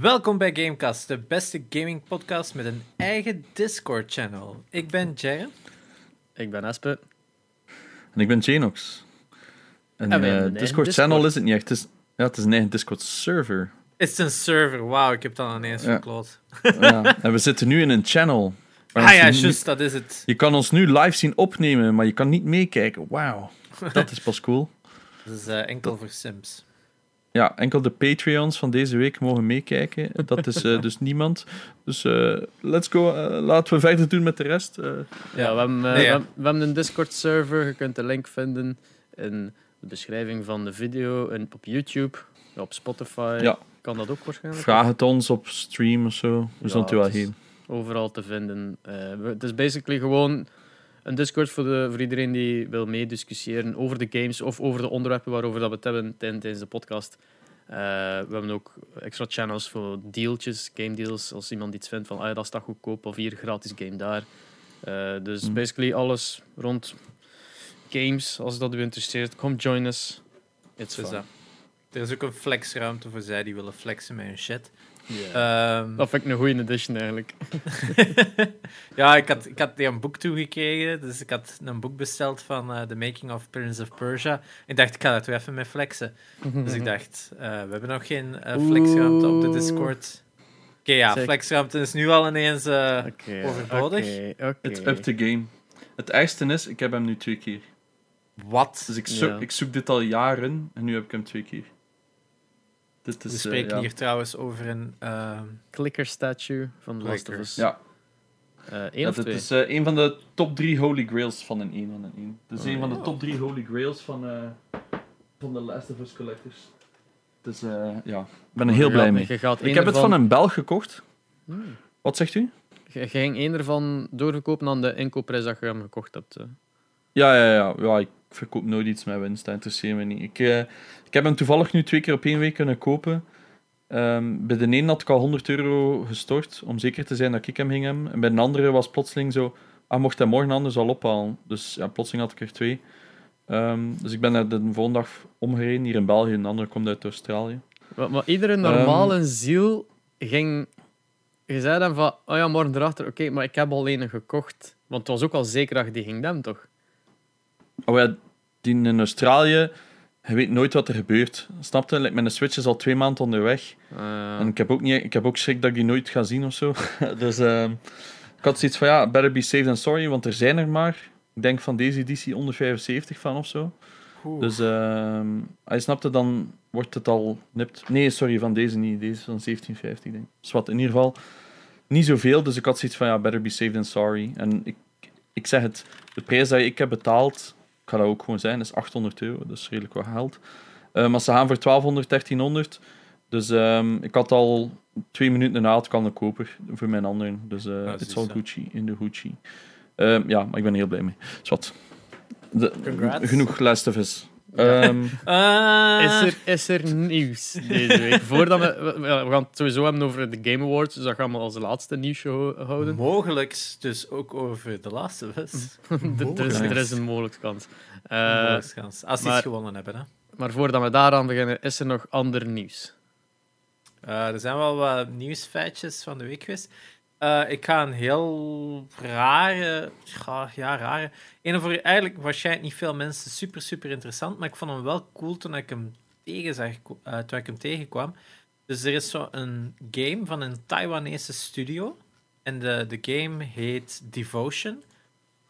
Welkom bij Gamecast, de beste gaming podcast met een eigen Discord-channel. Ik ben Jaren. Ik ben Espe. En ik ben Janox. En En eh, Discord channel Discord. is het niet echt. Het is, ja, het is een eigen Discord server. Is het een server? Wauw, ik heb dat ineens Ja. verkloot. ja. En we zitten nu in een channel. Ah ja, juist, dat is het. Je kan ons nu live zien opnemen, maar je kan niet meekijken. Wauw. Dat is pas cool. Dat is eh, enkel voor Sims. Ja, enkel de Patreons van deze week mogen meekijken. Dat is eh, dus niemand. Dus eh, let's go. eh, laten we verder doen met de rest. Ja, we hebben, Nee, we, hebben- we hebben een Discord-server. Je kunt de link vinden in de beschrijving van de video en op YouTube, op Spotify. Ja. Kan dat ook waarschijnlijk? vraag het ons op stream of zo. We Ja, zullen het er wel heen. Overal te vinden. Eh, we- het is basically gewoon een Discord voor, de, voor iedereen die wil meediscussiëren over de games of over de onderwerpen waarover dat we het hebben tij- tijdens de podcast. Eh, we hebben ook extra channels voor dealtjes, game deals. Als iemand iets vindt van ah, ja, dat is dat goedkoop of hier gratis game daar. Eh, dus Mhm. basically alles rond games. Als dat u interesseert, kom join us. It's Dus fun. Er is ook een flexruimte voor zij die willen flexen met hun shit. Ja. Ehm, Dat vind ik een goede edition eigenlijk. ja, ik had, ik had die een boek toegekregen. Dus ik had een boek besteld van eh, The Making of Prince of Persia. Ik dacht, ik ga dat weer even mee flexen. Dus ik dacht, eh, we hebben nog geen eh, flexruimte op de. Discord. Oké, ja, flexruimte is nu al ineens... eh, Oké, Overbodig? oké, oké. It's up to game. Het ergste is, ik heb hem nu twee keer. wat? Dus ik zoek, Ja. ik zoek dit al jaren en nu heb ik hem twee keer. Dit We is, eh, spreken ja. hier trouwens over een... ehm, clicker statue van The Last of. Us. Ja, Eh, één ja of dit twee? is eh, een van de top drie holy grails van een 1 van een 1. Het is Oh, een van de top drie holy grails van, eh, van de Last of Us collectors. Dus eh, ja, ik ben er heel Je blij mee. Je gaat Ik heb het van een Belg gekocht. Hmm. Wat zegt u? Je, ging één ervan doorverkopen aan de inkoopprijs dat je hem gekocht hebt. eh. Ja, ja, ja, ja. Ik verkoop nooit iets met winst. Dat interesseert me niet. Ik, eh, ik heb hem toevallig nu twee keer op één week kunnen kopen. Ehm, bij de ene had ik al 100 euro gestort, om zeker te zijn dat ik hem ging hebben. En bij de andere was plotseling zo... Ah, mocht hij morgen anders al ophalen. Dus ja, plotseling had ik er twee. Ehm, dus ik ben er de volgende dag omgereden, hier in België. En de andere komt uit Australië. Maar, maar iedere normale Ehm. ziel ging... Je zei dan van, oh ja, morgen erachter, oké, maar ik heb al een gekocht. Want het was ook al zeker dat je die ging nemen, toch? Oh ja, die in Australië... Je weet nooit wat er gebeurt. Snap je? Like, mijn Switch is al twee maanden onderweg. Eh, En ik heb ook, niet, ik heb ook schrik dat ik die nooit ga zien of zo. dus ehm, ik had zoiets van, ja, better be safe than sorry, want er zijn er maar. Ik denk van deze editie onder 75 van of zo. oeh. Dus ehm hij snapte, dan wordt het al nipt. Nee, sorry, van deze niet. Deze is van 1750, denk ik. Dus wat, in ieder geval niet zoveel. Dus ik had zoiets van, ja, better be safe than sorry. En ik, ik zeg het, de prijs die ik heb betaald, ik ga dat ook gewoon zijn, is 800 euro. Dat is redelijk wat geld. Eh, maar ze gaan voor 1200, 1300. Dus ehm, ik had al twee minuten na het kan de koper voor mijn anderen. Dus Ah, het is al. Gucci in de Gucci. Ehm, ja, maar ik ben heel blij mee. Zwat. De, genoeg Last of Us. Ehm, Ah. is, er, is er nieuws deze week? Voordat we, we, we gaan het sowieso hebben over de Game Awards, dus dat gaan we als laatste nieuwsshow houden. Mogelijks dus ook over The Last of Us. er, is, er is een mogelijke kans. Eh, kans. Als ze iets gewonnen hebben. Hè. maar voordat we daaraan beginnen, is er nog ander nieuws? Eh, er zijn wel wat nieuwsfeitjes van de week geweest. Eh, ik ga een heel rare, ja, rare. Een voor eigenlijk waarschijnlijk niet veel mensen super, super interessant, maar ik vond hem wel cool toen ik hem, tegen zag, eh, toen ik hem tegenkwam. Dus er is zo een game van een Taiwanese studio. En de, de game heet Devotion.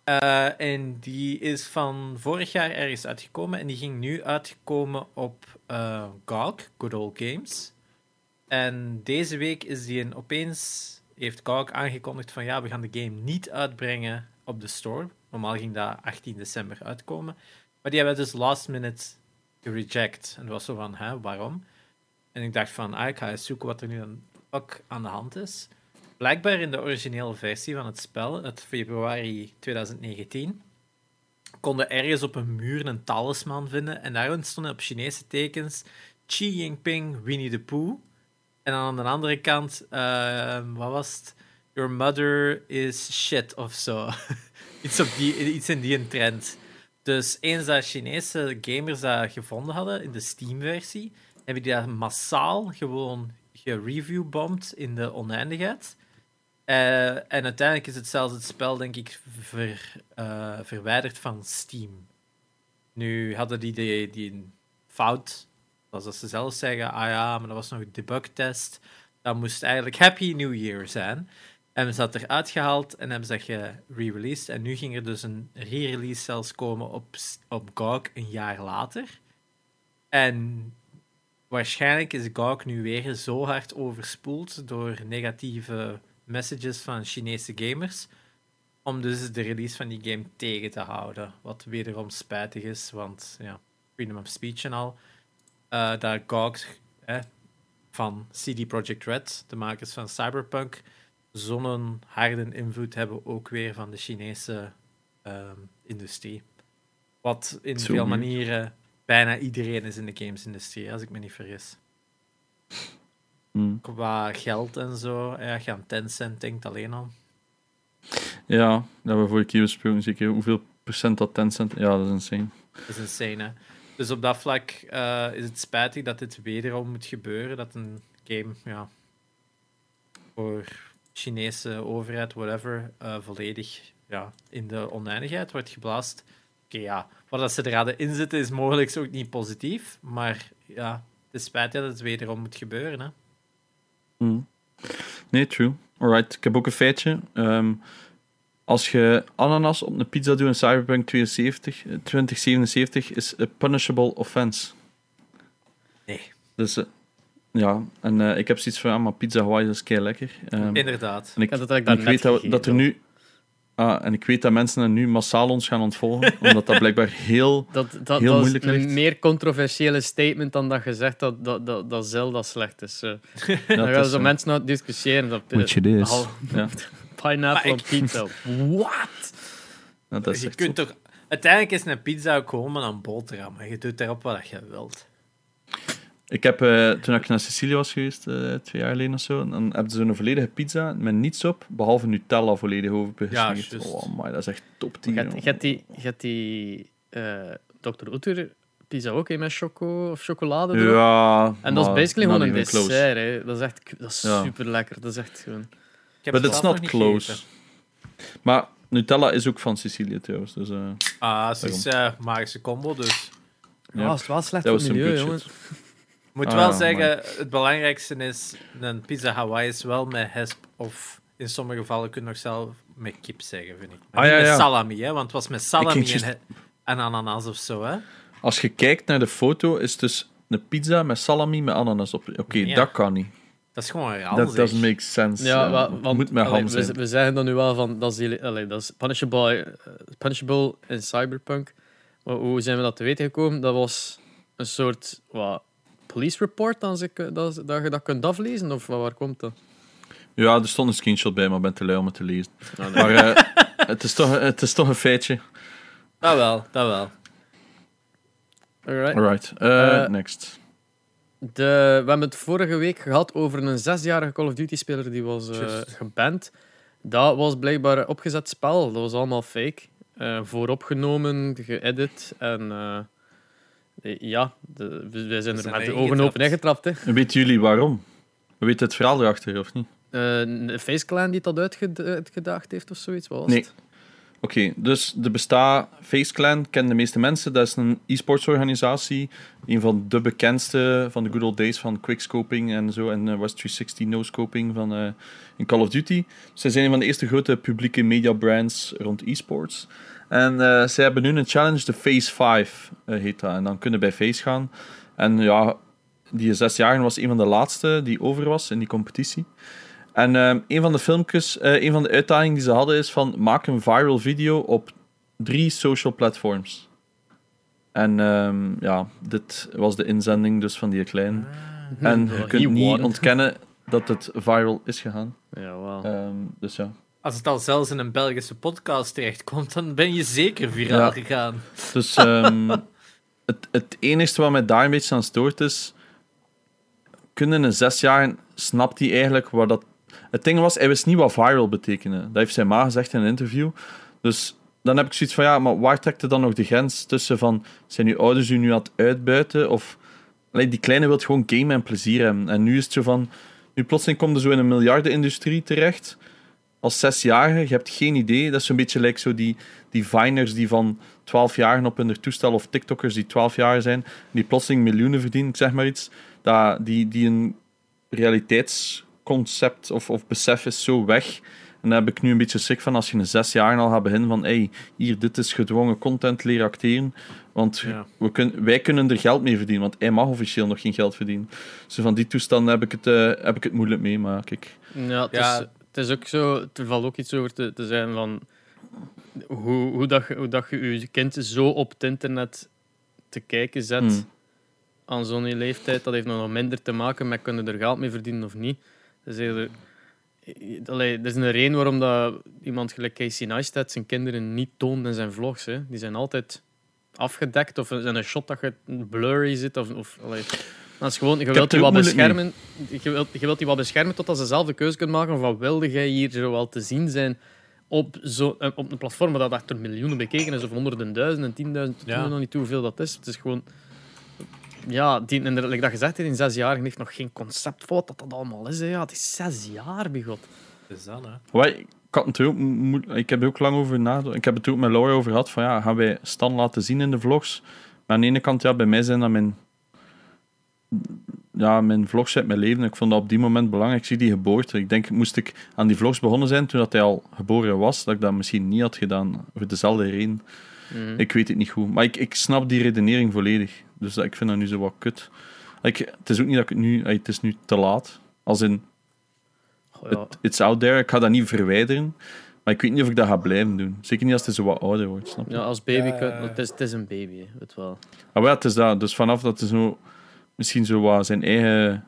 Eh, en die is van vorig jaar ergens uitgekomen. En die ging nu uitgekomen op eh GOG, Good Old Games. En deze week is die een, opeens heeft GOG aangekondigd van ja, we gaan de game niet uitbrengen op de store. Normaal ging dat 18 december uitkomen. Maar die hebben dus last minute gereject. En dat was zo van, hè, waarom? En ik dacht van, ah, ik ga eens zoeken wat er nu dan ook aan de hand is. Blijkbaar in de originele versie van het spel, uit februari 2019, konden ergens op een muur een talisman vinden. En daarin stonden op Chinese tekens Xi Jinping, Winnie the Pooh. En dan aan de andere kant, ehm, wat was het? Your mother is shit of zo. iets, op die, in die trend. Dus eens dat Chinese gamers dat gevonden hadden in de Steam-versie, hebben die dat massaal gewoon gereviewbomd in de oneindigheid. Eh, en uiteindelijk is het zelfs het spel, denk ik, eh, verwijderd van Steam. Nu hadden die, die, die fout, dat ze zelf zeggen, ah ja, maar dat was nog een debugtest. Dat moest eigenlijk Happy New Year zijn. En ze dat eruit gehaald en hebben ze dat gereleased. En nu ging er dus een re-release zelfs komen op, op GOG een jaar later. En waarschijnlijk is GOG nu weer zo hard overspoeld door negatieve messages van Chinese gamers. Om dus de release van die game tegen te houden. Wat wederom spijtig is, want ja, freedom of speech en al. Uh, daar GOG eh, van CD Projekt Red, de makers van Cyberpunk, zo'n harde invloed hebben ook weer van de Chinese ehm, industrie. Wat in Zo veel manieren bijna iedereen is in de gamesindustrie, als ik me niet vergis. Hmm. Qua geld en zo, ja, je aan Tencent denkt alleen al. Ja, dat hebben we vorige keer besproken. Zeker hoeveel procent dat Tencent... Ja, dat is insane. Dat is insane, hè. Dus op dat vlak eh, is het spijtig dat dit wederom moet gebeuren. Dat een game, ja, voor Chinese overheid, whatever, eh, volledig ja, in de oneindigheid wordt geblaast. Oké, ja, wat dat ze er hadden in zitten is mogelijk ook niet positief, maar ja, het is spijtig dat het wederom moet gebeuren, hè. Hmm. Nee, true. Alright, ik heb ook een feitje. Ehm, als je ananas op een pizza doet in Cyberpunk 72, eh, 2077, is a punishable offense. Nee. Dus eh, ja, en eh, ik heb zoiets van, ja, maar pizza Hawaii is kei lekker. Ehm, Inderdaad. en ik, dat en eigenlijk ik weet dat, dat er nu. Ah, en ik weet dat mensen er nu massaal ons gaan ontvolgen, omdat dat blijkbaar heel. Dat, dat, Heel dat is moeilijk een ligt. meer controversiële statement dan dat je zegt dat, dat, dat, dat Zelda slecht is. Ja, dan gaan is, zo mensen nou discussiëren. Dat, Which it is. Al- Ja. Pineapple Maar op pizza. What? dat is je kunt toch... Uiteindelijk is een pizza ook gewoon maar een boterham. En je doet erop wat je wilt. Ik heb, eh, toen ik naar Sicilië was geweest, eh, twee jaar geleden of zo, dan hebben ze zo'n volledige pizza met niets op, behalve Nutella volledig over Ja. Oh my, dat is echt top 10. Je hebt- die, je hebt die eh, Dr. Oetker pizza ook hè, met choco of chocolade erop. Ja, En dat is basically gewoon een dessert. Hè. Dat is echt dat is Ja. super lekker. Dat is echt gewoon. But het it's not close. gegeten. Maar Nutella is ook van Sicilië trouwens. Dus, eh, Ah, het is eh magische combo, dus... Ja. Het is wel slecht dat voor het milieu, moet Ah, wel ja, zeggen, het belangrijkste is, een pizza Hawaii is wel met hesp, of in sommige gevallen kun je nog zelf met kip zeggen, vind ik. Ah, niet ja, met ja. salami, hè, want het was met salami en, ananas of zo, hè. Als je kijkt naar de foto, is het dus een pizza met salami met ananas op. Oké, Ja. dat kan niet. Dat is gewoon raar. Dat doesn't make sense. Ja, want moet met allee, ham zijn. we, we zeggen dan nu wel van dat is, allee, dat is punishable, eh, punishable in Cyberpunk. Maar hoe zijn we dat te weten gekomen? Dat was een soort wat, police report dan ze, dat, dat je dat kunt aflezen? Of waar, komt dat? Ja, er stond een screenshot bij, maar ik ben te lui om het te lezen. Maar eh, het, is toch, het is toch een feitje. Dat wel, dat wel. Alright. Alright, Eh, next. De, we hebben het vorige week gehad over een zesjarige Call of Duty-speler die was eh, Juist. geband. Dat was blijkbaar een opgezet spel. Dat was allemaal fake. Eh, vooropgenomen, geëdit. En eh, ja, de, we, wij zijn er met de ogen open getrapt. ingetrapt. Hè. En weten jullie waarom? We weten het verhaal erachter, of niet? Eh, de Face Clan die dat uitged- uitgedaagd heeft of zoiets. Wat was Nee. het? Oké, dus de besta Face Clan kennen de meeste mensen. Dat is een e-sports organisatie. Een van de bekendste van de good old days van quickscoping en zo. En eh, West 360 no-scoping van eh, in Call of Duty. Zij zijn een van de eerste grote publieke media brands rond e-sports. En eh, zij hebben nu een challenge, de Face 5 eh, heet dat. En dan kunnen bij Face gaan. En ja, die zesjarige was een van de laatste die over was in die competitie. En ehm, een van de filmpjes, eh, een van de uitdagingen die ze hadden is van maak een viral video op drie social platforms. En ehm, ja, dit was de inzending dus van die klein. En je kunt niet won. ontkennen dat het viral is gegaan. Ja, wel. Ehm, dus ja. Als het al zelfs in een Belgische podcast terechtkomt, dan ben je zeker viraal Ja. gegaan. Dus ehm, het, het enige wat mij daar een beetje aan stoort is... Kunnen een zesjarige... Snapt hij eigenlijk wat dat... Het ding was, hij wist niet wat viral betekende. Dat heeft zijn ma gezegd in een interview. Dus dan heb ik zoiets van, ja, maar waar trekt er dan nog de grens tussen van... Zijn uw ouders u nu aan het uitbuiten? Of... Allee, die kleine wil gewoon gamen en plezier hebben. En nu is het zo van... Nu plotseling komt er zo in een miljardenindustrie terecht. Als zesjarige, je hebt geen idee. Dat is zo'n beetje like zo die, die Viners die van 12 jaar op hun toestel of TikTokkers die 12 jaar zijn, die plotseling miljoenen verdienen, ik zeg maar iets. Dat, die, die een realiteitsconcept of, of besef is zo weg. En daar heb ik nu een beetje schrik van als je een zes jaar al gaat beginnen van hey, hier, dit is gedwongen content leren acteren. Want Ja. we kun, wij kunnen er geld mee verdienen, want hij mag officieel nog geen geld verdienen. Dus van die toestanden heb ik het, eh, heb ik het moeilijk mee, maar kijk. Ja, het, Ja. Is, het is ook zo, er valt ook iets over te, te zijn van hoe, hoe, dat, je- hoe dat je je kind zo op het internet te kijken zet Hmm. aan zo'n leeftijd. Dat heeft nog minder te maken met kunnen er geld mee verdienen of niet. Dat is eerder, Allee, er is een reden waarom dat iemand gelijk Casey Neistat zijn kinderen niet toont in zijn vlogs. Hè. Die zijn altijd afgedekt of is een shot dat je blurry zit. Of, of, allee. Dat is gewoon, je wilt die wat beschermen. Je wilt, je wilt die wat beschermen totdat ze zelf de keuze kunnen maken van wilde jij hier zo wel te zien zijn op, zo, eh, op een platform dat achter miljoenen bekeken is, of honderden duizenden, tienduizend, ik Ja. weet nog niet hoeveel dat is. Het is gewoon... Ja, die, en like dat gezegd in zes jaar heeft nog geen concept voor wat dat, dat allemaal is. Hè. Ja, het is zes jaar, bigot. Dat is dat, hè. Wij, ik, had het er ook, mo- ik heb er ook lang over nagedacht. Ik heb het ook met Laura over gehad. Van, ja, gaan wij Stan laten zien in de vlogs? Maar aan de ene kant, ja, bij mij zijn dat mijn, ja, mijn vlogs uit mijn leven. Ik vond dat op die moment belangrijk. Ik zie die geboorte. Ik denk, moest ik aan die vlogs begonnen zijn toen dat hij al geboren was, dat ik dat misschien niet had gedaan. Voor dezelfde reden. Mhm. Ik weet het niet goed. Maar ik, ik snap die redenering volledig. Dus dat- ik vind dat nu zo wat kut. Ik, het is ook niet dat ik het nu... Het is nu te laat. Als in, Goh, ja. het, it's out there. Ik ga dat niet verwijderen. Maar ik weet niet of ik dat ga blijven doen. Zeker niet als het zo wat ouder wordt, snap je? ja, als baby... Ja. Het, is, het is een baby, hè, weet wel. Maar ja, het is dat. Dus vanaf dat hij zo... Misschien zo wat zijn eigen...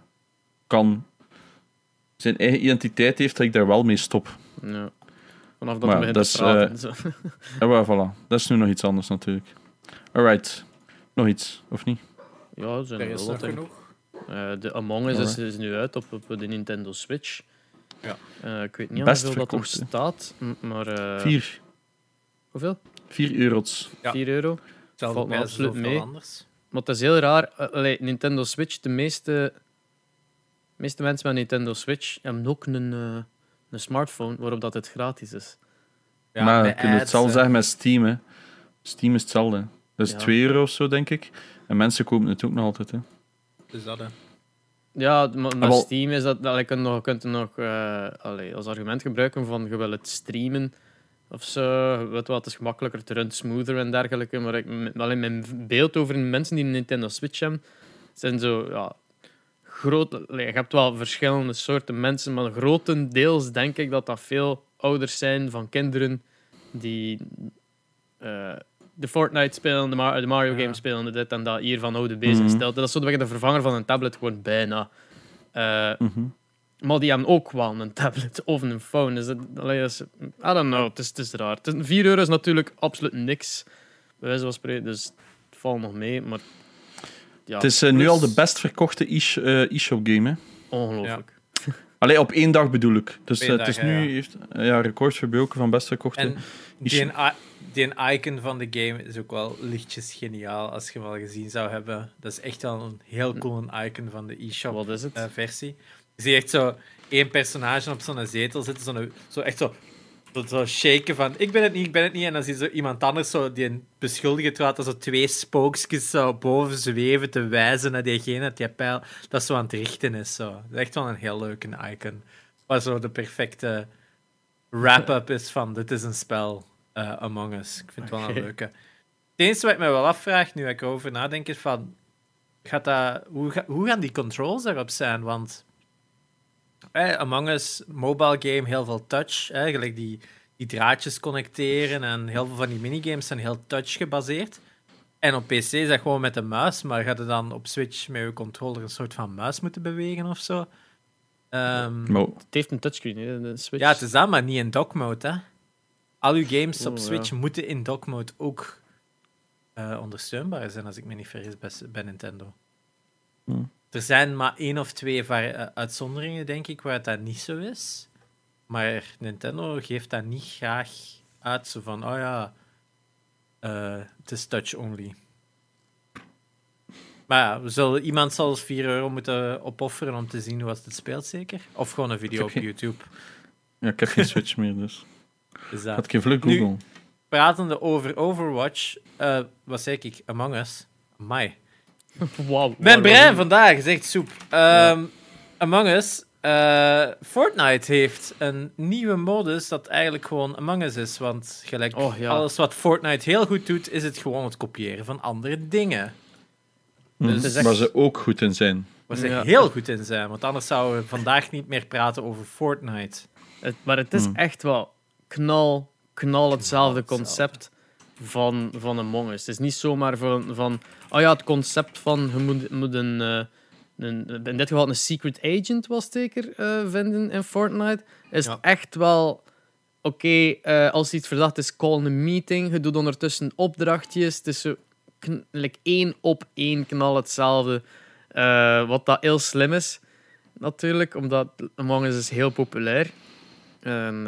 Kan... Zijn eigen identiteit heeft, dat ik daar wel mee stop. Ja. Vanaf dat Maar dat begint is, te praten. eh, zo. En wel, voilà. Dat is nu nog iets anders, natuurlijk. Alright. Nog iets, of niet? Ja, er zijn Er is wel nog wat genoeg. Eh, de Among Us is, Alright. is nu uit op, op de Nintendo Switch. Ja. Eh, ik weet niet Best hoeveel dat er hè. staat, maar... eh, Vier. Hoeveel? Vier euro's. Ja. 4 euro. Valt me absoluut mee. anders. Maar het is heel raar. allee, Nintendo Switch, de meeste, meeste mensen met Nintendo Switch hebben ook een, eh, een smartphone waarop dat het gratis is. Ja, maar je kunt het ads, zelf hè. zeggen met Steam, hè. Steam is hetzelfde. Dat is Ja. 2 euro of zo, denk ik. En mensen kopen het ook nog altijd, hè. Dus dat, hè. Ja, maar met wel- Steam is dat... Je kunt nog, je kunt nog eh, allee, als argument gebruiken van je wil het streamen of zo. Je Weet wat, het is gemakkelijker, het runt smoother en dergelijke. Maar ik, alleen mijn beeld over mensen die een Nintendo Switch hebben, zijn zo... Ja, groot, allee, je hebt wel verschillende soorten mensen, maar grotendeels denk ik dat dat veel ouders zijn van kinderen die eh, de Fortnite spelen, de, Mar- de Mario Ja. games spelen, dit en dat, hier van oude bezig Mhm. stelt. Dat is zo de vervanger van een tablet, gewoon bijna. Eh, Mhm. maar die hebben ook wel een tablet of een phone. Dus dat, is, I don't know, het is, het is raar. Het is, 4 euro is natuurlijk absoluut niks, bij wijze van spreken, dus het valt nog mee, maar ja, Het is eh, nu al de best verkochte e- eh, e-shop game, hè. ongelooflijk. Allee, op één dag bedoel ik. Dus eh, dag, het is nu ja. heeft ja, records verbroken van best verkochte. En die, die icon van de game is ook wel lichtjes geniaal als je hem al gezien zou hebben. Dat is echt wel een heel cool icon van de e-shop Wat is het? versie. Je ziet echt zo één personage op zo'n zetel zitten, zo, zo echt zo, zo, zo shaken van ik ben het niet, ik ben het niet. En dan zie je zo iemand anders zo die een beschuldiger terwijl er zo twee spookjes zo boven zweven te wijzen naar diegene die pijl dat zo aan het richten is. Zo. Dat is echt wel een heel leuke icon. Waar zo de perfecte wrap-up is van dit is een spel eh, Among Us. Ik vind het wel een leuke. Het enige wat ik me wel afvraag, nu ik erover nadenk, is van... Gaat dat, hoe, hoe gaan die controls daarop zijn? Want eh, Among Us, mobile game, heel veel touch. eh, Eigenlijk die, die draadjes connecteren en heel veel van die minigames zijn heel touch gebaseerd. En op PC is dat gewoon met de muis, maar gaat je dan op Switch met je controller een soort van muis moeten bewegen of zo? Ehm, Het heeft een touchscreen, hè, de Switch. ja, het is dat, maar niet in dock mode. Hè. Al uw games op Oh, Switch ja. moeten in dock mode ook eh, ondersteunbaar zijn, als ik me niet vergis, bij, bij Nintendo. Hm. Er zijn maar één of twee eh, uitzonderingen, denk ik, waar het dat niet zo is. Maar Nintendo geeft dat niet graag uit, zo van, oh ja, eh, het is touch only. Maar ja, we zullen, iemand zal eens 4 euro moeten opofferen om te zien hoe het speelt, zeker? Of gewoon een video op geen- YouTube. Ja, ik heb geen Switch meer, dus. Is dat. Had ik even Nu- Google. Pratende over Overwatch, eh, wat zei ik? Among Us. Amai. Mijn brein vandaag is echt soep. Ehm, Among Us. eh, Fortnite heeft een nieuwe modus dat eigenlijk gewoon Among Us is. Want gelijk Oh, ja. alles wat Fortnite heel goed doet, is het gewoon het kopiëren van andere dingen. Mhm. echt- Waar ze ook goed in zijn. Waar ze Ja. heel goed in zijn. Want anders zouden we vandaag niet meer praten over Fortnite. Het, maar het is Hmm. echt wel knal, knal hetzelfde hetzelfde. concept van, van Among Us. Het is niet zomaar van, van oh ja, het concept van je moet, moet een, eh, een, in dit geval een secret agent was zeker eh, vinden in Fortnite. Is Ja. echt wel, oké, eh, als iets verdacht is, call een meeting. Je doet ondertussen opdrachtjes. Het is zo kn- like één op één knal hetzelfde. Wat dat heel slim is, natuurlijk, omdat Among Us is heel populair. En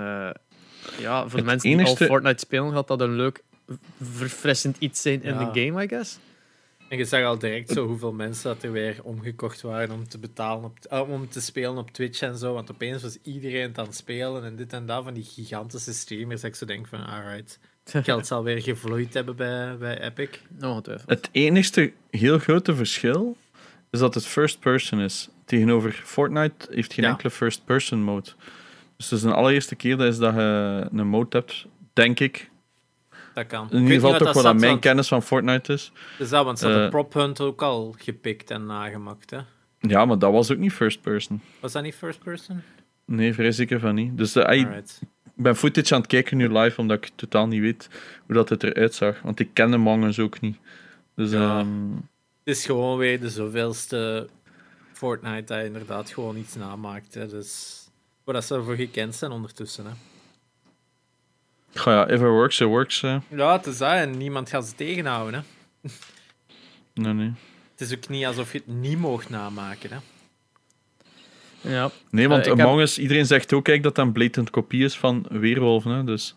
ja, voor de mensen die al Fortnite spelen, gaat dat een leuk, verfrissend iets zijn in Ja. de game, I guess. En je zag al direct zo hoeveel mensen dat er weer omgekocht waren om te betalen, op, eh, om te spelen op Twitch en zo. Want opeens was iedereen het aan het spelen en dit en dat van die gigantische streamers. Dat ik zo denk van, alright, geld zal weer gevloeid hebben bij, bij Epic. Ongetwijfeld. Het enigste heel grote verschil is dat het first person is. Tegenover Fortnite heeft geen Ja. enkele first person mode. Dus het is de allereerste keer dat, is dat je een mode hebt, denk ik. Dat kan. In ieder geval toch wat dat aan zat, mijn want- kennis van Fortnite is. Dus dat, want ze hadden Eh. Prop Hunt ook al gepikt en nagemaakt. Hè? Ja, maar dat was ook niet first person. Was dat niet first person? Nee, vrij zeker van niet. Dus eh, ik ben footage aan het kijken nu live, omdat ik totaal niet weet hoe dat het eruit zag. Want ik ken de mangas ook niet. Dus Ja. ehm, Het is gewoon weer de zoveelste Fortnite dat inderdaad gewoon iets namaakt. Hè? Dus waar dat ze ervoor gekend zijn ondertussen. Hè? Goh ja, if it works, it works. eh. Ja, het is dat en niemand gaat ze tegenhouden. Hè? Nee, nee. Het is ook niet alsof je het niet mocht namaken. Hè? Ja. Nee, want Eh, heb- Among Us, iedereen zegt ook eigenlijk dat dat een blatant kopie is van Weerwolven. Hè? Dus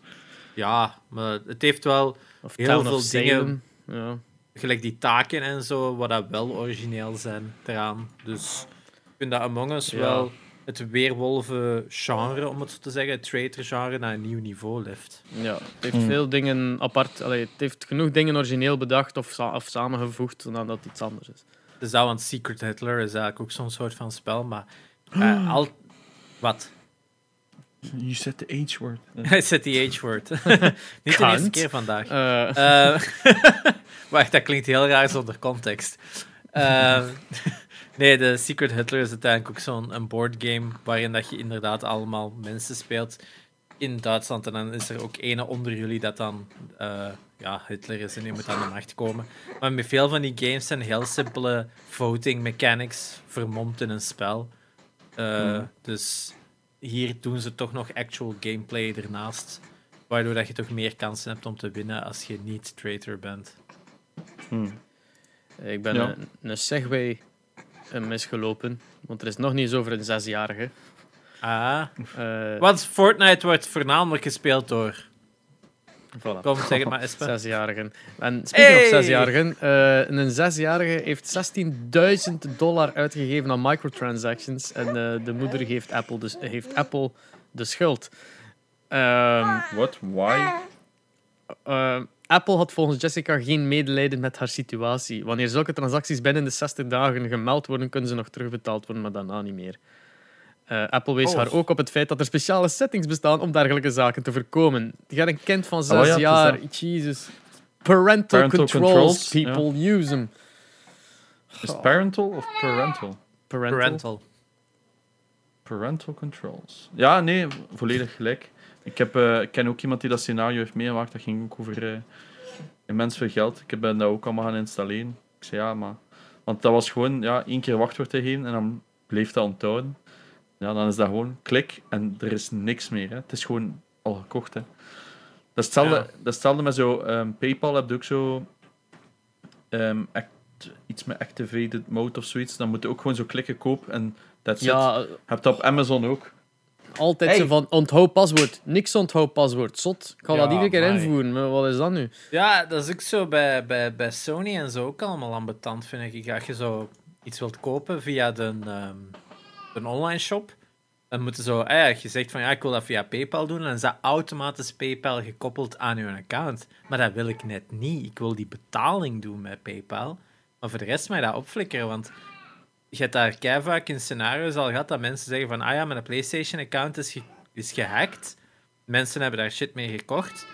Ja, maar het heeft wel Of Heel Town veel dingen-. Ja. gelijk die taken en zo, wat dat wel origineel zijn eraan. Dus ik vind dat Among Us Ja. wel het weerwolven genre, om het zo te zeggen, het traitor genre, naar een nieuw niveau lift. ja, het heeft Hmm. veel dingen apart. Allee, het heeft genoeg dingen origineel bedacht of, sa- of samengevoegd, zodat het iets anders is. Dus dat, want Secret Hitler is eigenlijk ook zo'n soort van spel, maar eh, al... Wat? you said the H word. Hij zet die H-word. Niet de eerste keer vandaag. Eh, Eh, wacht, dat klinkt heel raar zonder context. Nee, de Secret Hitler is uiteindelijk ook zo'n een boardgame waarin dat je inderdaad allemaal mensen speelt in Duitsland. En dan is er ook ene onder jullie dat dan eh, ja, Hitler is en die moet aan de macht komen. Maar met veel van die games zijn heel simpele voting mechanics vermomd in een spel. Eh, Hmm. Dus hier doen ze toch nog actual gameplay ernaast. Waardoor dat je toch meer kansen hebt om te winnen als je niet traitor bent. Hmm. ik ben Ja. een, een Segway misgelopen, want er is nog niet eens over een zesjarige. Ah. Eh, Want Fortnite wordt voornamelijk gespeeld door. voilà. Kom, zeg het maar, Espen. Zesjarigen. En speaking Hey! of zesjarigen, eh, een zesjarige heeft 16.000 dollar uitgegeven aan microtransactions en eh, de moeder geeft Apple, dus, heeft Apple de schuld. Ehm, What? Why? Eh, Apple had volgens Jessica geen medelijden met haar situatie. Wanneer zulke transacties binnen de 60 dagen gemeld worden, kunnen ze nog terugbetaald worden, maar daarna niet meer. Eh, Apple wees Oh. haar ook op het feit dat er speciale settings bestaan om dergelijke zaken te voorkomen. Je gaat een kind van zes Oh ja, het is jaar, Jesus. Parental, Parental controls, controls, ja. people use them. Is het parental of parental? Parental. Parental. Parental controls. Ja, nee, volledig gelijk. Ik heb, ik ken ook iemand die dat scenario heeft meegemaakt. Dat ging ook over eh, immens veel geld. Ik ben dat ook allemaal gaan installeren. Ik zei ja, maar... Want dat was gewoon ja, één keer wachtwoord te geven en dan bleef dat onthouden. Ja, dan is dat gewoon klik en er is niks meer. Hè. Het is gewoon al gekocht. Hè. Dat, is hetzelfde, Ja. dat is hetzelfde met zo... ehm, PayPal heb je ook zo... ehm, act- iets met activated mode of zoiets. Dan moet je ook gewoon zo klikken koop en it. Ja, Je hebt dat op Amazon ook. Altijd Hey. zo van onthoud paswoord. Niks onthoud paswoord. Zot. Ik ga dat iedere keer invoeren. Maar wat is dat nu? Ja, dat is ook zo bij, bij, bij Sony en zo ook allemaal ambetant, vind ik. Als je zo iets wilt kopen via de, ehm, de online shop, dan moeten zo, ja, je zegt van ja, ik wil dat via PayPal doen, dan is dat automatisch PayPal gekoppeld aan je account. Maar dat wil ik net niet. Ik wil die betaling doen met PayPal. Maar voor de rest mij dat opflikkeren, want je hebt daar kei vaak in scenario's al gehad dat mensen zeggen van ah ja, mijn PlayStation-account is, ge- is gehackt. Mensen hebben daar shit mee gekocht.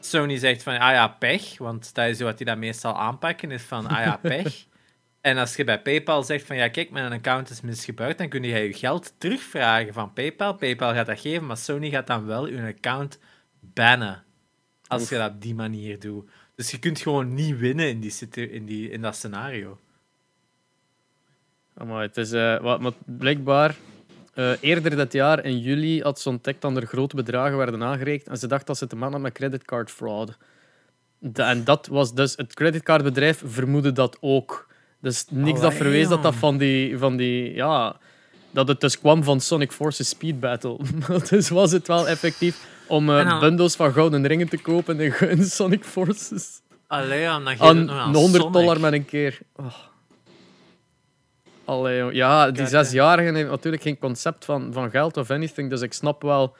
Sony zegt van, ah ja, pech, want dat is wat die dat meestal aanpakken, is van, ah ja, pech. en als je bij PayPal zegt van, ja, kijk, mijn account is misgebruikt, dan kun je je geld terugvragen van PayPal. PayPal gaat dat geven, maar Sony gaat dan wel je account bannen. Als je dat op die manier doet. Dus je kunt gewoon niet winnen in, die, in, die, in dat scenario. Maar het is eh, wat, maar blijkbaar eh, eerder dat jaar in juli had ze ontdekt dat er grote bedragen werden aangereikt en ze dacht dat ze te maken had met creditcard fraud. En dat was dus het creditcardbedrijf vermoedde dat ook. Dus niks dat verwees dat dat van die, van die ja, dat het dus kwam van Sonic Forces Speed Battle. dus was het wel effectief om dan- bundels van gouden ringen te kopen in, in Sonic Forces. Allee, ja, dan het nog aan 100 Sonic. dollar met een keer. Oh. Allee, ja, die Kijk, zesjarigen hebben natuurlijk geen concept van, van geld of anything, dus ik snap wel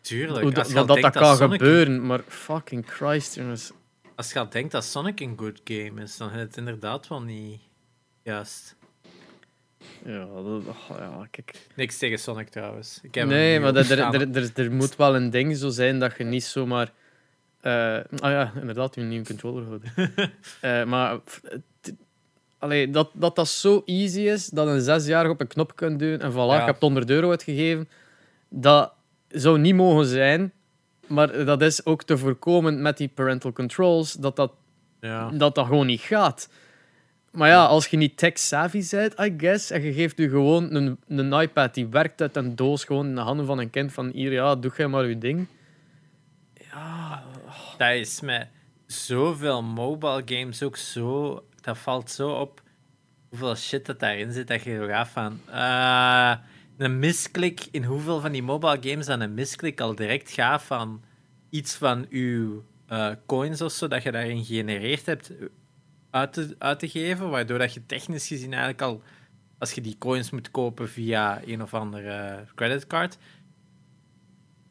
Tuurlijk, hoe dat, dat, kan Sonic- gebeuren, maar fucking Christ, jongens. Als je al denkt dat Sonic een good game is, dan is het inderdaad wel niet juist. Ja, dat, oh, ja kijk. Niks tegen Sonic trouwens. Ik heb Nee, maar er, er, er, moet wel een ding zo zijn dat je niet zomaar. eh ah ja, inderdaad, je nieuwe controller houden. Eh, maar allee, dat, dat dat zo easy is dat een zesjarige op een knop kunt duwen en voilà, Ja. ik heb 100 euro uitgegeven. Dat zou niet mogen zijn, maar dat is ook te voorkomen met die parental controls, dat dat, Ja. dat, dat gewoon niet gaat. Maar ja, als je niet tech-savvy bent, I guess, en je geeft u gewoon een, een iPad die werkt uit een doos gewoon in de handen van een kind van hier, ja, doe jij maar je ding. Ja, Dat is met zoveel mobile games ook zo... Dat valt zo op hoeveel shit dat daarin zit, dat je zo gaat van... eh, een misklik, in hoeveel van die mobile games dan een misklik al direct gaat van iets van uw eh, coins of zo, dat je daarin gegenereerd hebt, uit te, uit te geven, waardoor dat je technisch gezien eigenlijk al, als je die coins moet kopen via een of andere creditcard,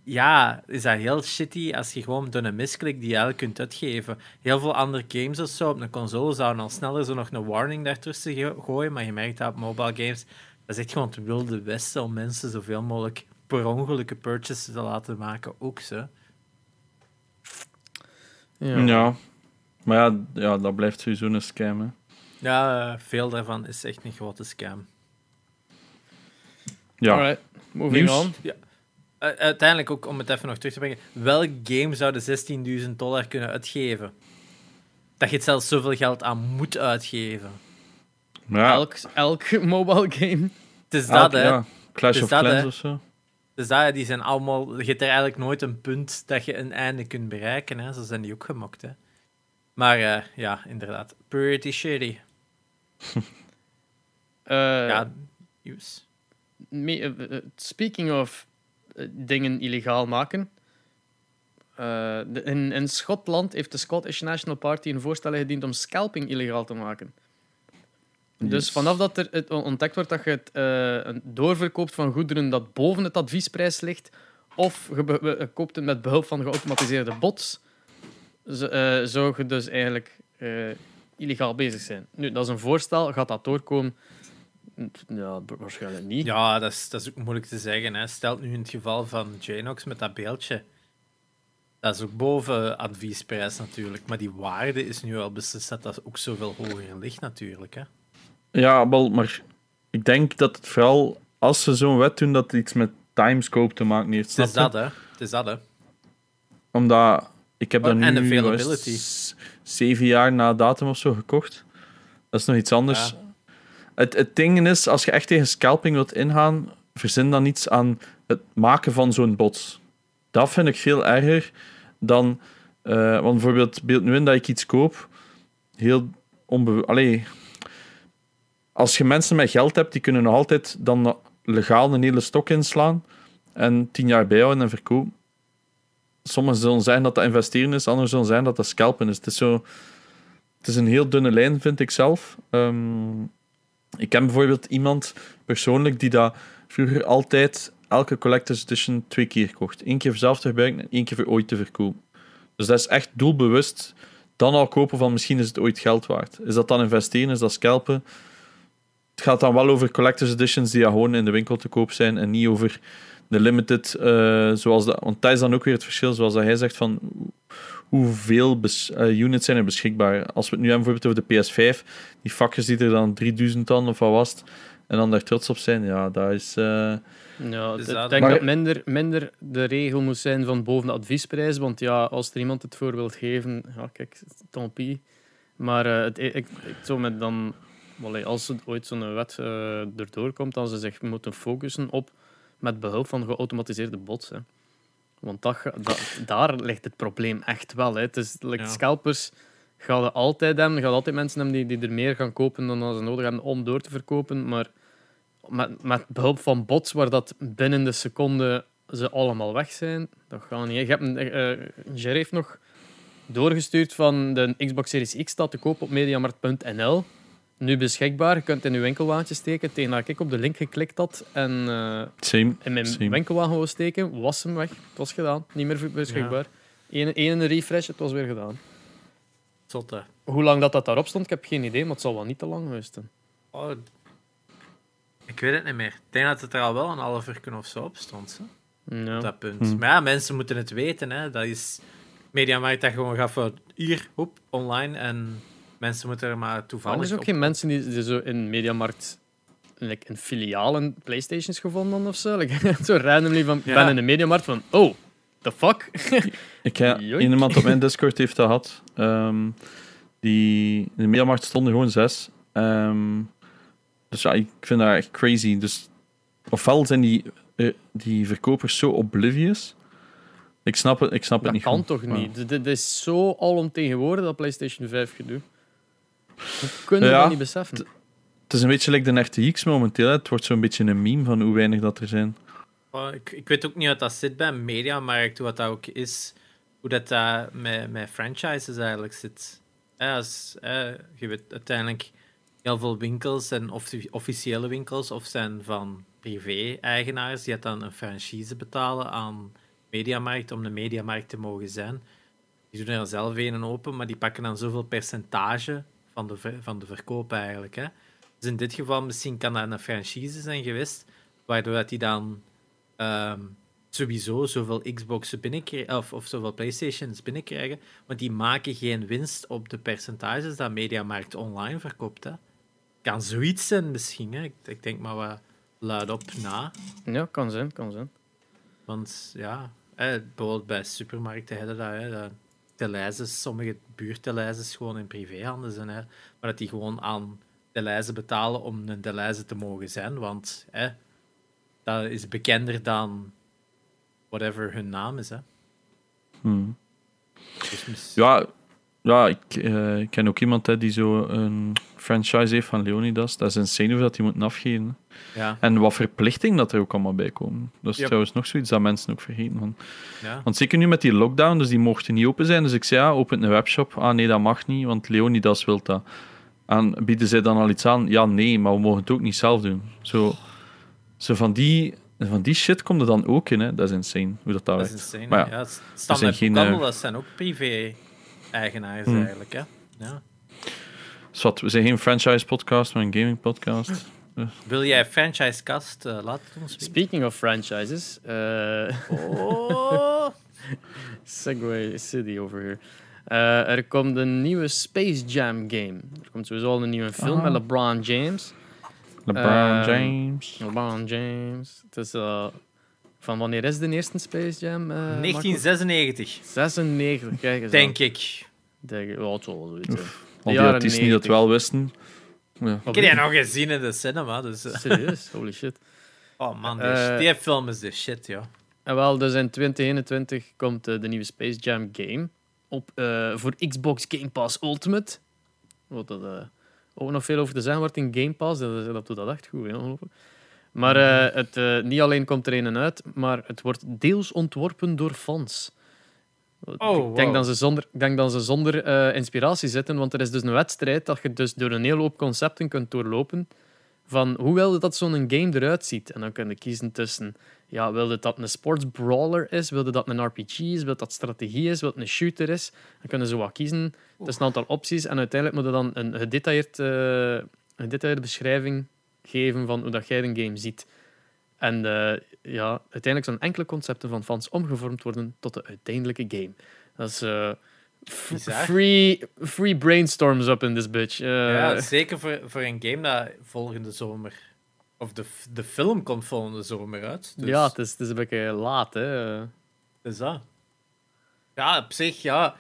ja, is dat heel shitty als je gewoon door een misklik die je eigenlijk kunt uitgeven. Heel veel andere games of zo op een console zouden al sneller zo nog een warning daartussen gooien, maar je merkt dat op mobile games, dat is echt gewoon het wilde westen om mensen zoveel mogelijk per ongelukke purchases te laten maken, ook zo. ja. Ja. Maar ja, ja, dat blijft sowieso een scam. Hè. Ja, veel daarvan is echt een grote scam. Ja. Alright, moving Nieuws? on. Uh, uiteindelijk ook, om het even nog terug te brengen, welk game zou de 16.000 dollar kunnen uitgeven? Dat je het zelfs zoveel geld aan moet uitgeven. Ja, Elk, elk mobile game. Het is elk- dat, hè. ja, Clash of dat, Clans hè. of zo. Dus dat, die zijn allemaal... Je hebt er eigenlijk nooit een punt dat je een einde kunt bereiken, hè. Zo zijn die ook gemokt, hè. Maar eh, ja, inderdaad. Pretty shitty. Eh, ja, me- eh, eh, speaking of eh, dingen illegaal maken. eh, de- in, in Schotland heeft de Scottish National Party een voorstel ingediend om scalping illegaal te maken. Dus vanaf dat er het ontdekt wordt dat je het eh, een doorverkoopt van goederen dat boven het adviesprijs ligt, of je koopt het met behulp van geautomatiseerde bots, zo- eh, zou je dus eigenlijk eh, illegaal bezig zijn. Nu, dat is een voorstel. Gaat dat doorkomen? Ja, waarschijnlijk niet. Ja, dat is, dat is ook moeilijk te zeggen, hè. Stelt nu in het geval van Janox met dat beeldje. Dat is ook boven adviesprijs natuurlijk. Maar die waarde is nu al beslist dat dat ook zoveel hoger ligt natuurlijk, hè. Ja, wel, maar ik denk dat het vooral als ze zo'n wet doen, dat het iets met timescope te maken heeft. Het is dat, hè. Het is dat, hè. Omdat ik heb dat Oh, nu availability. s- zeven jaar na datum of zo gekocht. Dat is nog iets anders. Ja. Het, het ding is, als je echt tegen scalping wilt ingaan, verzin dan iets aan het maken van zo'n bots. Dat vind ik veel erger dan... eh, want bijvoorbeeld, beeld nu in dat ik iets koop, heel onbewust... Als je mensen met geld hebt, die kunnen nog altijd dan legaal een hele stok inslaan. en tien jaar bijhouden en verkopen. Sommigen zullen zeggen dat dat investeren is, anderen zullen zeggen dat dat scalpen is. Het is, zo, het is een heel dunne lijn, vind ik zelf. Ehm, ik ken bijvoorbeeld iemand persoonlijk die dat vroeger altijd elke collector's edition twee keer kocht. Eén keer voor zelf te gebruiken en één keer voor ooit te verkopen. Dus dat is echt doelbewust dan al kopen van misschien is het ooit geld waard. Is dat dan investeren, is dat scalpen? Het gaat dan wel over collector's editions die gewoon in de winkel te koop zijn en niet over de limited, uh, zoals dat, want dat is dan ook weer het verschil, zoals dat hij zegt, van hoeveel uh, units zijn er beschikbaar. Als we het nu hebben bijvoorbeeld over de PS5, die vakjes die er dan 3000 dan of wat was en dan daar trots op zijn, ja, dat is... Uh, ja, dus ik denk dat minder, minder de regel moet zijn van boven de adviesprijs. Want ja, als er iemand het voor wil geven, ja, kijk, tant pis. Maar uh, het, ik, ik, zou met dan, als er ooit zo'n wet uh, erdoor komt, dan ze zich moeten focussen op met behulp van geautomatiseerde bots. Hè. Want dat, dat, daar ligt het probleem echt wel. Hè. Het is, like, ja. Scalpers gaan altijd hebben, gaan altijd mensen hebben die, die er meer gaan kopen dan ze nodig hebben om door te verkopen. Maar met, met behulp van bots, waar dat binnen de seconde ze allemaal weg zijn, dat gaat niet. Je hebt een, uh, heeft nog doorgestuurd van de Xbox Series X staat te koop op mediamarkt.nl. Nu beschikbaar. Je kunt het in je winkelwagentje steken. Tegen dat ik op de link geklikt had en uh, same, in mijn same. winkelwagen wou steken, was hem weg. Het was gedaan. Niet meer beschikbaar. Ja. Eén refresh, het was weer gedaan. Zotte. Hoe lang dat, dat daarop stond, ik heb geen idee, maar het zal wel niet te lang geweest zijn. Oh, ik weet het niet meer. Ik denk dat het er al wel een half uur of zo op stond. Hè? Op dat punt. Hm. Maar ja, mensen moeten het weten. Hè. Dat is... Mediamarkt dat gewoon gaat voor hier, hoep, online. En mensen moeten er maar toevallig Maar er zijn ook geen mensen die, die zo in Mediamarkt like, een filialen Playstations gevonden of zo. Like, zo randomly van, Ja. ben in de Mediamarkt van, oh, the fuck? Ik heb iemand op mijn Discord heeft dat gehad. Ehm, die, in de middelmarkt stonden gewoon zes. Ehm, dus ja, ik vind dat echt crazy. Dus ofwel zijn die, eh, die verkopers zo oblivious. Ik snap het, ik snap het dat niet kan goed. toch niet? Dit- Dit is zo alomtegenwoordig, dat PlayStation 5 gedoe. Hoe kunnen we Ja, dat niet beseffen? Het is een beetje like de RTX momenteel. Hè. Het wordt zo'n beetje een meme van hoe weinig dat er zijn. Oh, ik, ik weet ook niet wat dat zit bij Mediamarkt, hoe wat dat ook is, hoe dat, dat met, met franchises eigenlijk zit. Ja, als, eh, je weet uiteindelijk heel veel winkels en offi- officiële winkels of zijn van privé-eigenaars die het dan een franchise betalen aan Mediamarkt om de Mediamarkt te mogen zijn. Die doen er zelf een open, maar die pakken dan zoveel percentage van de, ver- van de verkoop eigenlijk. Hè. Dus in dit geval misschien kan dat een franchise zijn geweest, waardoor dat die dan ehm, sowieso zoveel Xboxen binnenkrijgen, of, of zoveel Playstations binnenkrijgen, want die maken geen winst op de percentages dat Mediamarkt online verkoopt. Hè. Kan zoiets zijn misschien. Hè. Ik, ik denk maar wat luid op na. Ja, kan zijn, kan zijn. Want ja, bijvoorbeeld bij supermarkten hebben dat, hè, dat teleises, sommige buurteleises gewoon in privéhanden zijn. Hè, maar dat die gewoon aan teleizen betalen om een teleize te mogen zijn. Want hè, dat is bekender dan whatever hun naam is. Hè. Hmm. Dus Ja, ja ik, eh, ik ken ook iemand hè, die zo een franchise heeft van Leonidas. Dat is insane hoeveel dat die moeten afgeven. ja, En wat verplichting dat er ook allemaal bij komen. Dat is Yep. trouwens nog zoiets dat mensen ook vergeten. Van. ja. Want zeker nu met die lockdown, dus die mochten niet open zijn. Dus ik zei, ja, open een webshop. Ah nee, dat mag niet, want Leonidas wil dat. En bieden zij dan al iets aan? Ja, nee, maar we mogen het ook niet zelf doen. Zo, zo van, die, van die shit komt er dan ook in, hè. Dat is insane, hoe dat, dat Dat is insane. Maar ja, ja, het standaard geen, boekhandel, eh, dat zijn ook privé-eigenaars Hmm. eigenlijk. Hè. Ja. Dus wat, we zijn geen franchise-podcast, maar een gaming-podcast. Wil jij franchisecast? eh laat het ons weten. Speaking of franchises, eh Oh. Segway City over here. Eh, er komt een nieuwe Space Jam game. Er komt sowieso al een nieuwe film Ah. met LeBron James. LeBron Eh, James. LeBron James. Het is, van wanneer is de eerste Space Jam? eh, Marco? 1996, 96, kijk eens denk ik. Denk ik. Ja, het zal. Al die artiesten die dat 90. wel wisten. Ja. Ik heb die nog gezien in de cinema. Dus, eh. Serieus? Holy shit. Oh man, die, Eh, die film is de shit, joh. En wel, dus in 2021 komt eh, de nieuwe Space Jam game op, eh, voor Xbox Game Pass Ultimate. Wat dat eh, ook nog veel over te zijn wordt in Game Pass, dat, dat doet dat echt goed. hè. Maar eh, het, eh, niet alleen komt er een uit, maar het wordt deels ontworpen door fans. Oh, ik denk wow. dat ze zonder, ik denk dat ze zonder eh, inspiratie zitten, want er is dus een wedstrijd dat je dus door een hele hoop concepten kunt doorlopen van hoe wil je dat zo'n game eruit ziet. En dan kun je kiezen tussen, ja, wil je dat een sports brawler is, wil je dat een RPG is, wil dat strategie is, wil je een shooter is. Dan kunnen ze wat kiezen tussen een aantal opties en uiteindelijk moet je dan een gedetailleerd, gedetailleerde beschrijving geven van hoe dat jij een game ziet. En eh, ja, uiteindelijk zijn enkele concepten van fans omgevormd worden tot de uiteindelijke game. Dat is eh, free, free brainstorms up in this bitch. Eh, Ja, zeker voor, voor een game dat volgende zomer. Of de, de film komt volgende zomer uit. Dus, ja, het is, het is een beetje laat. Hè. Dus dat. Ja, op zich, ja.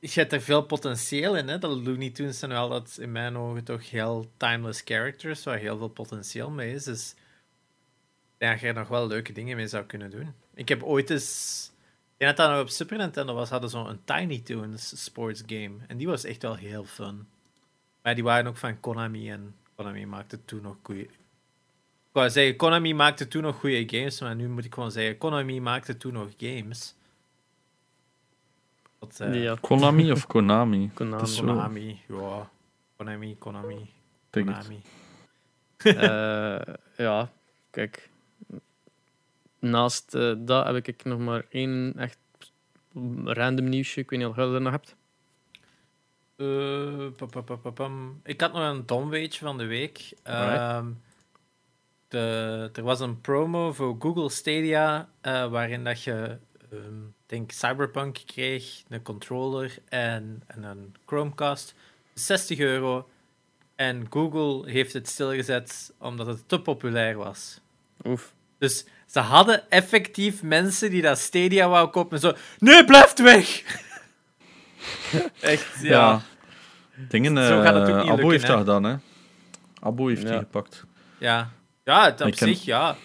Je hebt er veel potentieel in. Hè? De Looney Tunes zijn wel dat in mijn ogen toch heel timeless characters, waar heel veel potentieel mee is. Dus dat je er nog wel leuke dingen mee zou kunnen doen. Ik heb ooit eens. Ik denk dat dat op Super Nintendo was, hadden zo'n Tiny Toons sports game. En die was echt wel heel fun. Maar die waren ook van Konami en Konami maakte toen nog goede. Ik wou zeggen, Konami maakte toen nog goede games, maar nu moet ik gewoon zeggen, Konami maakte toen nog games. Dat, eh, ja, Konami of Konami? Konami. Zo. Konami, ja. Konami, Konami. Konami. Eh, ja, kijk. Naast eh, dat heb ik nog maar één echt random nieuwsje. Ik weet niet of je dat nog hebt. Eh. Ik had nog een dom weetje van de week. Ehm, de, er was een promo voor Google Stadia eh, waarin dat je, ehm, denk Cyberpunk kreeg, een controller en, en een Chromecast. 60 euro. En Google heeft het stilgezet omdat het te populair was. Oef. Dus ze hadden effectief mensen die dat Stadia wou kopen en zo... Nee, blijf weg! Echt, ja. Ja. Dingen, Zo gaat het ook eh, niet Abo lukken, heeft hè. dat gedaan, hè? Abo heeft Ja. die gepakt. Ja, ja het op Ik ken- zich, ja.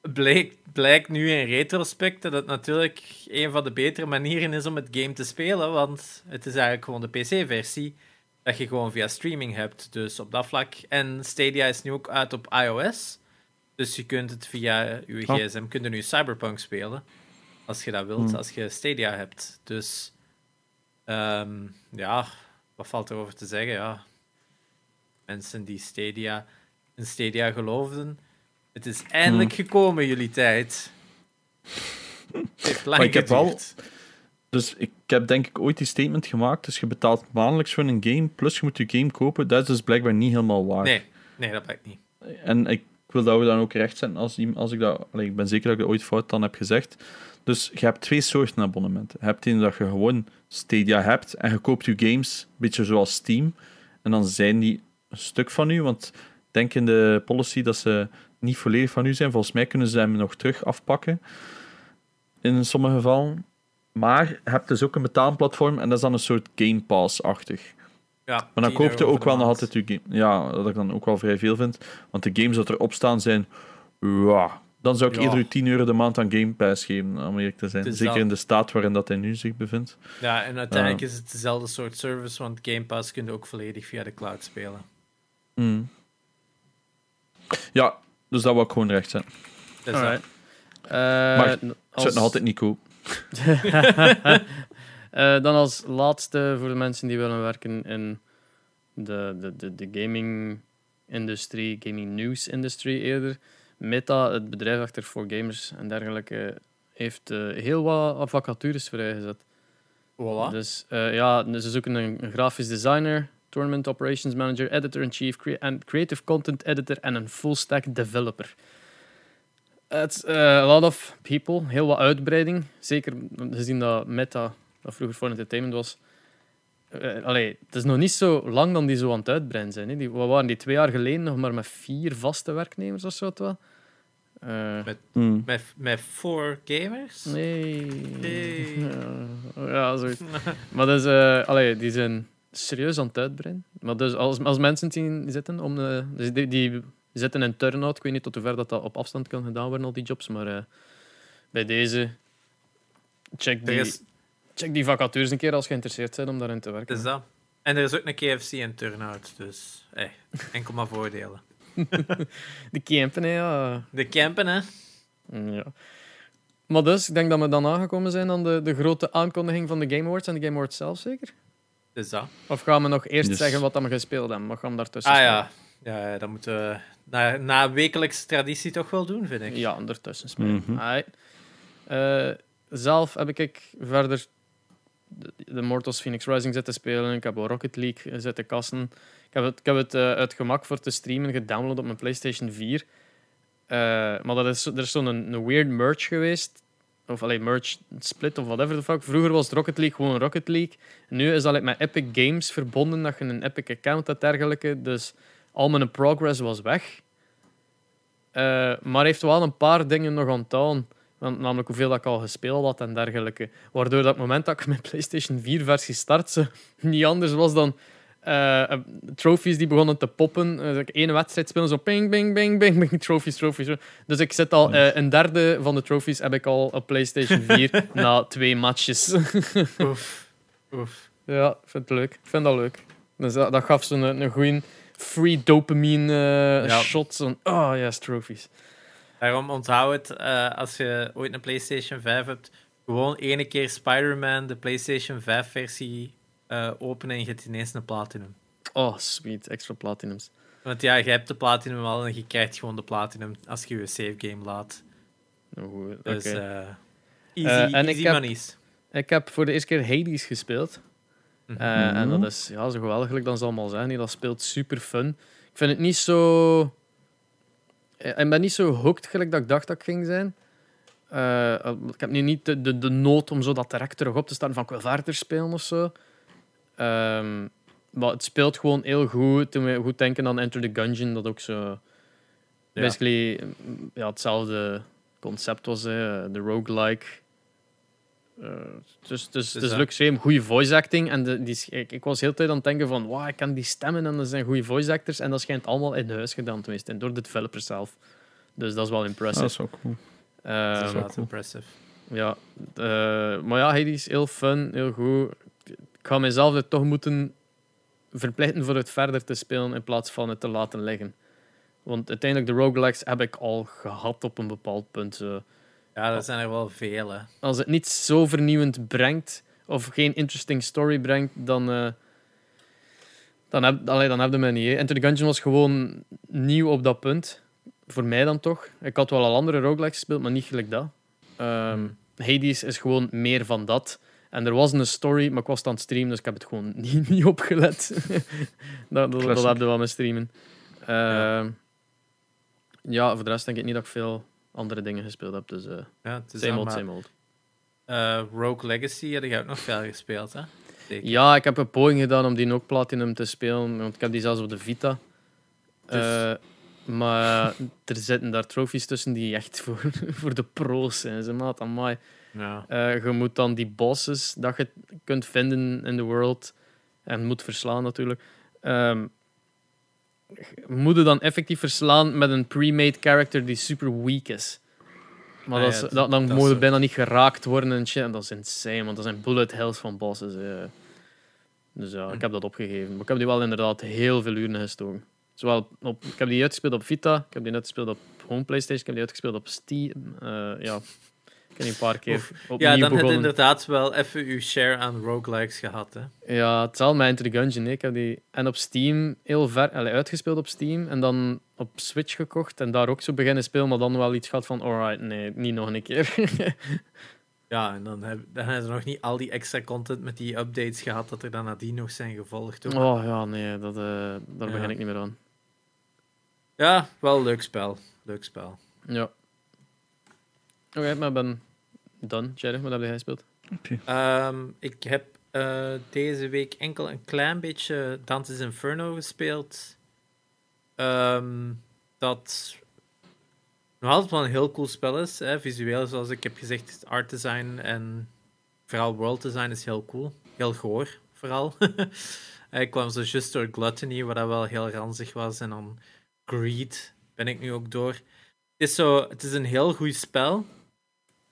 Bleek, blijkt nu in retrospect dat het natuurlijk een van de betere manieren is om het game te spelen, want het is eigenlijk gewoon de PC-versie dat je gewoon via streaming hebt. Dus op dat vlak. En Stadia is nu ook uit op iOS. Dus je kunt het via je Oh. gsm, kun je nu Cyberpunk spelen. Als je dat wilt, Hmm. als je Stadia hebt. Dus ehm, ja, wat valt erover te zeggen? Ja. Mensen die Stadia in Stadia geloofden. Het is eindelijk gekomen, jullie tijd. Hmm. Maar ik heb wel-. Dus ik heb denk ik ooit die statement gemaakt. Dus je betaalt maandelijks voor een game, plus je moet je game kopen. Dat is dus blijkbaar niet helemaal waar. Nee, nee, dat blijkt niet. En ik wil dat we dan ook rechtzetten als, iem- als ik dat... allee, ik ben zeker dat ik dat ooit fout dan heb gezegd. Dus je hebt twee soorten abonnementen. Je hebt een dat je gewoon Stadia hebt en je koopt je games, een beetje zoals Steam. En dan zijn die een stuk van u, want denk in de policy dat ze niet volledig van u zijn. Volgens mij kunnen ze hem nog terug afpakken. In sommige gevallen. Maar je hebt dus ook een betaalplatform en dat is dan een soort Game Pass-achtig. Ja, Maar dan 10 koopt je ook wel nog altijd je game. Ja, dat ik dan ook wel vrij veel vind. Want de games dat erop staan zijn. Ja, dan zou ik Ja. eerder 10 euro de maand aan Game Pass geven, om eerlijk te zijn. Is Zeker dat. in de staat waarin dat hij nu zich bevindt. Ja, en uiteindelijk is het dezelfde soort service, want Game Pass kun je ook volledig via de cloud spelen. Mm. Ja, dus dat wil ik gewoon recht zijn. Dus Alright. Eh, Maar Ik als- het nog altijd niet koop. Eh, dan als laatste voor de mensen die willen werken in de, de, de, de gaming-industrie, gaming-news-industrie eerder. Meta, het bedrijf achter voor gamers en dergelijke, heeft eh, heel wat vacatures vrijgezet. Voilà. Dus eh, ja, ze zoeken een, een grafisch designer, tournament operations manager, editor-in-chief, en creative content editor en een full-stack developer. It's a lot of people, heel wat uitbreiding. Zeker gezien dat Meta, dat vroeger voor entertainment was. Eh, allee, het is nog niet zo lang dan die zo aan het uitbreiden zijn. Hè. Die, wat waren die twee jaar geleden nog maar met vier vaste werknemers of zo? Eh, Mm. Met, met four gamers? nee. Nee. Ja, ja, zoiets. Maar dus, eh, allee, die zijn serieus aan het uitbreiden. Maar dus als, als mensen zien zitten om de, dus die, die zitten in turn-out. Ik weet niet tot hoever dat, dat op afstand kan gedaan worden, al die jobs. Maar eh, bij deze, check die, is, check die vacatures een keer als je geïnteresseerd bent om daarin te werken. is dat. En er is ook een KFC en turnout, dus hey, enkel maar voordelen. de campen, hè, ja. De campen, hè? ja. Maar dus, ik denk dat we dan aangekomen zijn aan de, de grote aankondiging van de Game Awards en de Game Awards zelf, zeker? Dus dat. Of gaan we nog eerst Dus- zeggen wat we gespeeld hebben? Wat gaan we daartussen Ah spelen? ja. Ja, ja, dat moeten we na, na wekelijkse traditie toch wel doen, vind ik. Ja, ertussen spelen. Eh, zelf heb ik verder de, de Mortals Phoenix Rising zitten spelen. Ik heb wel Rocket League zitten kassen. Ik heb het, ik heb het eh, uit gemak voor te streamen gedownload op mijn PlayStation 4. Eh, maar dat is, er is zo'n een, een weird merge geweest. Of alleen merge split of whatever the fuck. Vroeger was Rocket League gewoon Rocket League. Nu is dat met Epic Games verbonden, dat je een Epic account hebt dergelijke. Dus al mijn progress was weg. Eh, maar heeft wel een paar dingen nog onthouden. Want, namelijk hoeveel dat ik al gespeeld had en dergelijke. Waardoor dat moment dat ik mijn PlayStation 4-versie startte, niet anders was dan eh, eh, trophies die begonnen te poppen. Uh, ik één wedstrijd spelen, zo ping, bing, bing, bing, bing, trophies, trophies. Dus ik zit al, eh, een derde van de trophies heb ik al op PlayStation 4 na twee matches. Oef. Oef. ja, ik vind het leuk. Ik vind dat leuk. Dus dat, dat gaf zo'n een, een goeie free dopamine eh, Ja. shot. Zo'n, oh yes, trophies. Daarom onthoud het, eh, als je ooit een PlayStation 5 hebt, gewoon ene keer Spider-Man, de PlayStation 5-versie, eh, openen en je hebt ineens een Platinum. Oh, sweet. Extra platinums. Want ja, je hebt de Platinum al en je krijgt gewoon de Platinum als je je save game laat. Nou, goed, Dus oké. eh, easy, Eh, en ik easy heb- monies. Ik heb voor de eerste keer Hades gespeeld. Mhm. Eh, En dat is ja, zo geweldig dan ze allemaal zijn. Dat speelt super fun. Ik vind het niet zo. Eh, Ik ben niet zo hooked gelijk dat ik dacht dat ik ging zijn. Eh, ik heb nu niet de, de, de nood om zo dat direct terug op te staan van ik wil verder spelen of zo. Ehm, maar het speelt gewoon heel goed. Toen we goed denken aan Enter the Gungeon, dat ook zo. Ja. Basically, ja, hetzelfde concept was, hè, de roguelike. Eh, dus is, is ja. leuk, extreem goede voice acting. En de, die, is- ik, ik was heel tijd aan het denken van, wow, ik kan die stemmen en dat zijn goede voice actors. En dat schijnt allemaal in huis gedaan te zijn, door de developer zelf. Dus dat is wel impressive. dat is wel cool. Ehm, dat is wel cool. impressive. ja, eh, maar ja, Hades, heel fun, heel goed. Ik ga mezelf er toch moeten verplichten voor het verder te spelen in plaats van het te laten liggen. Want uiteindelijk, de roguelikes heb ik al gehad op een bepaald punt. zo. Ja, dat zijn er wel veel. Hè. Als het niet zo vernieuwend brengt, of geen interesting story brengt, dan, eh, dan, heb, allee, dan heb je mij niet. hè. Enter the Gungeon was gewoon nieuw op dat punt. Voor mij dan toch. Ik had wel al andere roguelikes gespeeld, maar niet gelijk dat. Ehm, Hades is gewoon meer van dat. En er was een story, maar ik was aan het streamen, dus ik heb het gewoon niet, niet opgelet. dat, dat, dat heb je wel met streamen. Ja. Ehm, ja, voor de rest denk ik niet dat ik veel andere dingen gespeeld heb. Dus eh Ja, het is same old, allemaal- same old. Eh, Rogue Legacy had ik ook nog veel gespeeld, hè? Zeker. Ja, ik heb een poging gedaan om die ook Platinum te spelen, want ik heb die zelfs op de Vita. Dus- Eh, maar er zitten daar trofies tussen die echt voor, voor de pro's zijn. Ze maat amai. Ja. Eh, je moet dan die bosses dat je kunt vinden in de world en moet verslaan natuurlijk. ehm moet je dan effectief verslaan met een pre-made character die super weak is. Maar Ah dat ja, is, dat- dat, dan dat moet je bijna niet geraakt worden en shit. En dat is insane, want dat zijn bullet hells van bosses. eh. Dus ja, ik heb dat opgegeven. Maar ik heb die wel inderdaad heel veel uren gestoken. Zowel op, ik heb die uitgespeeld op Vita, ik heb die uitgespeeld op home PlayStation, ik heb die uitgespeeld op Steam. Eh, ja, een paar keer opnieuw ja, dan heb je begonnen. inderdaad wel even uw share aan roguelikes gehad, hè? Ja, het zal mij Enter the Gungeon. Ik heb die en op Steam heel ver uitgespeeld op Steam en dan op Switch gekocht en daar ook zo beginnen spelen, maar dan wel iets gehad van, alright, nee, niet nog een keer. Ja, en dan, heb, dan hebben ze nog niet al die extra content met die updates gehad dat er dan nadien nog zijn gevolgd. Ook. oh ja, nee, dat, eh, daar Ja. begin ik niet meer aan. Ja, wel leuk spel. Leuk spel. Ja. Oké, maar ben done. Jerry, wat heb jij gespeeld? Ehm, ik heb eh, deze week enkel een klein beetje Dante's Inferno gespeeld. Ehm, dat nog altijd wel een heel cool spel is. Hè. Visueel, zoals ik heb gezegd, art design en vooral world design is heel cool. Heel goor, vooral. ik kwam zo just door Gluttony, wat dat wel heel ranzig was. En dan Greed ben ik nu ook door. Het is, zo, het is een heel goed spel.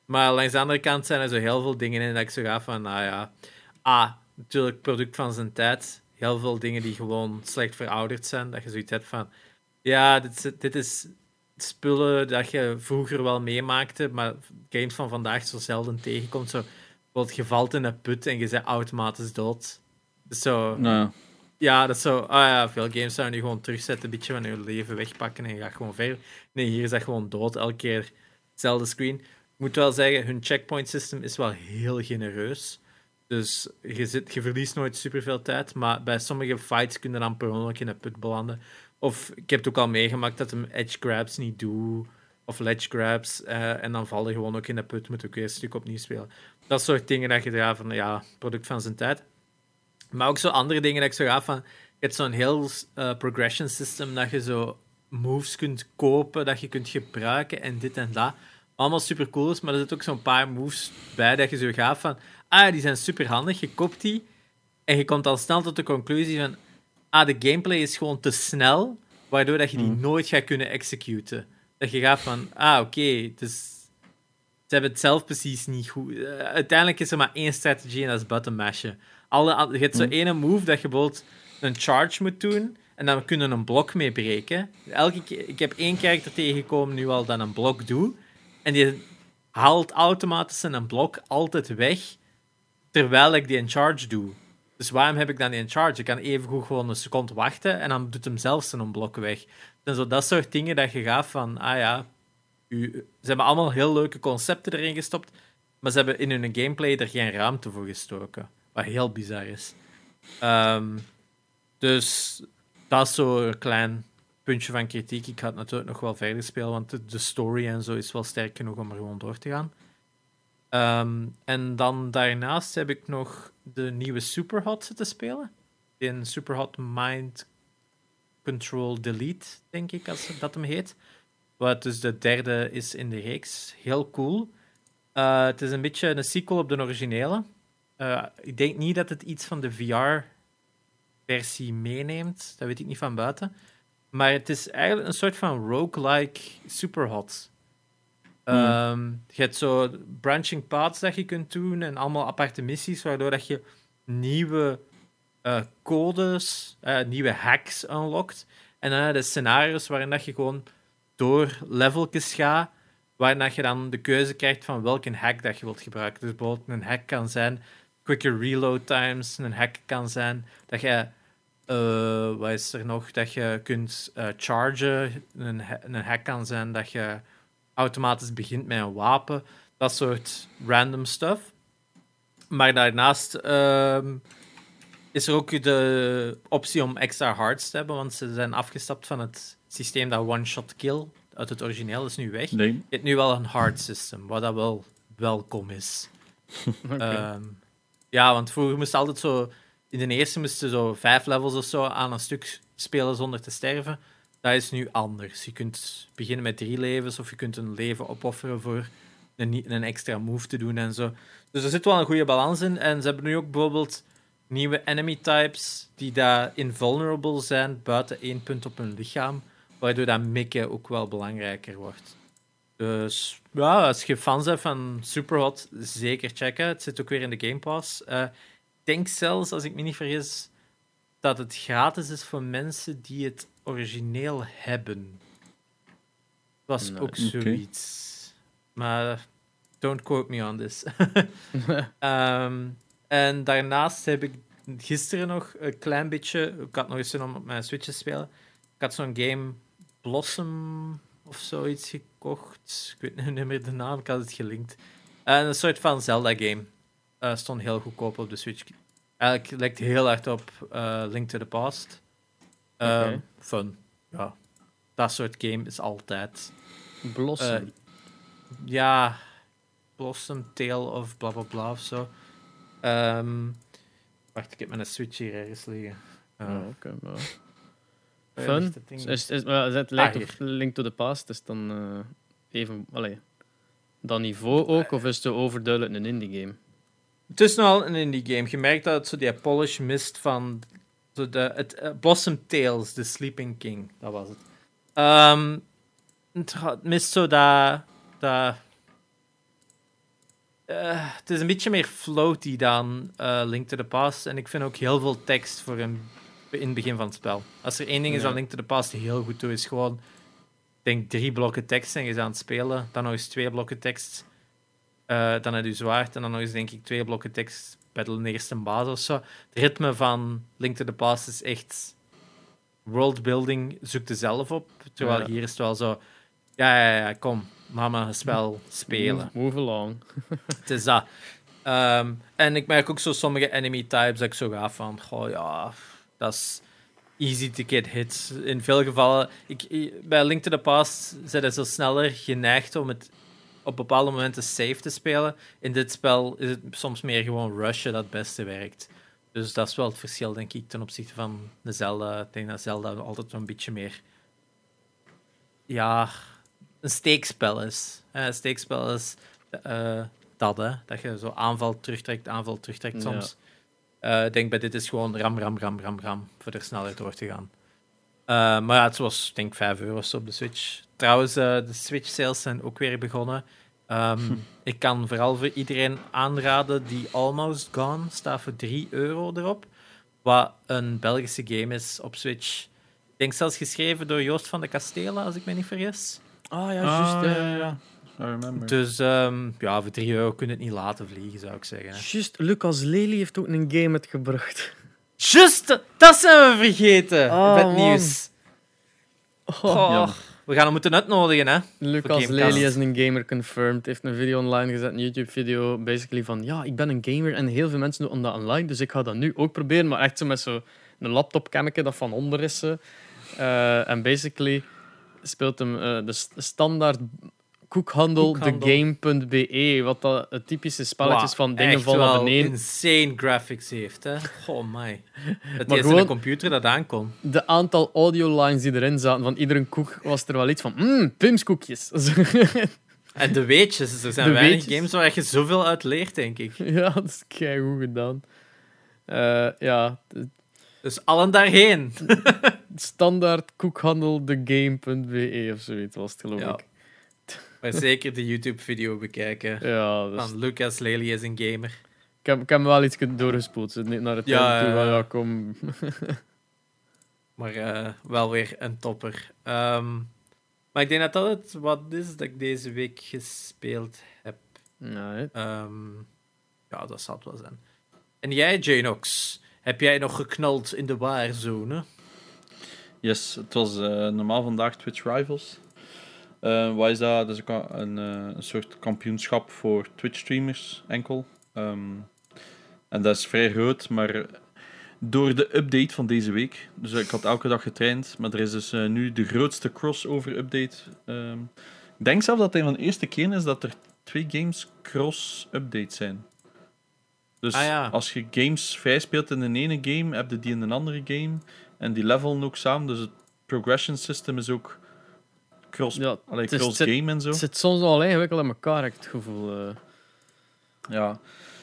Maar langs de andere kant zijn er zo heel veel dingen in dat ik zo ga van, nou ja... Ah, natuurlijk product van zijn tijd. Heel veel dingen die gewoon slecht verouderd zijn. Dat je zoiets hebt van... Ja, dit, is- dit is spullen dat je vroeger wel meemaakte, maar games van vandaag zo zelden tegenkomt. Zo, bijvoorbeeld, je valt in een put en je bent automatisch dood. Dus zo, Nou ja. dat is zo. Ah ja, veel games zouden je gewoon terugzetten, een beetje van je leven wegpakken en je gaat gewoon verder. Nee, hier is dat gewoon dood, elke keer hetzelfde screen. Moet wel zeggen, hun checkpoint system is wel heel genereus. Dus je, zit, je verliest nooit superveel tijd, maar bij sommige fights kun je dan per ongeluk in een put belanden. Of ik heb het ook al meegemaakt dat hem edge grabs niet doet, of ledge grabs, eh, en dan val je gewoon ook in de put, moet ook weer een stuk opnieuw spelen. Dat soort dingen dat je ja, van, ja, product van zijn tijd. Maar ook zo andere dingen dat ik zo ga van, je hebt zo'n heel eh, progression system dat je zo moves kunt kopen, dat je kunt gebruiken en dit en dat. Allemaal super cool is, maar er zitten ook zo'n paar moves bij dat je zo gaat van, ah, die zijn super handig, je koopt die en je komt al snel tot de conclusie van, ah, de gameplay is gewoon te snel, waardoor dat je die Hmm. nooit gaat kunnen executen. Dat je gaat van, ah, oké, dus ze hebben het zelf precies niet goed. eh, uiteindelijk is er maar één strategie en dat is button mashen. Alle, je hebt zo Hmm. ene move dat je bijvoorbeeld een charge moet doen en dan kunnen een blok mee breken. Elke keer, ik heb één karakter tegengekomen nu al dat een blok doet en die haalt automatisch een blok altijd weg terwijl ik die een charge doe. Dus waarom heb ik dan die een charge? Ik kan evengoed gewoon een seconde wachten en dan doet hem zelf zijn blok weg. En zo dat soort dingen dat je gaat van, ah ja, ze hebben allemaal heel leuke concepten erin gestopt, maar ze hebben in hun gameplay er geen ruimte voor gestoken. Wat heel bizar is. Ehm, dus dat is zo klein puntje van kritiek. Ik ga het natuurlijk nog wel verder spelen, want de, story en zo is wel sterk genoeg om er gewoon door te gaan. Ehm, en dan daarnaast heb ik nog de nieuwe Superhot zitten spelen. In Superhot Mind Control Delete, denk ik, als dat hem heet. Wat dus de derde is in de reeks. Heel cool. Eh, het is een beetje een sequel op de originele. Eh, ik denk niet dat het iets van de VR-versie meeneemt. Dat weet ik niet van buiten. Maar het is eigenlijk een soort van roguelike superhot. Ehm je hebt zo branching paths dat je kunt doen en allemaal aparte missies, waardoor dat je nieuwe eh, codes, eh, nieuwe hacks unlockt. En dan heb je de scenario's waarin dat je gewoon door leveltjes gaat, waarin dat je dan de keuze krijgt van welke hack dat je wilt gebruiken. Dus bijvoorbeeld een hack kan zijn quicker reload times, een hack kan zijn dat je, eh, wat is er nog, dat je kunt eh, chargen, een, een hack kan zijn dat je automatisch begint met een wapen, dat soort random stuff. Maar daarnaast ehm, is er ook de optie om extra hearts te hebben, want ze zijn afgestapt van het systeem dat one-shot kill uit het origineel, is nu weg. Je Nee. hebt nu wel een hard system, wat dat wel welkom is. Ehm, ja, want vroeger moest je altijd zo... In de eerste moesten zo vijf levels of zo aan een stuk spelen zonder te sterven. Dat is nu anders. Je kunt beginnen met drie levens of je kunt een leven opofferen voor een, een extra move te doen en zo. Dus er zit wel een goede balans in. En ze hebben nu ook bijvoorbeeld nieuwe enemy types die daar invulnerable zijn buiten één punt op hun lichaam. Waardoor dat mikken ook wel belangrijker wordt. Dus ja, als je fans hebt van Superhot, zeker checken. Het zit ook weer in de Game Pass. Eh, denk zelfs, als ik me niet vergis, dat het gratis is voor mensen die het origineel hebben. Was Nice. ook zoiets. Maar don't quote me on this. Ehm, en daarnaast heb ik gisteren nog een klein beetje... Ik had nog eens zin om op mijn Switch te spelen. Ik had zo'n game Blossom of zoiets gekocht. Ik weet niet meer de naam, ik had het gelinkt. En een soort van Zelda-game. Eh, stond heel goedkoop op de Switch. Eigenlijk lijkt heel hard op eh, Link to the Past. Ehm. Fun. Ja. Dat soort game is altijd. Blossom. Eh, ja, Blossom Tale of bla bla bla of zo. Ehm, wacht, ik heb mijn Switch hier ergens liggen. Ja, oké, maar- waar Fun? Is, het lijkt Ah, op Link to the Past, is dan even... Allee, dat niveau ook, of is het overduidelijk een indie game? Het is nogal een indie game. Je merkt dat het zo die polish mist van zo de, het eh, Blossom Tales, The Sleeping King. Dat was het. Ehm, het, mist zo dat. dat eh, het is een beetje meer floaty dan eh, Link to the Past. En ik vind ook heel veel tekst voor een in het begin van het spel. Als er één ding is Ja. dat Link to the Past heel goed doet, is gewoon, ik denk drie blokken tekst en je is aan het spelen. Dan nog eens twee blokken tekst. Eh, dan heb je zwaard en dan nog eens, denk ik, twee blokken tekst. Battle de eerste baas of zo. Het ritme van Link to the Past is echt worldbuilding, zoek er zelf op. Terwijl Ja. hier is het wel zo, ja, ja, ja, kom, mama, spel spelen. Move, along. Het is dat. Ehm, en ik merk ook zo sommige enemy types dat ik zo ga van, goh ja, dat is easy to get hit. In veel gevallen, ik, bij Link to the Past zijn ze zo sneller geneigd om het op bepaalde momenten safe te spelen. In dit spel is het soms meer gewoon rushen dat het beste werkt. Dus dat is wel het verschil, denk ik, ten opzichte van de Zelda. Ik denk dat Zelda altijd wel een beetje meer... Ja, een steekspel is. Eh, Een steekspel is eh, dat, hè. Dat je zo aanval terugtrekt, aanval terugtrekt soms. Eh, ik denk bij dit is gewoon ram, ram, ram, ram, ram, voor er sneller door te gaan. Eh, maar ja, het was, denk ik, 5 euro op de Switch. Trouwens, eh, de Switch-sales zijn ook weer begonnen. Ehm, Ik kan vooral voor iedereen aanraden die Almost Gone staat voor 3 euro erop. Wat een Belgische game is op Switch. Ik denk zelfs geschreven door Joost van de Kastelen, als ik me niet vergis. Ah ja, Ah, juist. ja, eh, ja, ja. I remember. Dus ehm, ja, voor 3 euro kun je het niet laten vliegen, zou ik zeggen. hè. Juist, Lucas Lely heeft ook een game uitgebracht. Just, dat zijn we vergeten. Oh, met man. nieuws. Oh, we gaan hem moeten uitnodigen, hè? Lucas. Lely is een gamer confirmed. Heeft een video online gezet, een YouTube-video. Basically van ja, ik ben een gamer en heel veel mensen doen dat online, dus ik ga dat nu ook proberen. Maar echt zo met zo'n laptopcammetje dat van onder is. Eh, En basically speelt hem eh, de st- standaard koekhandel, Koekhandel. thegame.be. Wat dat het typische spelletje is Wauw, van dingen vallen beneden. insane graphics heeft, hè? Goh, my. Maar is gewoon- een computer dat aankon. De aantal audiolines die erin zaten van iedere koek was er wel iets van. Mmm, pimskoekjes. En de weetjes, er zijn De weinig weetjes. games waar je zoveel uit leert, denk ik. ja, dat is keigoed gedaan. Eh, ja, Dus allen daarheen. standaard koekhandel thegame.be of zoiets was het, geloof Ja. ik. Maar zeker de YouTube-video bekijken. Ja, dat is- Van Lucas Lely is een gamer. ik, heb, ik heb wel iets doorgespoeld. Niet naar het Ja, einde toe ja, kom. Maar eh, wel weer een topper. Ehm, maar ik denk dat dat het wat is dat ik deze week gespeeld heb. Ehm, ja, dat zal het wel zijn. En jij, Janox, heb jij nog geknald in de Warzone? Yes, het was eh, normaal vandaag Twitch Rivals. Eh, wat is dat? Dat is ook een, eh, een soort kampioenschap voor Twitch-streamers, enkel. Ehm, en dat is vrij groot, maar door de update van deze week, dus ik had elke dag getraind, maar er is dus eh, nu de grootste crossover-update. Ehm, ik denk zelfs dat het een van de eerste keren is dat er twee games cross-update zijn. Dus Ah, ja. als je games vrij speelt in de ene game, heb je die in een andere game. En die levelen ook samen, dus het progression system is ook cross, Ja, allee, is- zit- game en zo. Het zit soms wel ingewikkeld in elkaar, heb ik het gevoel. eh. Ja.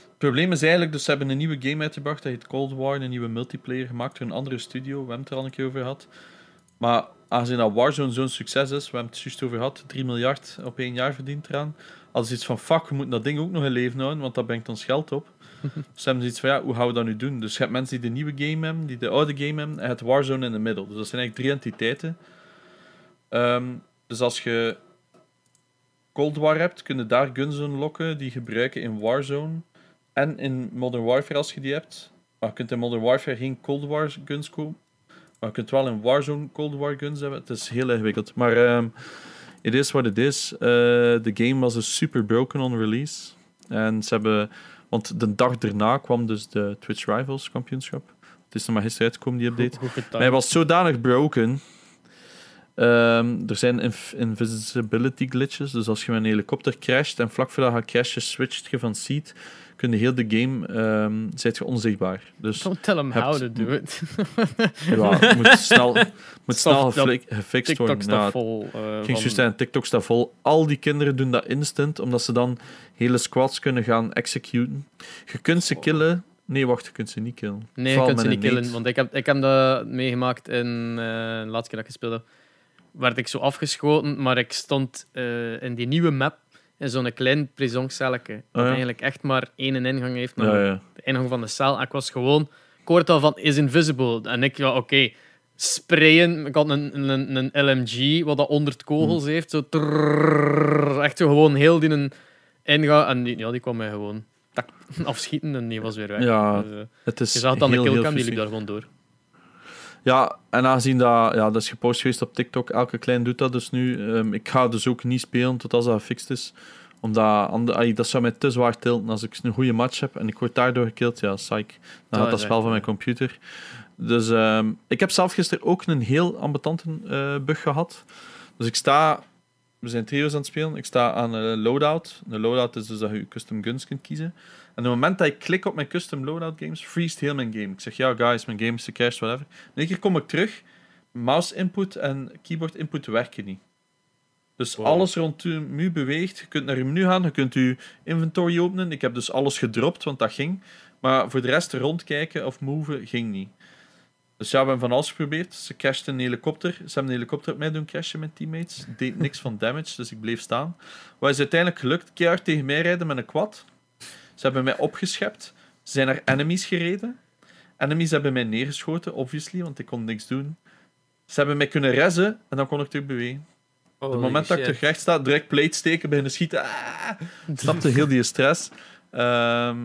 Het probleem is eigenlijk, dus ze hebben een nieuwe game uitgebracht, dat heet Cold War, een nieuwe multiplayer gemaakt door een andere studio. We hebben het er al een keer over gehad. Maar aangezien dat Warzone zo'n succes is, we hebben het juist over gehad, 3 miljard op één jaar verdient eraan. Als iets van, fuck, we moeten dat ding ook nog in leven houden, want dat brengt ons geld op. dus hebben ze iets van, ja, hoe gaan we dat nu doen? Dus je hebt mensen die de nieuwe game hebben, die de oude game hebben, en het Warzone in de middel. Dus dat zijn eigenlijk drie entiteiten. Ehm, dus als je Cold War hebt, kun je daar guns unlocken die gebruiken in Warzone en in Modern Warfare als je die hebt. Maar je kunt in Modern Warfare geen Cold War guns kopen. Maar je kunt wel in Warzone Cold War guns hebben. Het is heel ingewikkeld. Maar ehm it is what it is. Eh, De game was dus super broken on release. En ze hebben... Want de dag daarna kwam dus de Twitch Rivals kampioenschap. Het is nog maar gisteren uitgekomen, die update. Goed, goed getimed. Maar hij was zodanig broken. Ehm, er zijn inv- invisibility glitches. Dus als je met een helikopter crasht en vlak voordat je crasht, je switcht je van seat, kun je heel de game ehm zijt je onzichtbaar. Dus Don't tell him hebt- how to do it. ja, het moet snel, moet snel gefixt TikTok worden. staat Ja, vol. eh, ging van- TikTok staat vol. Al die kinderen doen dat instant, omdat ze dan hele squads kunnen gaan executen. Je kunt ze killen. Nee, wacht, je kunt ze niet killen. Nee, je kunt ze niet killen. Want ik heb, ik heb dat meegemaakt in eh, de laatste keer dat ik gespeeld heb. Werd ik zo afgeschoten, maar ik stond eh, in die nieuwe map in zo'n klein prisoncelke. Dat Ah, ja. eigenlijk echt maar één ingang heeft naar Ja, ja. de ingang van de cel. En ik was gewoon hoorde al van is invisible. En ik, ja, oké, sprayen. Ik had een, een, een LMG wat dat 100 kogels heeft. Zo trrrr, echt zo gewoon heel die een ingaan. En die, ja, die kwam mij gewoon tak, afschieten en die was weer weg. Ja, Dus, Het is je zag aan de killcam, die liep daar gewoon door. Ja, en aangezien dat, ja, dat is gepost geweest op TikTok, elke klein doet dat dus nu. Ehm, ik ga dus ook niet spelen tot als dat gefixt is. Omdat ander- ai, dat zou mij te zwaar tilten als ik een goede match heb en ik word daardoor gekild. Ja, psych. Dan Dat gaat dat is spel van mijn computer. Dus ehm, ik heb zelf gisteren ook een heel ambetante eh, bug gehad. Dus ik sta... We zijn trio's aan het spelen. Ik sta aan een loadout. Een loadout is dus dat je custom guns kunt kiezen. En op het moment dat ik klik op mijn custom loadout games, freest heel mijn game. Ik zeg, ja guys, mijn game is gecached, whatever. In één keer kom ik terug. Mouse input en keyboard input werken niet. Dus Wow. alles rond je menu beweegt. Je kunt naar je menu gaan, je kunt je inventory openen. Ik heb dus alles gedropt, want dat ging. Maar voor de rest rondkijken of moven ging niet. Dus ja, we hebben van alles geprobeerd. Ze crashten een helikopter. Ze hebben een helikopter op mij doen crashen met teammates. Deed niks van damage, dus ik bleef staan. Wat is uiteindelijk gelukt? Keihard tegen mij rijden met een quad. Ze hebben mij opgeschept. Ze zijn naar enemies gereden. Enemies hebben mij neergeschoten, obviously, want ik kon niks doen. Ze hebben mij kunnen rezen en dan kon ik terug bewegen. Op het moment dat ik terug recht sta, direct plate steken, beginnen schieten. Ah! Snapte heel die stress. Ehm,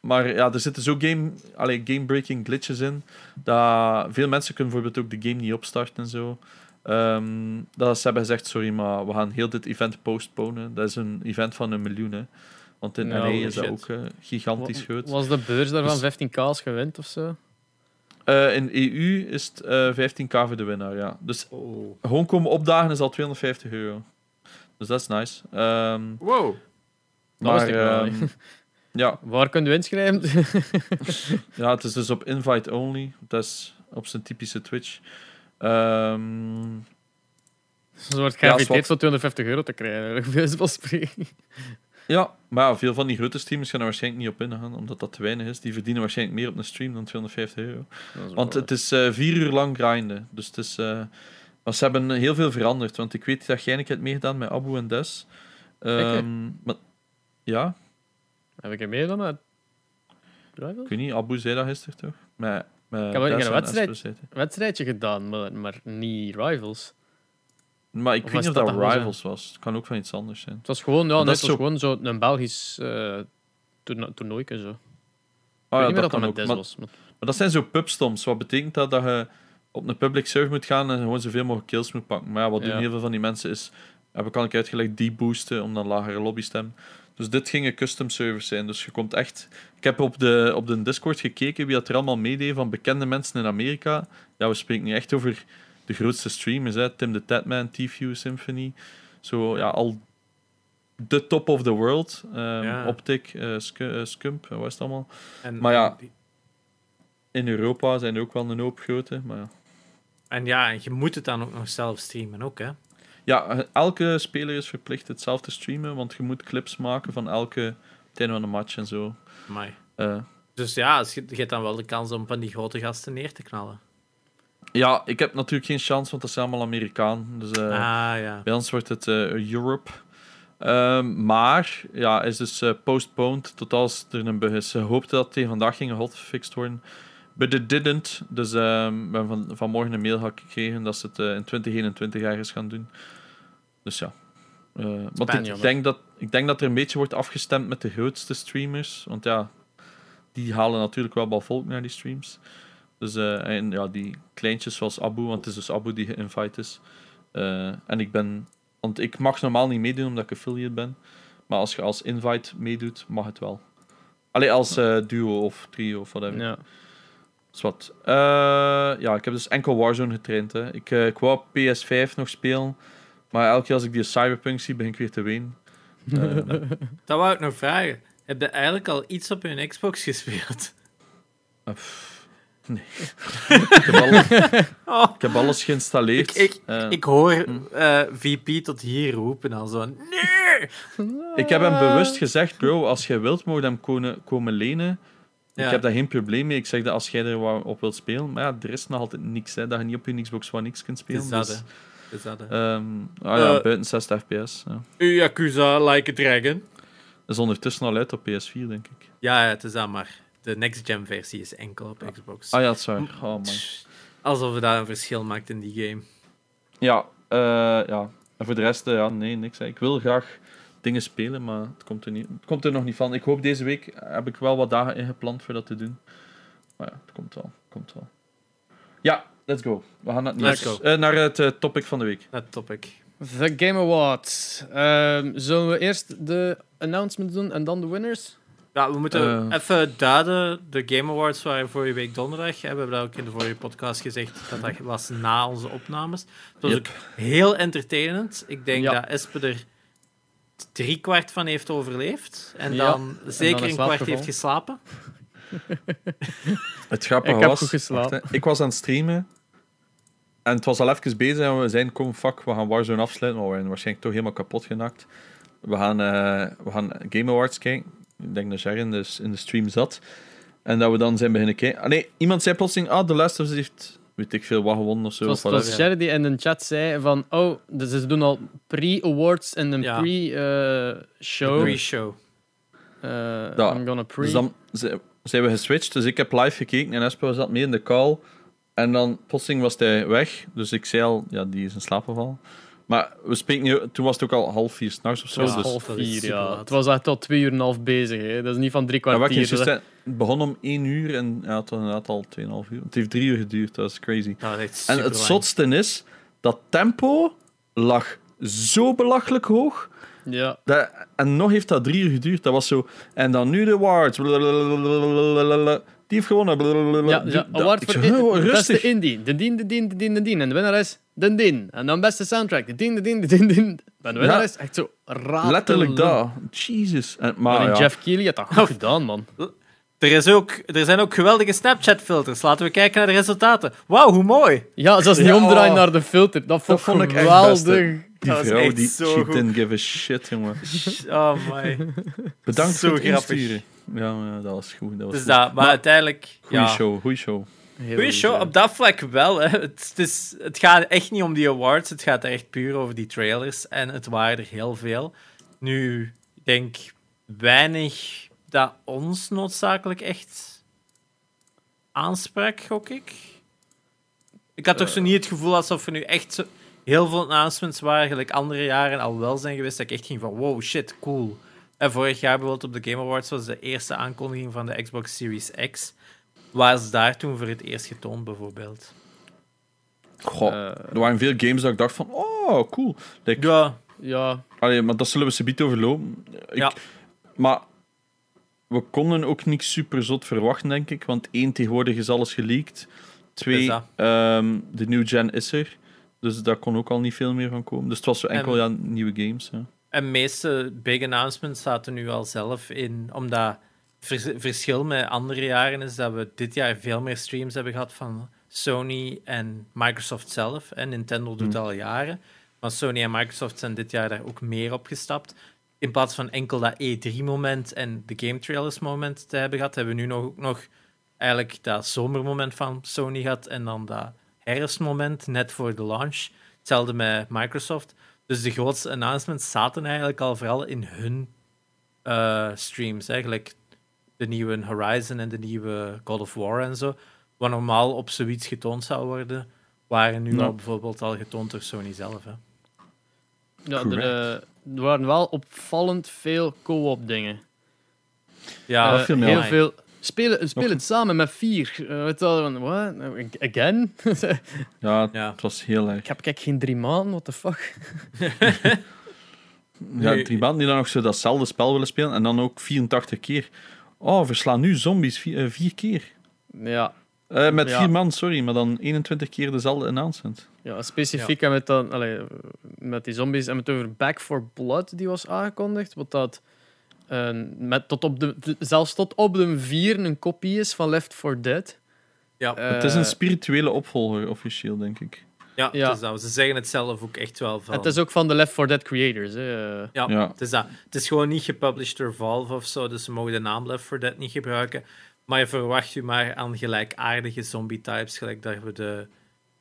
maar ja, er zitten zo game, allee, game-breaking glitches in. Dat veel mensen kunnen bijvoorbeeld ook de game niet opstarten en zo. Ehm, dat ze hebben gezegd, sorry, maar we gaan heel dit event postponen. Dat is een event van een miljoen, hè. Want in Ja, LA is dat ook eh, gigantisch groot. Was de beurs daarvan Dus- 15k als gewend of zo? Eh, in EU is het eh 15k voor de winnaar, ja. Dus Oh. gewoon komen opdagen is al 250 euro. Dus dat is nice. Ehm, Wow. Maar, wel ehm, niet. ja, Waar kun je inschrijven? ja, het is dus op invite only. Dat is op zijn typische Twitch. Ehm, Ze wordt Ja, geïnviteerd zwart. voor 250 euro te krijgen. Veel van spreken. Ja, maar veel van die grote streamers gaan er waarschijnlijk niet op ingaan, omdat dat te weinig is. Die verdienen waarschijnlijk meer op een stream dan 250 euro. Want het is eh, vier uur lang grinden. Dus het is... eh, maar ze hebben heel veel veranderd. Want ik weet dat jij een keer hebt meegedaan met Abu en Des. Maar, ja, Heb ik er meer dan ik Rivals? weet niet. Abu zei dat gisteren toch? Met, met Ik heb een wedstrijd. Wedstrijdje gedaan, maar, maar niet Rivals. Maar ik Of weet niet of dat Rivals was. Het kan ook van iets anders zijn. Het was gewoon, ja, zo- gewoon zo een Belgisch eh toerno- toernooitje. Zo. Ik Ah, ja, dat dat kan dat met. Des Maar, was. maar- maar dat zijn zo pubstoms. Wat betekent dat? Dat je op een public server moet gaan en gewoon zoveel mogelijk kills moet pakken. Maar ja, wat doen Ja. heel veel van die mensen is, heb ik al een keer uitgelegd, deboosten om dan lagere lobbystem. Dus dit gingen custom servers zijn. Dus je komt echt... Ik heb op de, op de Discord gekeken wie dat er allemaal meedeed van bekende mensen in Amerika. Ja, we spreken nu echt over de grootste streamers. Hè. Tim the Tatman, T-View, Symphony. Zo, ja, al de top of the world. Ehm, Ja. Optic, eh, Sc- eh, Scump, wat is het allemaal? En, Maar ja. In Europa zijn er ook wel een hoop grote, maar ja. En ja, en je moet het dan ook nog zelf streamen, ook, hè? Ja, elke speler is verplicht het zelf te streamen, want je moet clips maken van elke einde van de match en zo. Eh, Dus ja, je hebt dan wel de kans om van die grote gasten neer te knallen. Ja, ik heb natuurlijk geen chance, want dat zijn allemaal Amerikaan. Dus eh, ah, ja. bij ons wordt het eh, Europe. Ehm, maar, ja, is dus eh, postponed tot als er een bug is. Ze hoopten dat tegen vandaag ging hotfixed worden. But it didn't. Dus ehm, we hebben van, vanmorgen een mail gekregen dat ze het in 2021 ergens gaan doen. Dus ja. Want ik jammer. denk, dat, ik denk dat er een beetje wordt afgestemd met de grootste streamers. Want ja, die halen natuurlijk wel wat volk naar die streams. Dus eh, en ja, die kleintjes zoals Abu, want het is dus Abu die geïnvite is. Eh, en ik ben, want ik mag normaal niet meedoen omdat ik affiliate ben. Maar als je als invite meedoet, mag het wel. Alleen als eh, duo of trio of whatever. Ja. Zwat. Eh, ja, ik heb dus enkel Warzone getraind. Hè. Ik, ik wou PS5 nog spelen. Maar elke keer als ik die Cyberpunk zie, begin ik weer te wenen. Eh, Dat wou ik nog vragen. Heb je eigenlijk al iets op hun Xbox gespeeld? pff, nee. ik, heb alles, Oh, ik heb alles geïnstalleerd. Ik- ik- Eh, ik hoor Hm. eh, VP tot hier roepen al zo. Nee! Ik heb hem bewust gezegd, bro, als jij wilt, mogen hem komen, komen lenen. Ja. Ik heb daar geen probleem mee. Ik zeg dat als jij er wat op wilt spelen. Maar ja, er is nog altijd niks, hè, dat je niet op je Xbox One X kunt spelen. is dat, dus, is dat, ehm, ah ja, Eh. buiten 60 fps. Ja. Yakuza Like a Dragon. Dat is ondertussen al uit op PS4, denk ik. Ja, ja, het is dat, maar de next-gen versie is enkel op Xbox. Ah ja, dat is waar. Oh, man. Alsof het daar een verschil maakt in die game. Ja, eh, ja. En voor de rest, eh, ja, nee, niks. hè. Ik wil graag dingen spelen, maar het komt, er niet, het komt er nog niet van. Ik hoop deze week, heb ik wel wat dagen ingepland voor dat te doen. Maar ja, het komt wel. het Komt wel. Ja, let's go. We gaan naar het Let's nieuws. go. Eh, naar het topic van de week. Dat topic. The Game Awards. Ehm, zullen we eerst de announcement doen en dan de winners? Ja, we moeten Eh. even duiden. De Game Awards waren vorige week donderdag. hè. We hebben dat ook in de vorige podcast gezegd. Dat dat was na onze opnames. Het was Yep. ook heel entertainend. Ik denk Ja. dat Espe er drie kwart van heeft overleefd. En Ja, dan zeker een kwart heeft geslapen. Het grappige Ik heb was, goed geslapen. wacht, ik was aan het streamen en het was al even bezig en we zeiden, kom fuck, we gaan Warzone afsluiten, maar we zijn waarschijnlijk toch helemaal kapot genakt. We gaan, eh, we gaan Game Awards kijken. Ik denk dat Jer in de, in de stream zat. En dat we dan zijn beginnen kijken. Ah, nee, iemand zei plotseling, ah, The Last of Us heeft, weet ik veel, wat gewonnen of zo. Het was, ja. Die in de chat zei van, oh, dus ze doen al pre-awards en een Ja. pre-show. Pre-show. Eh, Ja, I'm gonna pre. Dus dan zi- zijn we geswitcht. Dus ik heb live gekeken en Espe zat mee in de call. En dan plotseling was hij weg. Dus ik zei al, ja, die is in slaap gevallen. Maar we spreken nu, toen was het ook al half vier s'nachts of zo. Ja, dus, half vier, ja. laat. Het was echt al twee uur en een half bezig. Hè. Dat is niet van drie ja, kwartier. zei, het begon om één uur en ja, het was inderdaad al 2,5 uur. Het heeft drie uur geduurd, dat is crazy. Ja, dat is echt En het zotste is, dat tempo lag zo belachelijk hoog. Ja. Dat, en nog heeft dat drie uur geduurd. Dat was zo. En dan nu de. Blablabla. Die heeft gewonnen. Blablabla. Ja, Die- ja, dat- award voor zo, in- oh, beste rustig. indie. De dien, de dien, de dien, de dien. En de winnaar is de dien. En dan beste soundtrack. De dien, de dien, de dien, de dien. En de winnaar Ja. is echt zo raar. Letterlijk dat. Jesus. En, Maar maar ja. Jeff Keighley had dat goed gedaan, man. Er, is ook, er zijn ook geweldige Snapchat-filters. Laten we kijken naar de resultaten. Wauw, hoe mooi! Ja, zelfs niet Ja, omdraaien oh. naar de filter. Dat vond, vond ik echt geweldig. beste. Die Dat vrouw, echt die zo she goed. didn't give a shit, jongen. Oh my. Bedankt Zo voor het grappig. insturen. Ja, ja, dat was goed. Dat was Dus goed. dat, maar uiteindelijk... Goeie Ja, show, goeie show. Heel Goeie show, op dat vlak wel. Hè. Het, het, is, het gaat echt niet om die awards, het gaat echt puur over die trailers. En het waren er heel veel. Nu, ik denk weinig dat ons noodzakelijk echt aansprak, gok ik. Ik had toch zo niet het gevoel alsof er nu echt zo heel veel announcements waren, gelijk andere jaren al wel zijn geweest, dat ik echt ging van wow, shit, cool. En vorig jaar bijvoorbeeld op de Game Awards was de eerste aankondiging van de Xbox Series X. Was daar toen voor het eerst getoond, bijvoorbeeld? Goh, Eh, er waren veel games dat ik dacht van, oh, cool. Like, Ja, ja, Allee, maar dat zullen we subiet overlopen. Ik, Ja. Maar we konden ook niet super zot verwachten, denk ik. Want één, tegenwoordig is alles geleakt. Twee, ehm, de new gen is er. Dus daar kon ook al niet veel meer van komen. Dus het was zo enkel En- ja, nieuwe games. Ja. En de meeste big announcements zaten nu al zelf in, omdat vers- verschil met andere jaren is dat we dit jaar veel meer streams hebben gehad van Sony en Microsoft zelf. En Nintendo doet het Hmm. al jaren. Maar Sony en Microsoft zijn dit jaar daar ook meer op gestapt. In plaats van enkel dat E3-moment en de Game Trailers-moment te hebben gehad, hebben we nu nog, ook nog eigenlijk dat zomermoment van Sony gehad en dan dat herfstmoment net voor de launch. Hetzelfde met Microsoft. Dus de grootste announcements zaten eigenlijk al vooral in hun eh, streams. Eigenlijk de nieuwe Horizon en de nieuwe God of War en zo. Wat normaal op zoiets getoond zou worden, waren nu Ja. al bijvoorbeeld al getoond door Sony zelf. Hè. ja er, eh, er waren wel opvallend veel co-op dingen. Ja, Eh, heel veel. Speel, het samen met vier. Eh, weet je wel, van, what? Again? Ja, Ja. het was heel erg. Ik heb kijk geen drie maanden, what the fuck? Ja, drie maanden die dan nog zo datzelfde spel willen spelen. En dan ook 84 keer. Oh, verslaan nu zombies vier, eh, vier keer. Ja, Eh, met Ja. vier man, sorry. Maar dan 21 keer dezelfde announcement. ja specifiek en met, dan, allee, met die zombies en met over Back for Blood die was aangekondigd. Wat dat met tot op de, zelfs tot op de vier een kopie is van Left 4 Dead. Ja. het is Eh, een spirituele opvolger, officieel, denk ik. Ja, Ja. Het is dat. ze zeggen het zelf ook echt wel van. Het is ook van de Left 4 Dead creators. Hè. eh. Ja, Ja. Het, is dat. het is gewoon niet gepublished door Valve of zo, dus ze mogen de naam Left 4 Dead niet gebruiken. Maar je verwacht je maar aan gelijkaardige zombie-types, gelijk dat we de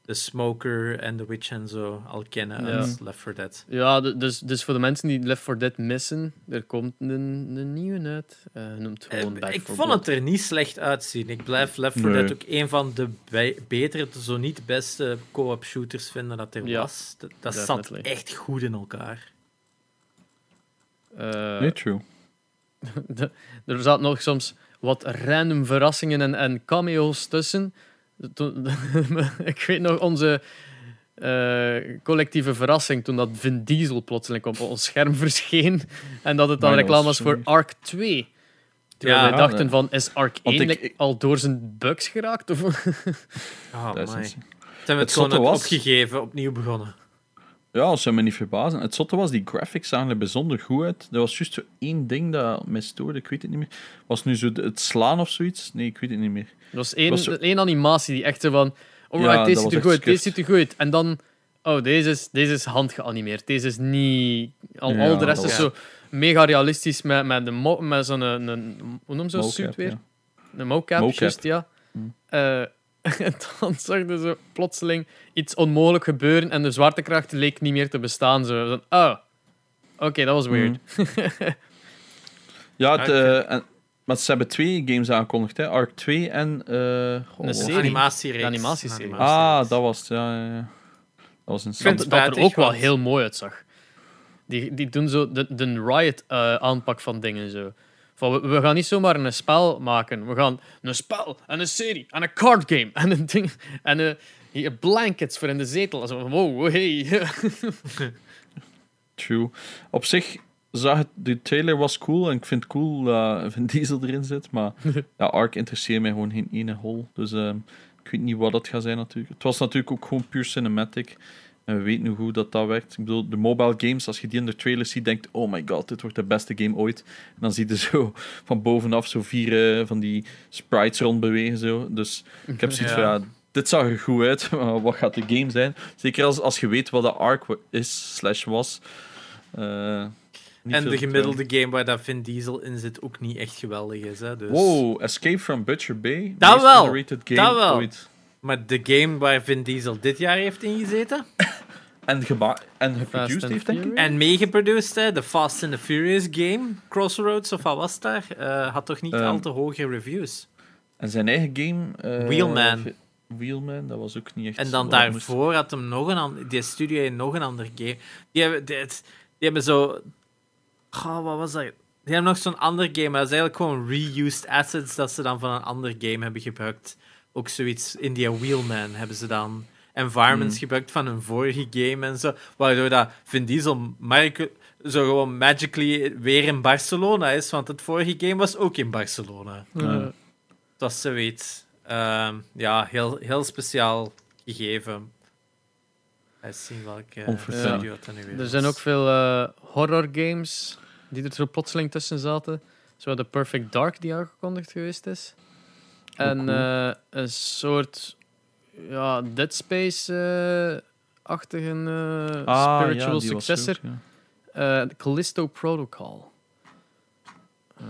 de Smoker en The Witch en zo al kennen Ja. uit Left 4 Dead. Ja, dus, dus voor de mensen die Left 4 Dead missen, er komt een, een nieuwe uit. Eh noemt gewoon Eh, Back ik 4 vond Blood. het er niet slecht uitzien. Ik blijf Left 4 Nee. Dead ook een van de betere, zo niet beste co-op shooters vinden dat er Ja, was. Dat, dat zat echt goed in elkaar. Eh, Nee, true. de- er zaten nog soms wat random verrassingen en, en cameo's tussen. Toen- ik weet nog onze eh, collectieve verrassing toen dat Vin Diesel plotseling op ons scherm verscheen. En dat het dan reclame was voor Ark 2. Terwijl Ja, wij dachten nee. van, is Ark Want 1 ik- like, al door zijn bugs geraakt? Of... Oh, Dat is my. Ze hebben het Het gewoon opgegeven, opnieuw begonnen. Ja, dat zou me niet verbazen. Het zotte was, die graphics zagen er bijzonder goed uit. Er was juist zo één ding dat mij stoorde, ik weet het niet meer. Was nu zo het slaan of zoiets? Nee, ik weet het niet meer. Er was één, was zo- één animatie die echt van... Alright, Ja, deze ziet er goed, deze ziet er goed. En dan... Oh, deze is, deze is handgeanimeerd. Deze is niet... Al, Ja, al de rest is zo mega realistisch met, met, de mo- met zo'n... Een, een, hoe noem je zo'n suit weer? ja. Een mocap, ja. Hm. Eh, en dan zag zo plotseling iets onmogelijk gebeuren en de zwaartekracht leek niet meer te bestaan. Zo. Oh, oké, dat was weird. Ja, het, Ja, ik eh, en, maar ze hebben twee games aangekondigd, hè. Ark 2 en... eh, goh, Een animatieserie. Ah, dat was het, ja, ja, ja. Dat was een vind Dat, er ook wel heel mooi uitzag. Die, die doen zo de, de Riot-aanpak van dingen. Zo. Van, we, we gaan niet zomaar een spel maken. We gaan een spel en een serie en een card game en een ding. En eh, hier blankets voor in de zetel. Wow, hey. True. Op zich zag het, de trailer was cool en ik vind het cool dat Vin Diesel erin zit, maar ja, Ark interesseert mij gewoon geen ene hol. Dus ehm, ik weet niet wat dat gaat zijn natuurlijk. Het was natuurlijk ook gewoon puur cinematic. En we weten hoe goed dat, dat werkt. Ik bedoel, de mobile games, als je die in de trailer ziet, denkt oh my god, dit wordt de beste game ooit. En dan zie je zo van bovenaf zo vier eh, van die sprites rondbewegen. Zo. Dus ik heb zoiets Ja. van, ja, dit zag er goed uit, maar wat gaat de game zijn? Zeker als, als je weet wat de Ark is, slash was. Eh, En de gemiddelde game waar dat Vin Diesel in zit ook niet echt geweldig is. Hè, dus. Wow, Escape from Butcher Bay. Dat wel, dat wel. ooit. Maar de game waar Vin Diesel dit jaar heeft ingezeten En, en geproduced heeft, denk ik. En meegeproduced, hè, de Fast and the Furious game, Crossroads of wat was daar, eh, had toch niet Ehm, al te hoge reviews. En zijn eigen game... eh, Wheelman. Wheelman, dat was ook niet echt... En dan moest- daarvoor had hem nog een die studio heeft nog een ander game. Die hebben, die, die hebben zo, oh, wat was dat? Die hebben nog zo'n ander game, maar dat is eigenlijk gewoon reused assets dat ze dan van een ander game hebben gebruikt. Ook zoiets, in die Wheelman hebben ze dan environments Hmm. gebruikt van een vorige game en zo, waardoor dat Vin Diesel Marco, zo gewoon magically weer in Barcelona is, want het vorige game was ook in Barcelona. Ja. Dat is zoiets. Ehm, ja, heel, heel speciaal gegeven. Eens zien welke studio het dan nu weer er zijn ook veel eh, horror games die er zo plotseling tussen zaten. Zo de Perfect Dark die aangekondigd geweest is. En eh, een soort ja, Dead Space-achtige eh, Ah, spiritual ja, die was successor. ook, ja. Eh, Callisto Protocol. Eh,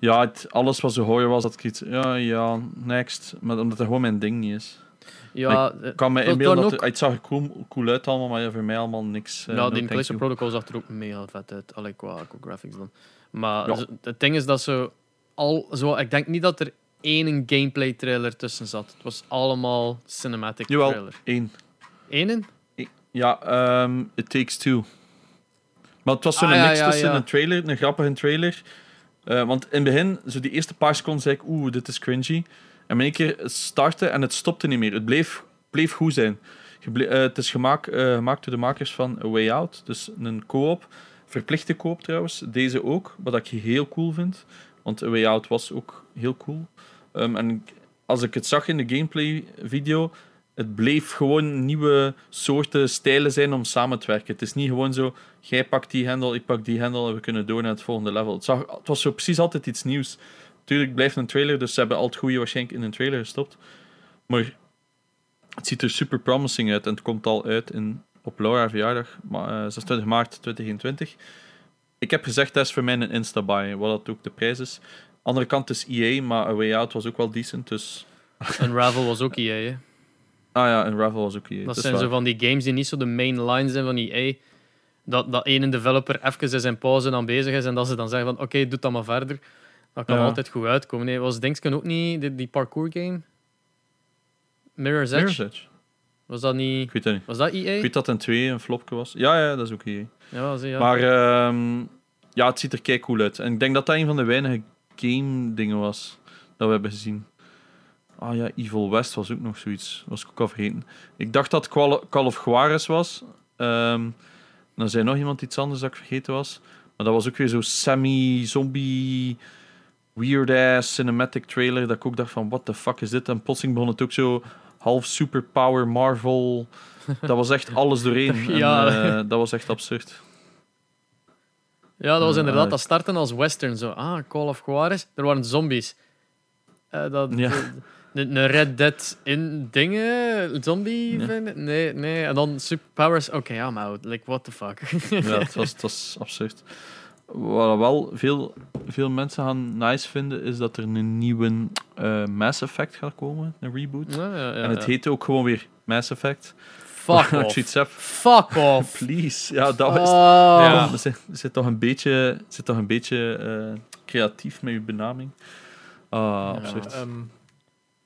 Ja, het, alles wat zo horror was, dat ik iets... Ja, ja, next. Maar omdat het gewoon mijn ding niet is. ja, eh, Ik kan me inbeelden dat ook- het, zag er cool, cool uit allemaal, maar voor mij allemaal niks. eh, ja, no die Callisto. Protocol zag er ook mega vet uit. Allee, qua, qua graphics dan. Maar Ja. het ding is dat zo al zo, ik denk niet dat er één gameplay trailer tussen zat. Het was allemaal cinematic Jawel, trailer. één. Eén? Ja, ehm It Takes Two. Maar het was zo'n Ah, ja, mix tussen ja. een trailer, een grappige traier. Eh, want in het begin, zo die eerste paar seconden, zei ik, oeh, dit is cringy. En in één keer startte en het stopte niet meer. Het bleef, bleef goed zijn. Eh, het is gemaakt, eh, gemaakt door de makers van A Way Out. Dus een co-op. Verplichte koop trouwens. Deze ook, wat ik heel cool vind. Want A Way Out was ook heel cool. Ehm, en als ik het zag in de gameplay video, het bleef gewoon nieuwe soorten stijlen zijn om samen te werken. Het is niet gewoon zo, jij pakt die hendel, ik pak die hendel en we kunnen door naar het volgende level. Het, zag, het was zo precies altijd iets nieuws. Tuurlijk blijft een trailer, dus ze hebben al het goede waarschijnlijk in een trailer gestopt. Maar het ziet er super promising uit en het komt al uit in, op Laura verjaardag, maar, eh, 26 maart 2021. Ik heb gezegd, dat is voor mij een Insta-buy, wat dat ook de prijs is. Andere kant is EA, maar A Way Out was ook wel decent, dus... Unravel was ook EA, hè. Ah ja, en Ravel was ook EA. Dat zijn waar. zo van die games die niet zo de main line zijn van EA. Dat, dat ene developer even in zijn pauze aan bezig is en dat ze dan zeggen van oké, doe dat maar verder. Dat kan Ja. altijd goed uitkomen. Nee, was Denksken ook niet die, die parkour game? Mirror's Edge? Mirror's Edge? Was dat niet... Ik weet dat niet. Was dat Ik EA? weet dat een 2 een flopje was. Ja, ja, dat is ook EA. Ja, zie, ja. Maar ehm, ja, het ziet er kei cool uit. En ik denk dat dat een van de weinige game dingen was dat we hebben gezien. Ah ja, Evil West was ook nog zoiets. Was ik ook al vergeten. Ik dacht dat Call of Juarez was. Ehm, dan zei nog iemand iets anders dat ik vergeten was. Maar dat was ook weer zo semi-zombie, weird-ass cinematic trailer. Dat ik ook dacht van, what the fuck is dit? En plotseling begon het ook zo half superpower Marvel. Dat was echt alles doorheen. En, Ja. eh, dat was echt absurd. Ja, dat was inderdaad eh. dat starten als western. Zo, ah, Call of Juarez. Er waren zombies. Eh, dat, Ja. Een Red Dead in dingen, zombie. Ik? Nee, nee. En dan superpowers. Oké, ja, maar like, what the fuck. Ja, het was, het was absurd. Wat wel veel, veel mensen gaan nice vinden, is dat er een nieuwe eh, Mass Effect gaat komen, een reboot. Ja, ja, ja, en het heet ook gewoon weer Mass Effect. Fuck off. Fuck off. please. Ja, dat is... Oh. Ja. Zit, er zit toch een beetje, zit toch een beetje eh, creatief met je benaming. Ah, absurd. Ehm,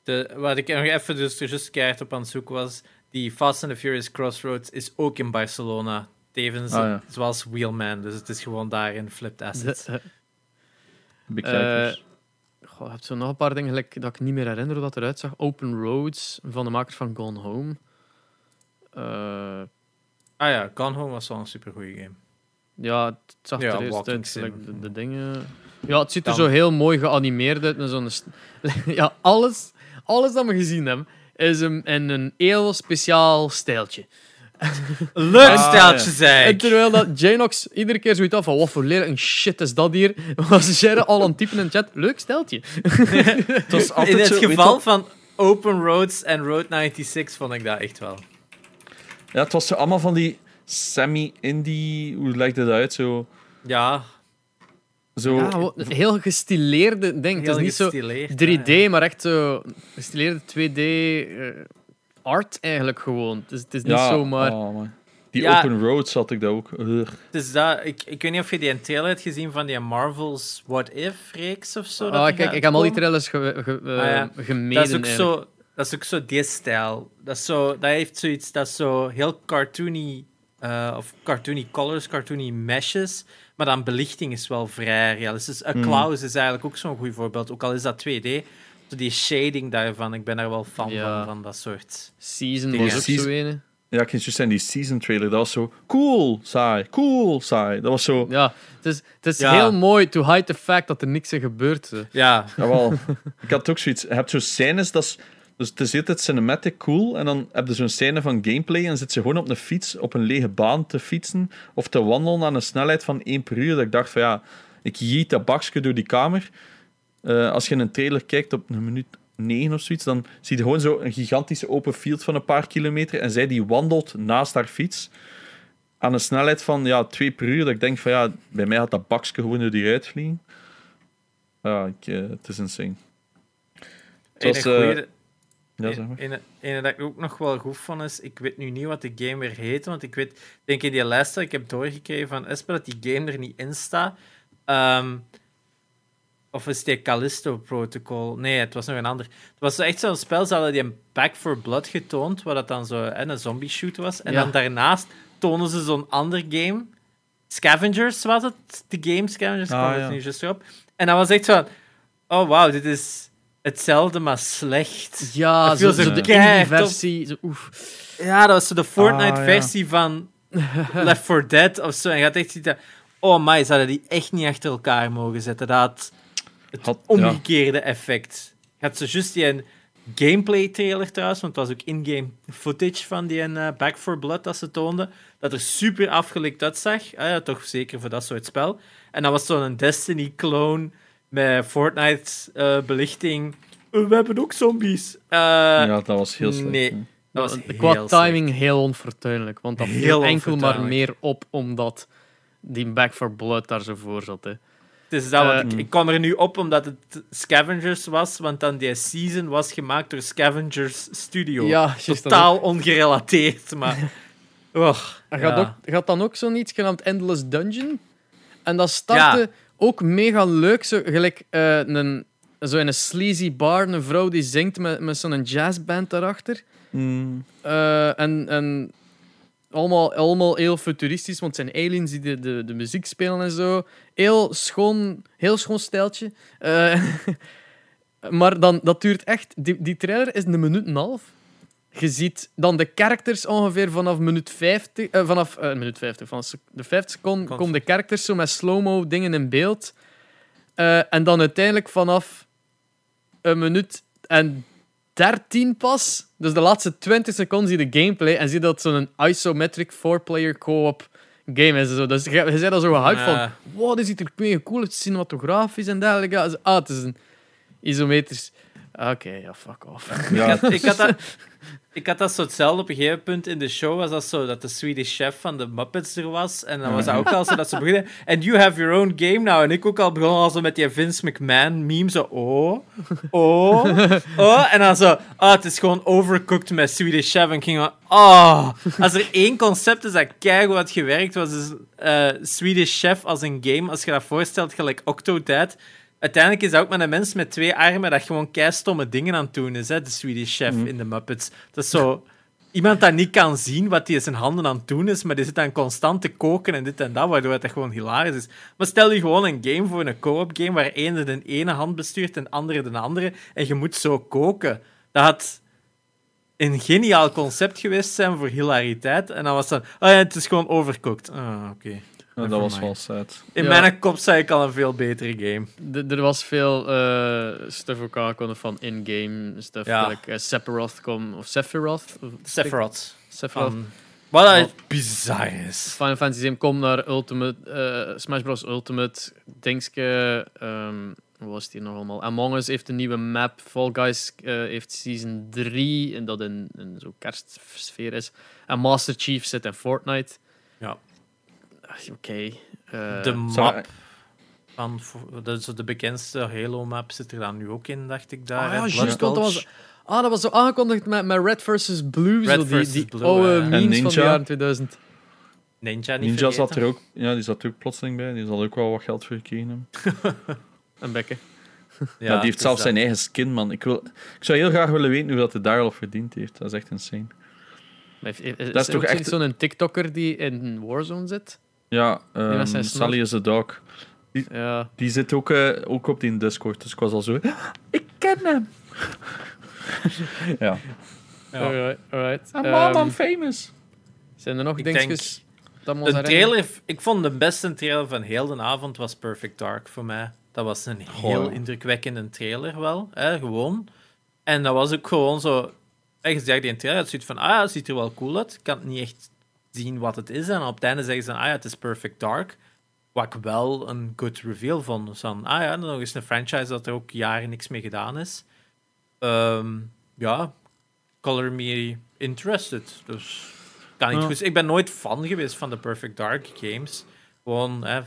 de, wat ik nog even dus juist keihard op aan het zoeken was, die Fast and the Furious Crossroads is ook in Barcelona. Tevens, Ah, ja. zoals Wheelman. Dus het is gewoon daar in Flipped Assets. Bekijkers. Goh, je hebt zo nog een paar dingen gelijk, dat ik niet meer herinner hoe dat eruit zag. Open Roads van de makers van Gone Home. Eh, Ah ja, Gone Home was wel een supergoeie game. ja, het zag Ja, er eerst uit. de, de dingen. Ja, het ziet er Dan- zo heel mooi geanimeerd uit. en Zo'n ja, alles, alles dat we gezien hebben is een, in een heel speciaal stijltje. Leuk Ah, En ik. terwijl dat Janox iedere keer zoiets af van wat voor lelijk shit is dat hier, was Jerry al aan het typen in de chat. Leuk steltje. het was altijd In het zo, geval van Open Roads en Road 96 vond ik dat echt wel. Ja, het was zo allemaal van die semi-indie... Hoe legde dat uit? Zo... Ja, zo Ja, heel gestileerde ding. Het is niet zo gestileerd, 3D, ja. maar echt zo gestileerde 2D eh, art eigenlijk gewoon. Het is, het is niet ja, zomaar... oh. Die Ja. open roads had ik dat ook. Ugh. Dus dat, ik, ik weet niet of je die een trailer hebt gezien van die Marvel's What If-reeks of zo. dat die kijk, gaat ik heb al die trailers ge, ge, eh, Ah, ja. gemeden. Dat is ook eigenlijk. zo, dat is ook zo die stijl. Dat, is zo, dat heeft zoiets, dat is zo heel cartoony, eh, of cartoony colors, cartoony meshes, maar dan belichting is wel vrij realistisch. A Mm. Klaus is eigenlijk ook zo'n goed voorbeeld, ook al is dat 2D. Zo die shading daarvan, ik ben daar wel fan Ja. van, van dat soort. Season Dingen. was ook zo ene. Ja, ik kan juist zijn, die season trailer, dat was zo cool, saai, cool, saai. Dat was zo... Ja, het is, het is Ja. heel mooi to hide the fact dat er niks in gebeurt. Ja, Jawel. ik had ook zoiets. Je hebt zo scènes, dat is, dus het is altijd cinematic cool, en dan heb je zo'n scène van gameplay en zit ze gewoon op een fiets, op een lege baan te fietsen, of te wandelen aan een snelheid van 1 per uur. Dat ik dacht van ja, ik jeet dat bakje door die kamer. Eh, als je in een trailer kijkt op een minuut 9 of zoiets, dan zie je gewoon zo een gigantische open field van een paar kilometer en zij die wandelt naast haar fiets aan een snelheid van ja, 2 per uur. Dat ik denk van ja, bij mij had dat bakje gewoon door die uitvliegen. Ja, ik, eh, het is insane. Het was, eh, ja, zeg maar. Ene, ene dat ik ook nog wel goed vond is, ik weet nu niet wat de game weer heet, want ik weet, denk in die lijst dat ik heb doorgekregen van Esper dat die game er niet in staat. Ehm, of is die Callisto Protocol? Nee, het was nog een ander. Het was echt zo'n spel, ze hadden die een Back for Blood getoond, waar dat dan zo hè, een zombie shoot was. En Ja. dan daarnaast tonen ze zo'n ander game. Scavengers was het? De game Scavengers Ah, kwam het ja. nu juist op. En dat was echt zo van, oh wauw, dit is hetzelfde, maar slecht. Ja, Dat zo, viel zo zo de versie. Zo, oef. Ja, dat was zo de Fortnite-versie Ah, van Left 4 Dead of zo. En je gaat echt zitten... Oh my, ze hadden die echt niet achter elkaar mogen zetten. Dat had het Had- omgekeerde effect. Je had zo juist die een gameplay-trailer trouwens, want het was ook in-game footage van die eh, Back 4 Blood dat ze toonden, dat er super afgelikt uitzag. Ah, ja, toch zeker voor dat soort spel. En dan was zo'n Destiny-clone met Fortnite-belichting. we hebben ook zombies. Eh, ja, dat was heel slecht. nee. hè. Dat was Qua heel timing heel onfortuinlijk. Want dat Heel viel enkel maar meer op omdat die Back for Blood daar zo voor zat. Hè. Het is dat, Eh, ik, ik kwam er nu op omdat het Scavengers was, want dan die season was gemaakt door Scavengers Studio. Ja, Totaal ongerelateerd, maar... Er ja. gaat, ook, gaat dan ook zoiets genaamd Endless Dungeon. En dat startte ook mega leuk. Zo, gelijk eh, een, zo in een sleazy bar, een vrouw die zingt met, met zo'n jazzband daarachter. Mm, en en allemaal, allemaal heel futuristisch, want het zijn aliens die de, de, de muziek spelen en zo. Heel schoon, heel schoon stijltje. Eh, maar dan, dat duurt echt... Die, die trailer is een minuut en een half. Je ziet dan de characters ongeveer vanaf minuut 50... eh, vanaf eh, minuut 50, van sec- de 50 seconden komen de characters zo met slow-mo dingen in beeld. Eh, en dan uiteindelijk vanaf een minuut en 13 pas. Dus de laatste 20 seconden zie je de gameplay en zie je dat het zo'n isometric 4-player co-op game is. en Zo. Dus je, je bent al zo gehyped van, Ja. wow, dit ziet er mega cool uit, cinematografisch en dergelijke. Ah, het is een isometrisch... Oké, ja, fuck off. ja, Ik had, ik, had dat, ik had dat zo hetzelfde op een gegeven punt in de show. Was dat zo dat de Swedish chef van de Muppets er was. En dan was dat ook al zo dat ze beginnen. And you have your own game now. En ik ook al begon al zo met die Vince McMahon meme. Zo, oh, oh, oh. En dan zo, ah, het is gewoon overcooked met Swedish chef. En ik ging van, ah. Als er één concept is dat keigoed had gewerkt, was dus eh, Swedish chef als een game. Als je dat voorstelt, gelijk Octodad. Uiteindelijk is dat ook met een mens met twee armen dat gewoon keistomme dingen aan het doen is, hè, de Swedish chef in de Muppets. Dat is zo... Iemand dat niet kan zien wat hij in zijn handen aan het doen is, maar die zit dan constant te koken en dit en dat, waardoor het echt gewoon hilarisch is. Maar stel je gewoon een game voor, een co-op game, waar één de ene hand bestuurt en de andere de andere, en je moet zo koken. Dat had een geniaal concept geweest zijn voor hilariteit. En dan was dan, oh ja, het is gewoon overcooked. Ah, oké. ja, dat was wel sad. In Ja. mijn kop zei ik al een veel betere game. D- er was veel eh, stuff ook aangekondigd van in-game stuff. Ja. Like, eh, Sephiroth kom, of Sephiroth? Of- Sephiroth. Sephiroth. Van, wat dat bizar is. Final Fantasy 7 komt naar Ultimate, eh, Smash Bros. Ultimate. Dingske, ehm wat was het hier nog allemaal? Among Us heeft een nieuwe map. Fall Guys eh, heeft season 3, en dat in, in zo'n kerstsfeer is. En Master Chief zit in Fortnite. Ja. Ah, Oké. eh, De map van dat is de bekendste Halo-map zit er dan nu ook in, dacht ik daar. Ah ja, juist, want dat was, ah, dat was zo aangekondigd met, met Red versus Blue. Red zo, die versus die Blue, oude memes van de Ninja. jaren 2000. Ninja niet Ninja zat er ook, ja, die zat er ook plotseling bij. Die zal ook wel wat geld voor gekregen hebben. Een bekke. Ja, Ja, die heeft is zelfs dat. zijn eigen skin, man. Ik, wil, ik zou heel graag willen weten hoe dat hij daar al verdiend heeft. Dat is echt insane. Is, is, is, Dat is er toch ook echt- zo'n TikToker die in Warzone zit? Ja, snor. Sally is a dog. Ja. Die zit ook, eh, ook op die Discord, dus ik was al zo... Ik ken hem! ja. Ja. Alright, alright. I'm Ehm, I'm famous! zijn er nog Ik dingetjes dat we ons De trailer, ik vond de beste trailer van heel de avond was Perfect Dark voor mij. Dat was een heel Goh. indrukwekkende trailer wel, hè, gewoon. En dat was ook gewoon zo... Echt zeg die trailer, het ziet van, ah ja, het ziet er wel cool uit. Ik kan het niet echt zien wat het is. En op het einde zeggen ze, ah ja, het is Perfect Dark. Wat ik wel een good reveal vond. Dus dan, ah ja, nog eens een franchise dat er ook jaren niks mee gedaan is. Ehm, ja, color me interested. Dus kan niet Ja. goed. Ik ben nooit fan geweest van de Perfect Dark games. Gewoon, hè,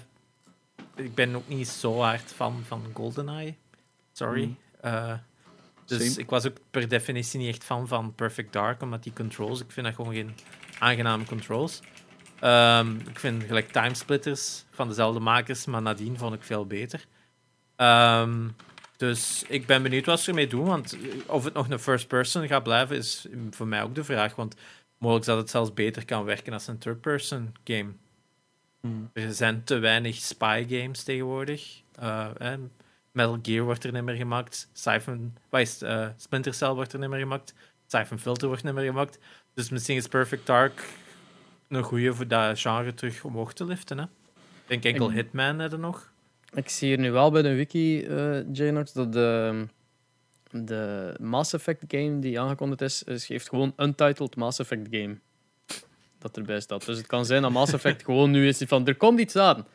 ik ben ook niet zo hard fan van GoldenEye. Sorry. Mm. Eh, dus Same. ik was ook per definitie niet echt fan van Perfect Dark, omdat die controls, ik vind dat gewoon geen aangename controls. Ehm, ik vind gelijk Timesplitters van dezelfde makers, maar nadien vond ik veel beter. Ehm, dus ik ben benieuwd wat ze ermee doen, want of het nog een first person gaat blijven, is voor mij ook de vraag. Want mogelijk dat het zelfs beter kan werken als een third person game. Hmm. Er zijn te weinig spy games tegenwoordig. Eh, Metal Gear wordt er niet meer gemaakt. Siphon, wat is? Eh, Splinter Cell wordt er niet meer gemaakt. Siphon Filter wordt niet meer gemaakt. Dus misschien is Perfect Dark een goede voor dat genre terug omhoog te liften. Hè? Ik denk enkel Ik- Hitman hebben nog. Ik zie hier nu wel bij de wiki, Janox, dat de, de Mass Effect game die aangekondigd is, is heeft gewoon Untitled Mass Effect game. Dat erbij staat. Dus het kan zijn dat Mass Effect gewoon nu is van, er komt iets aan.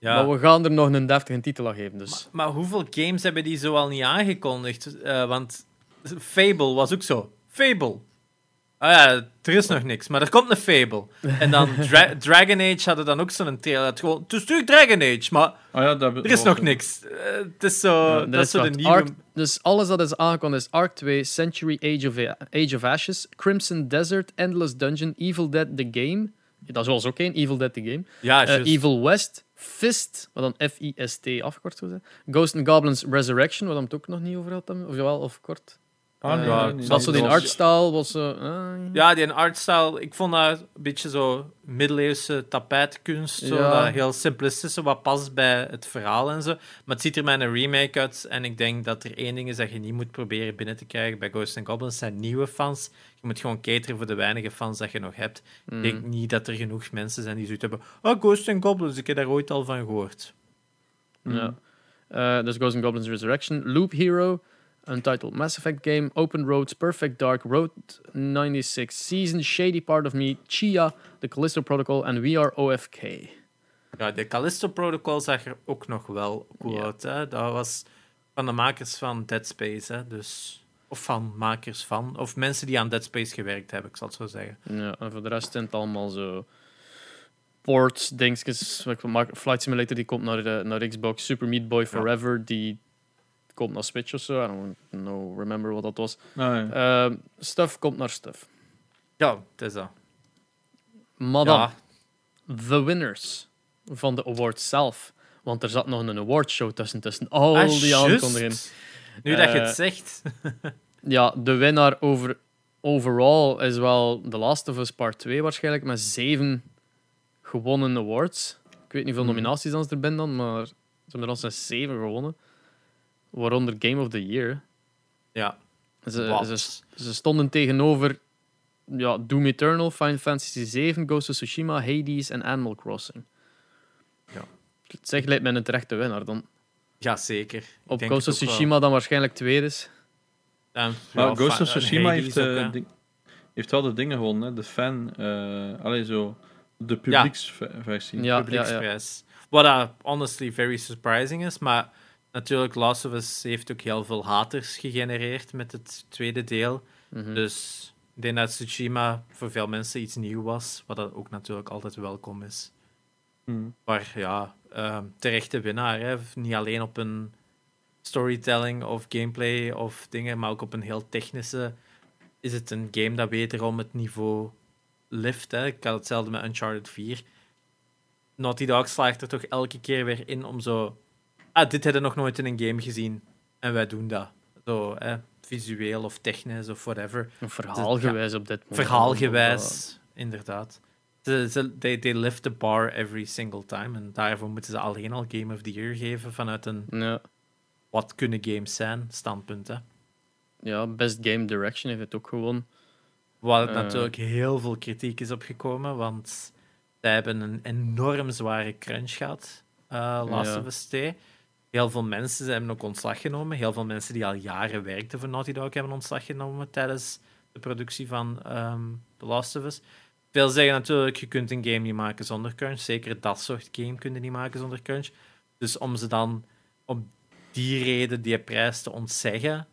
Maar we gaan er nog een deftige titel aan geven. Dus. Maar hoeveel games hebben die zo al niet aangekondigd? Eh, want Fable was ook zo. Fable. Ah ja, er is nog niks, maar er komt een Fable. En dan Dra- Dragon Age hadden dan ook zo'n trailer. Het, gewoon, het is terug Dragon Age, maar Ah ja, dat, er is nog niks. Eh, het is zo... Ja, dat is zo de nieuwe... Dus alles dat is aangekondigd is Ark 2, Century Age of, Age of Ashes, Crimson Desert, Endless Dungeon, Evil Dead The Game. Dat was ook één, Evil Dead The Game. Ja, Eh. Evil West, Fist, wat dan F-I-S-T afgekort zou zijn. Ghost and Goblins Resurrection, wat we het ook nog niet over hadden. Of jawel, of kort. Ah, Eh, ja, dat zo die artstyle was eh, Ja, die artstyle, ik vond dat een beetje zo middeleeuwse tapijtkunst. Zo, Ja. dat heel simplistische, wat past bij het verhaal en zo. Maar het ziet er met een remake uit. En ik denk dat er één ding is dat je niet moet proberen binnen te krijgen bij Ghosts and Goblins. zijn nieuwe fans. Je moet gewoon cateren voor de weinige fans dat je nog hebt. mm. Ik denk niet dat er genoeg mensen zijn die zoiets hebben. Oh, Ghosts and Goblins, ik heb daar ooit al van gehoord. Ja. Eh, dus Ghosts and Goblins Resurrection, Loop Hero, Untitled Mass Effect Game, Open Roads, Perfect Dark, Road 96, Season, Shady Part of Me, Chia, The Callisto Protocol en We Are OFK. Ja, de Callisto Protocol zag er ook nog wel cool uit. Hè? Dat was van de makers van Dead Space. Hè? Dus, of van makers van. Of mensen die aan Dead Space gewerkt hebben, ik zal het zo zeggen. Ja, en voor de rest zijn het allemaal zo ports, dingetjes. Flight Simulator die komt naar, de, naar Xbox, Super Meat Boy Forever die komt naar Switch of zo. I don't know, remember wat dat was. Ah, ja. Eh, stuff komt naar stuff. Ja, het is dat. Maar dan, Ja, the winners van de awards zelf. Want er zat nog een awardshow tussen, tussen al Ah, die aankondigingen. Nu dat je Eh, het zegt. Ja, de winnaar over, overall is wel The Last of Us Part 2 waarschijnlijk, met zeven gewonnen awards. Ik weet niet hoeveel Hmm. nominaties dan ze er zijn dan, maar ze hebben er al zijn zeven gewonnen. Waaronder Game of the Year. Ja, Ze, wat? ze, ze stonden tegenover ja, Doom Eternal, Final Fantasy 7, Ghost of Tsushima, Hades en Animal Crossing. Ja. Het zegt lijkt mij een terechte winnaar dan. ja, zeker. Ik Op denk Ghost of wel. Tsushima dan waarschijnlijk tweede is. Maar ja, Ghost of Tsushima Hades heeft, ook, eh, ding- heeft wel de dingen gewonnen, hè. de fan, eh allee, zo, de publieksversie. Ja, ja, ja. publieksprijs. Wat dat honestly very surprising is, maar natuurlijk Last of Us heeft ook heel veel haters gegenereerd met het tweede deel. Mhm. Dus ik denk dat Tsushima voor veel mensen iets nieuw was, wat dat ook natuurlijk altijd welkom is. Hmm. Maar ja, ehm, terechte winnaar. Hè. Niet alleen op een storytelling of gameplay of dingen, maar ook op een heel technische. Is het een game dat wederom het niveau lift? Hè. Ik had hetzelfde met Uncharted 4. Naughty Dog slaagt er toch elke keer weer in om zo. Ah, dit hebben we nog nooit in een game gezien. En wij doen dat. Zo, hè, visueel of technisch of whatever. Verhaalgewijs op dit moment. Verhaalgewijs, inderdaad. Ze, ze, they, they lift the bar every single time. En daarvoor moeten ze alleen al Game of the Year geven vanuit een Ja. wat kunnen games zijn standpunt. Hè. ja, Best Game Direction heeft het ook gewonnen. Waar Eh. natuurlijk heel veel kritiek is opgekomen, want zij hebben een enorm zware crunch gehad, eh Last Ja. of Us 2. Heel veel mensen hebben ook ontslag genomen. Heel veel mensen die al jaren werkten voor Naughty Dog hebben ontslag genomen tijdens de productie van ehm The Last of Us. Veel zeggen natuurlijk, je kunt een game niet maken zonder crunch. Zeker dat soort game kun je niet maken zonder crunch. Dus om ze dan op die reden die prijs te ontzeggen,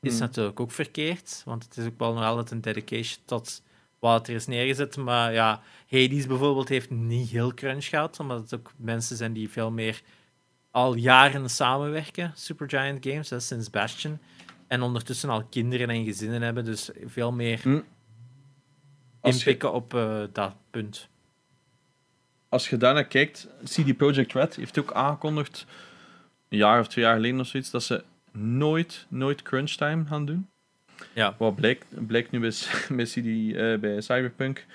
is Hmm. natuurlijk ook verkeerd. Want het is ook wel nog altijd een dedication tot wat er is neergezet. Maar ja, Hades bijvoorbeeld heeft niet heel crunch gehad, omdat het ook mensen zijn die veel meer al jaren samenwerken, Supergiant Games, hè, sinds Bastion. En ondertussen al kinderen en gezinnen hebben, dus veel meer Hm. Je, inpikken op eh, dat punt. als je daarnaar kijkt, CD Projekt Red heeft ook aangekondigd, een jaar of twee jaar geleden of zoiets, dat ze nooit, nooit crunch time gaan doen. Ja. Wat blijkt, blijkt nu bij, bij, CD, eh, bij Cyberpunk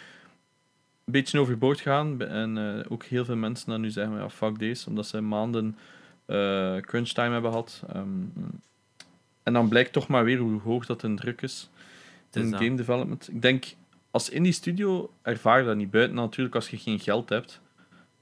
een beetje overboord gaan. En eh, ook heel veel mensen dan nu zeggen, ja, fuck deze, omdat ze maanden eh, crunch time hebben gehad. Ehm, en dan blijkt toch maar weer hoe hoog dat een druk is in game development. Ik denk, als indie studio ervaar je dat niet buiten natuurlijk als je geen geld hebt.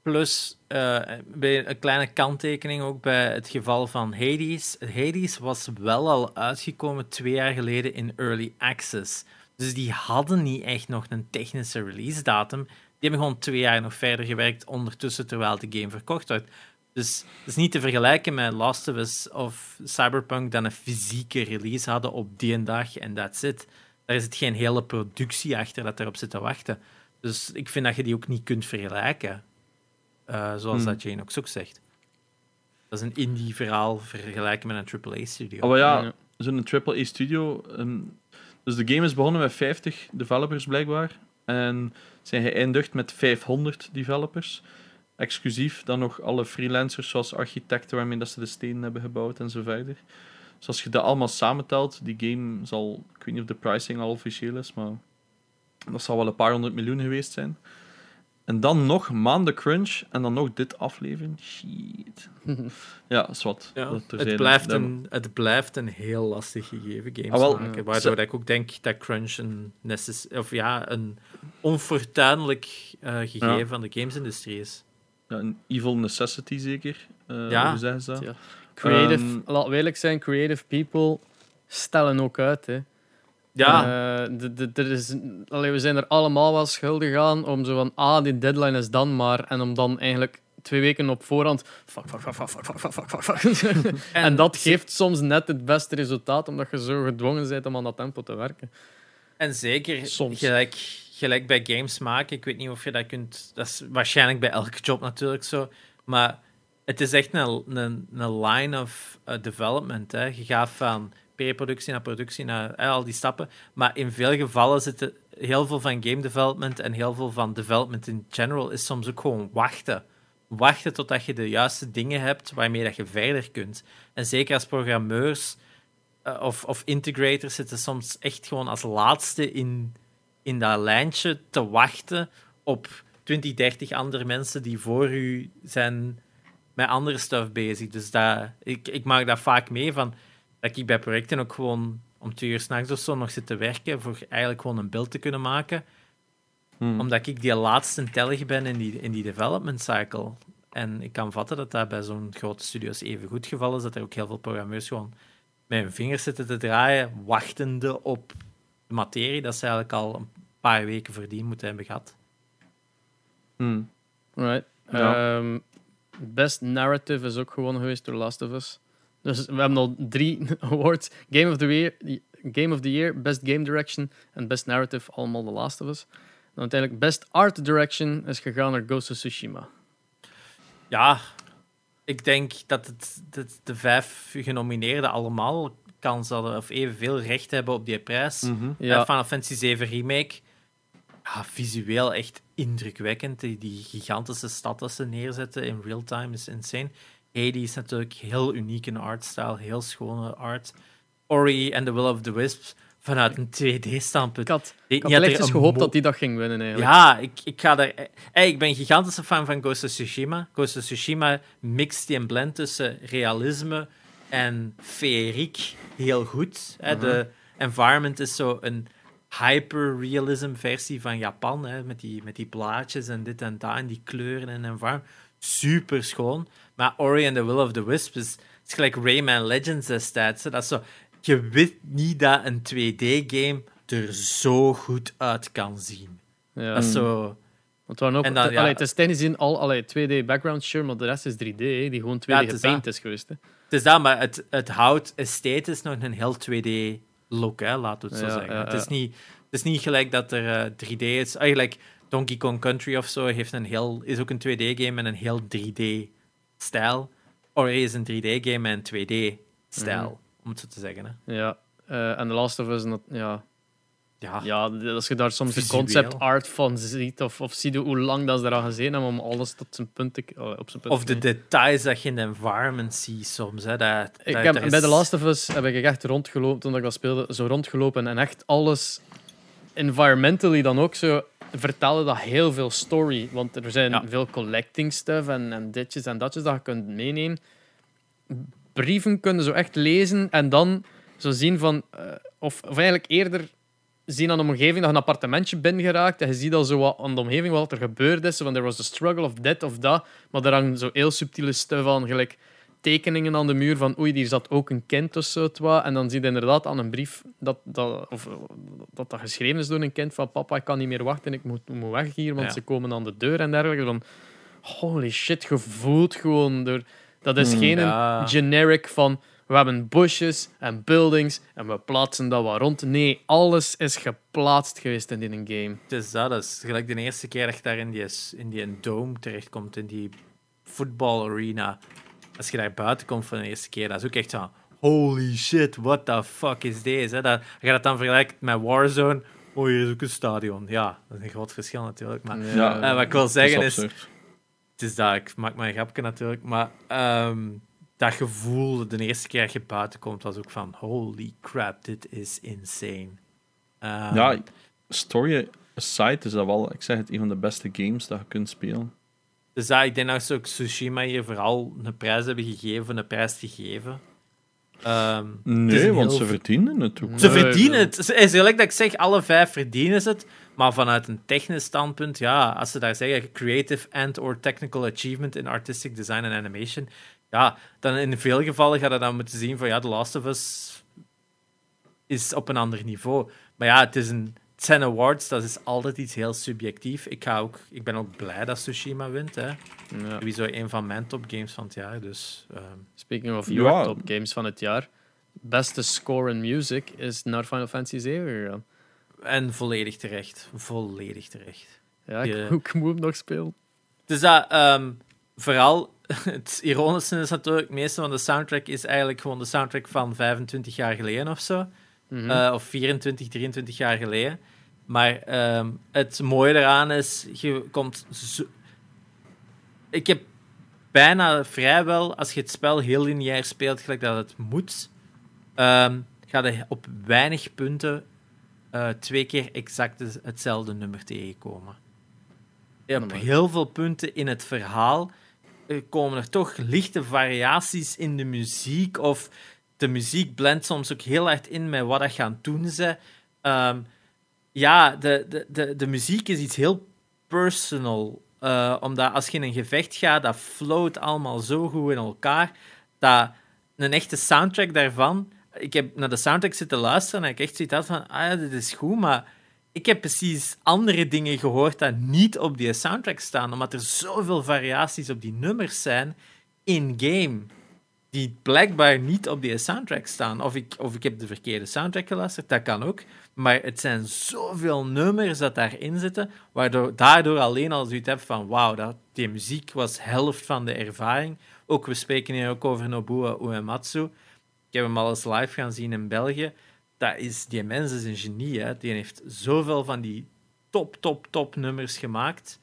Plus, eh, bij een kleine kanttekening ook bij het geval van Hades. Hades was wel al uitgekomen twee jaar geleden in Early Access. Dus die hadden niet echt nog een technische release datum. Die hebben gewoon twee jaar nog verder gewerkt ondertussen terwijl de game verkocht werd. Dus het is niet te vergelijken met Last of Us of Cyberpunk dat een fysieke release hadden op die een dag en that's it. daar zit geen hele productie achter dat erop zit te wachten. Dus ik vind dat je die ook niet kunt vergelijken. Eh, zoals Hmm. dat Jane ook zo zegt. Dat is een indie-verhaal vergelijken met een AAA-studio. Oh, maar ja, zo'n AAA-studio. ehm, dus de game is begonnen met 50 developers blijkbaar. En zijn geëindigd met 500 developers. Exclusief dan nog alle freelancers zoals architecten waarmee dat ze de stenen hebben gebouwd en zo verder. Dus als je dat allemaal samentelt, die game zal... Ik weet niet of de pricing al officieel is, maar... Dat zal wel een paar honderd miljoen geweest zijn. En dan nog maanden crunch en dan nog dit aflevering. Shit. Ja, is wat. Ja, het, blijft een, het blijft een heel lastig gegeven games Ah, wel, maken. ja. Waardoor dat ik ook denk dat crunch een, necess- of ja, een onfortuinlijk eh, gegeven Ja. van de gamesindustrie is. Ja, een evil necessity zeker. Eh, Ja. Hoe zeggen ze dat? Ja. Creative, Ehm, laten we eerlijk zijn, creative people stellen ook uit. Hè. Ja. Eh, is, we zijn er allemaal wel schuldig aan om zo van, ah, die deadline is dan maar. En om dan eigenlijk twee weken op voorhand. Fuck, fuck, fuck, fuck, fuck, fuck, fuck, fuck. en, en, dat geeft soms net het beste resultaat, omdat je zo gedwongen bent om aan dat tempo te werken. En zeker soms. Gelijk, gelijk bij games maken. Ik weet niet of je dat kunt. Dat is waarschijnlijk bij elke job natuurlijk zo. Maar het is echt een, een, een line of eh, development. Hè. Je gaat van pre-productie naar productie, naar al die stappen. Maar in veel gevallen zitten heel veel van game development en heel veel van development in general is soms ook gewoon wachten. Wachten totdat je de juiste dingen hebt waarmee dat je verder kunt. En zeker als programmeurs eh, of, of integrators zitten soms echt gewoon als laatste in, in dat lijntje te wachten op 20, 30 andere mensen die voor u zijn met andere stuff bezig. Dus dat, ik, ik maak dat vaak mee van dat ik bij projecten ook gewoon om twee uur s'nachts of zo nog zit te werken voor eigenlijk gewoon een beeld te kunnen maken. Hmm. Omdat ik die laatste tellig ben in die, in die development cycle. En ik kan vatten dat dat bij zo'n grote studio's even goed geval is, dat er ook heel veel programmeurs gewoon met hun vingers zitten te draaien, wachtende op de materie dat ze eigenlijk al een paar weken verdiend moeten hebben gehad. Hmm. Right. Ja. Ehm, best narrative is ook gewonnen geweest door Last of Us. Dus we hebben al drie awards. Game of the Year, Game of the Year Best Game Direction en Best Narrative, allemaal The Last of Us. Dan uiteindelijk Best Art Direction is gegaan naar Ghost of Tsushima. Ja, ik denk dat, het, dat de vijf genomineerden allemaal kans hadden of evenveel recht hebben op die prijs. Mhm. Ja, Final Fantasy 7 Remake. Ja, visueel echt indrukwekkend. Die, die gigantische stad dat ze neerzetten in real time is insane. Hades is natuurlijk heel uniek in artstyle, heel schone art. Ori and the Will of the Wisps vanuit een 2D-standpunt. ik had, Ik ik had lichtjes gehoopt dat die dat ging winnen eigenlijk. Ja, ik, ik ga daar... Hey, ik ben een gigantische fan van Ghost of Tsushima. Ghost of Tsushima mixt die een blend tussen realisme en feeriek heel goed. Hè. De environment is zo een hyper-realism versie van Japan, hè, met, die, met die plaatjes en dit en dat en die kleuren en environment. Super schoon. Maar Ori and the Will of the Wisps is, is gelijk Rayman Legends destijds. hè. Dat is zo, je weet niet dat een 2D-game er zo goed uit kan zien. Ja. Dat is zo... Want waren ook, En dan, ja. allee, het is technisch gezien al allee, 2D background, sure, maar de rest is 3D, hè, die gewoon 2D Ja, is is geweest. Hè. Het is dat, maar het, het houdt esthetisch nog een heel 2D-look, hè, laten we het zo Ja, zeggen. Het, is niet, het is niet gelijk dat er eh, 3D is. Eigenlijk Donkey Kong Country of zo heeft een heel, is ook een 2D-game met een heel 3D-stijl. Ori is een 3D-game met een 2D-stijl, Mhm. om het zo te zeggen. Hè. Ja. eh, en The Last of Us, dat- ja, Ja, Ja, als je daar soms de concept art van ziet, of, of ziet hoe lang dat ze eraan gezeten hebben om alles tot zijn punt te, oh, op zijn punt Of de details dat je in de environment ziet soms. Hè, dat, Ik dat- heb, is- Bij The Last of Us heb ik echt rondgelopen, toen ik dat speelde, zo rondgelopen en echt alles environmentally dan ook zo vertelde dat heel veel story. Want er zijn Ja. veel collecting stuff en, en ditjes en datjes dat je kunt meenemen. Brieven kunnen zo echt lezen en dan zo zien van... eh, of, of eigenlijk eerder zien aan de omgeving dat je een appartementje bent geraakt en je ziet al zo wat aan de omgeving wat er gebeurd is. Zo Van, there was a struggle of dit of dat. Maar er hangt zo heel subtiele stuff aan, gelijk tekeningen aan de muur van oei, hier zat ook een kind of zo. En dan zie je inderdaad aan een brief dat dat, of, eh, dat dat geschreven is door een kind van papa, ik kan niet meer wachten, ik moet, moet weg hier, want Ja. ze komen aan de deur en dergelijke. Dan, holy shit, gevoeld gewoon door... Dat is Hmm. geen Ja. generic van we hebben bosjes en buildings en we plaatsen dat wat rond. Nee, alles is geplaatst geweest in een game. Het is dat. Dat is gelijk de eerste keer dat je daar in die, in die dome terechtkomt, in die voetbalarena. Als je daar buiten komt voor de eerste keer, dat is ook echt zo holy shit, what the fuck is deze? Dat, je dat dan vergelijkt met Warzone. Oh, hier is ook een stadion. Ja, dat is een groot verschil natuurlijk. Maar Ja, eh, wat ik wil zeggen is, het is dat, ik maak een grapje natuurlijk, maar ehm, dat gevoel de eerste keer dat je buiten komt, was ook van holy crap, dit is insane. Ehm, Ja, story aside is dat wel, ik zeg het, een van de beste games dat je kunt spelen. Dus dat, ik denk dat ze ook Tsushima hier vooral een prijs hebben gegeven, een prijs te geven. Ehm, Nee, want heel ze verdienen het ook. Ze Nee, verdienen het. Het is gelijk dat ik zeg, alle vijf verdienen ze het. Maar vanuit een technisch standpunt, ja, als ze daar zeggen creative and or technical achievement in artistic design en animation, ja, dan in veel gevallen gaat je dan moeten zien van ja, The Last of Us is op een ander niveau. Maar ja, het, is een, het zijn awards, dat is altijd iets heel subjectief. Ik, ga ook, ik ben ook blij dat Tsushima wint. Hè. Ja. Sowieso een van mijn topgames van het jaar. Dus, ehm, Speaking of Ja. your top games van het jaar. Beste score in music is naar Final Fantasy 7 gegaan. en volledig terecht. Volledig terecht. Ja, ik, Ja. ik moet hem nog spelen. Dus dat, ehm, vooral, het ironische is natuurlijk, het meeste van de soundtrack is eigenlijk gewoon de soundtrack van 25 jaar geleden of zo. Mhm. Eh, of 24, 23 jaar geleden. Maar ehm, het mooie eraan is, je komt zo... Ik heb bijna vrijwel, als je het spel heel lineair speelt, gelijk dat het moet, ehm ga je op weinig punten eh, twee keer exact het- hetzelfde nummer tegenkomen. Op heel veel punten in het verhaal komen er toch lichte variaties in de muziek of de muziek blendt soms ook heel hard in met wat dat gaan doen ze. Ehm, ja, de, de, de, de muziek is iets heel personal. eh, omdat als je in een gevecht gaat, dat float allemaal zo goed in elkaar. Dat een echte soundtrack daarvan. Ik heb naar de soundtrack zitten luisteren en ik echt zoiets van: ah ja, dit is goed, maar ik heb precies andere dingen gehoord dat niet op die soundtrack staan, omdat er zoveel variaties op die nummers zijn in-game die blijkbaar niet op die soundtrack staan. Of ik, of ik heb de verkeerde soundtrack geluisterd, dat kan ook. Maar het zijn zoveel nummers dat daarin zitten, waardoor daardoor alleen al zoiets heb van wauw, dat, die muziek was helft van de ervaring. Ook, we spreken hier ook over Nobuo Uematsu. Ik heb hem al eens live gaan zien in België. Dat is, die mens is een genie. Hè? Die heeft zoveel van die top, top, top nummers gemaakt.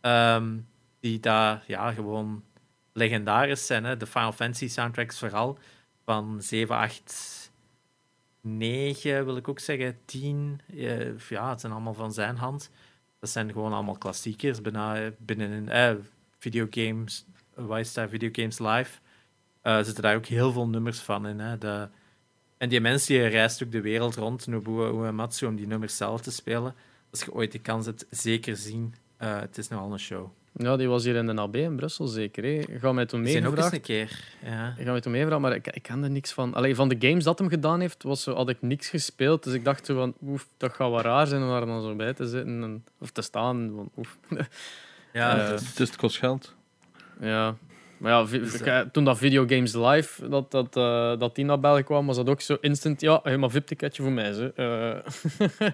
ehm, die daar ja, gewoon legendarisch zijn. Hè? De Final Fantasy soundtracks vooral. Van 7, 8, 9 wil ik ook zeggen. 10. eh, ja, het zijn allemaal van zijn hand. Dat zijn gewoon allemaal klassiekers. Bijna binnen eh, videogames. Wat is dat? Videogames Live. zitten daar ook heel veel nummers van in. Hè? En die mens die reist ook de wereld rond, Nobuo Uematsu, om die nummers zelf te spelen. Als je ooit de kans hebt, zeker zien. Het is nogal een show. Ja, die was hier in de AB in Brussel zeker. Hè. Ik ga mij toen We zijn ook eens een keer. Ja. Ik ga mij toen meegevraagd, maar ik, ik ken er niks van. Allee, van de games dat hem gedaan heeft, was zo, had ik niks gespeeld. Dus ik dacht zo van, oef, dat gaat wel raar zijn om daar dan zo bij te zitten en, of te staan. Van, oef. Ja, Eh, dat- Het, is, het kost geld. Ja. Maar ja, Dus, ik, eh, toen dat Videogames Live, dat, dat, eh, dat die naar België kwam, was dat ook zo instant, ja, helemaal VIP-ticketje voor mij. Ze.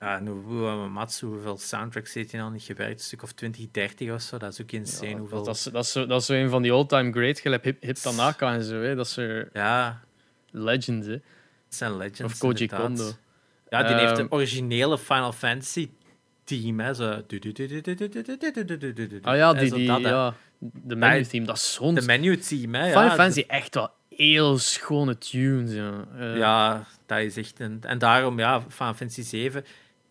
Eh, ja, Nobuo hoeveel soundtracks heeft hij al niet gewerkt? Een stuk of 20, 30 of zo. Dat is ook insane. ja, hoeveel... dat, dat, is, dat, is zo, dat is zo een van die all-time greats, gelijk Hip, Hip Tanaka en zo. Hè. Dat zo Ja, legends. Hè. het zijn legends. Of Koji inderdaad. Kondo. Ja, die heeft Ehm, een originele Final Fantasy team. Hè, zo. Ah ja, die, dat, ja, de menu theme, dat is zo'n... De menu team, hè? Final ja, Fantasy, echt wel heel schone tunes. Ja, Eh, Ja, dat is echt een... En daarom, ja, Final Fantasy 7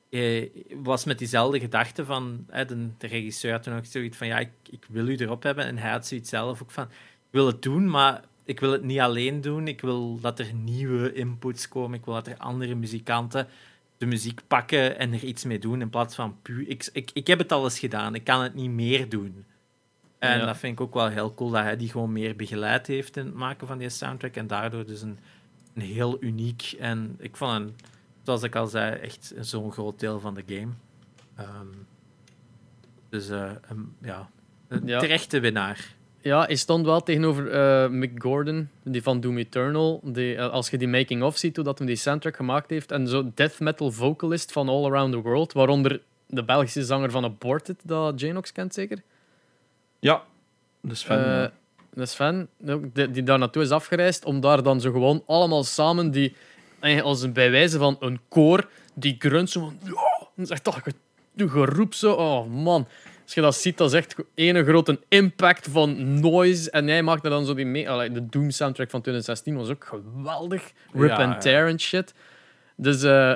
eh, was met diezelfde gedachte van... De, de regisseur had toen ook zoiets van, ja, ik, ik wil u erop hebben. En hij had zoiets zelf ook van, ik wil het doen, maar ik wil het niet alleen doen. Ik wil dat er nieuwe inputs komen. Ik wil dat er andere muzikanten de muziek pakken en er iets mee doen, in plaats van puur... Ik, ik, ik heb het al eens gedaan, ik kan het niet meer doen. En Ja. dat vind ik ook wel heel cool, dat hij die gewoon meer begeleid heeft in het maken van die soundtrack. En daardoor dus een, een heel uniek en ik vond een, zoals ik al zei, echt zo'n groot deel van de game. Ehm, dus eh, een- ja, een Ja. terechte winnaar. Ja, hij stond wel tegenover eh, Mick Gordon, die van Doom Eternal. Die, eh, als je die making-of ziet, hoe dat hem die soundtrack gemaakt heeft. En zo death metal vocalist van All Around the World. Waaronder de Belgische zanger van Aborted, dat Janox kent zeker. Ja, fan. Dat is fan, ook die, die daar naartoe is afgereisd. Om daar dan zo gewoon allemaal samen, die, als een bij wijze van een koor, die grunt zo van... Ja, dat is echt een geroep zo. Oh man. Als je dat ziet, dat is echt ene grote impact van noise. En jij maakte dan zo die mee. Allee, de Doom soundtrack van 2016 was ook geweldig. Rip Ja, and ja. tear en shit. Dus eh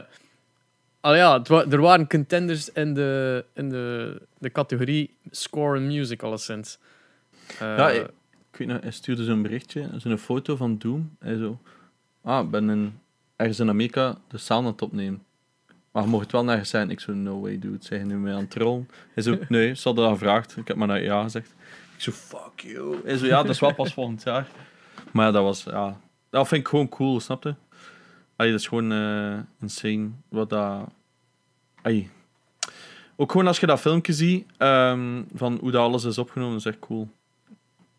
al ja, wa- er waren contenders in de, in de, de categorie score en music, alleszins. Eh, Ja, ik, ik weet nog, hij stuurde zo'n berichtje, zo'n foto van Doom. Hij zo, ah, ben in, ergens in Amerika de sound aan het opnemen. Maar je mocht het wel nergens zijn. Ik zo, no way, dude. Zijn je nu mee aan het trollen? Hij zo, nee, ze hadden dat gevraagd. Ik heb maar naar ja gezegd. Ik zo, fuck you. Hij zo, ja, dat is wel pas volgend jaar. Maar ja, dat was, ja... Dat vind ik gewoon cool, snap je? Allee, dat is gewoon eh, insane wat dat... Allee. Ook gewoon als je dat filmpje ziet, ehm, van hoe dat alles is opgenomen, is echt cool.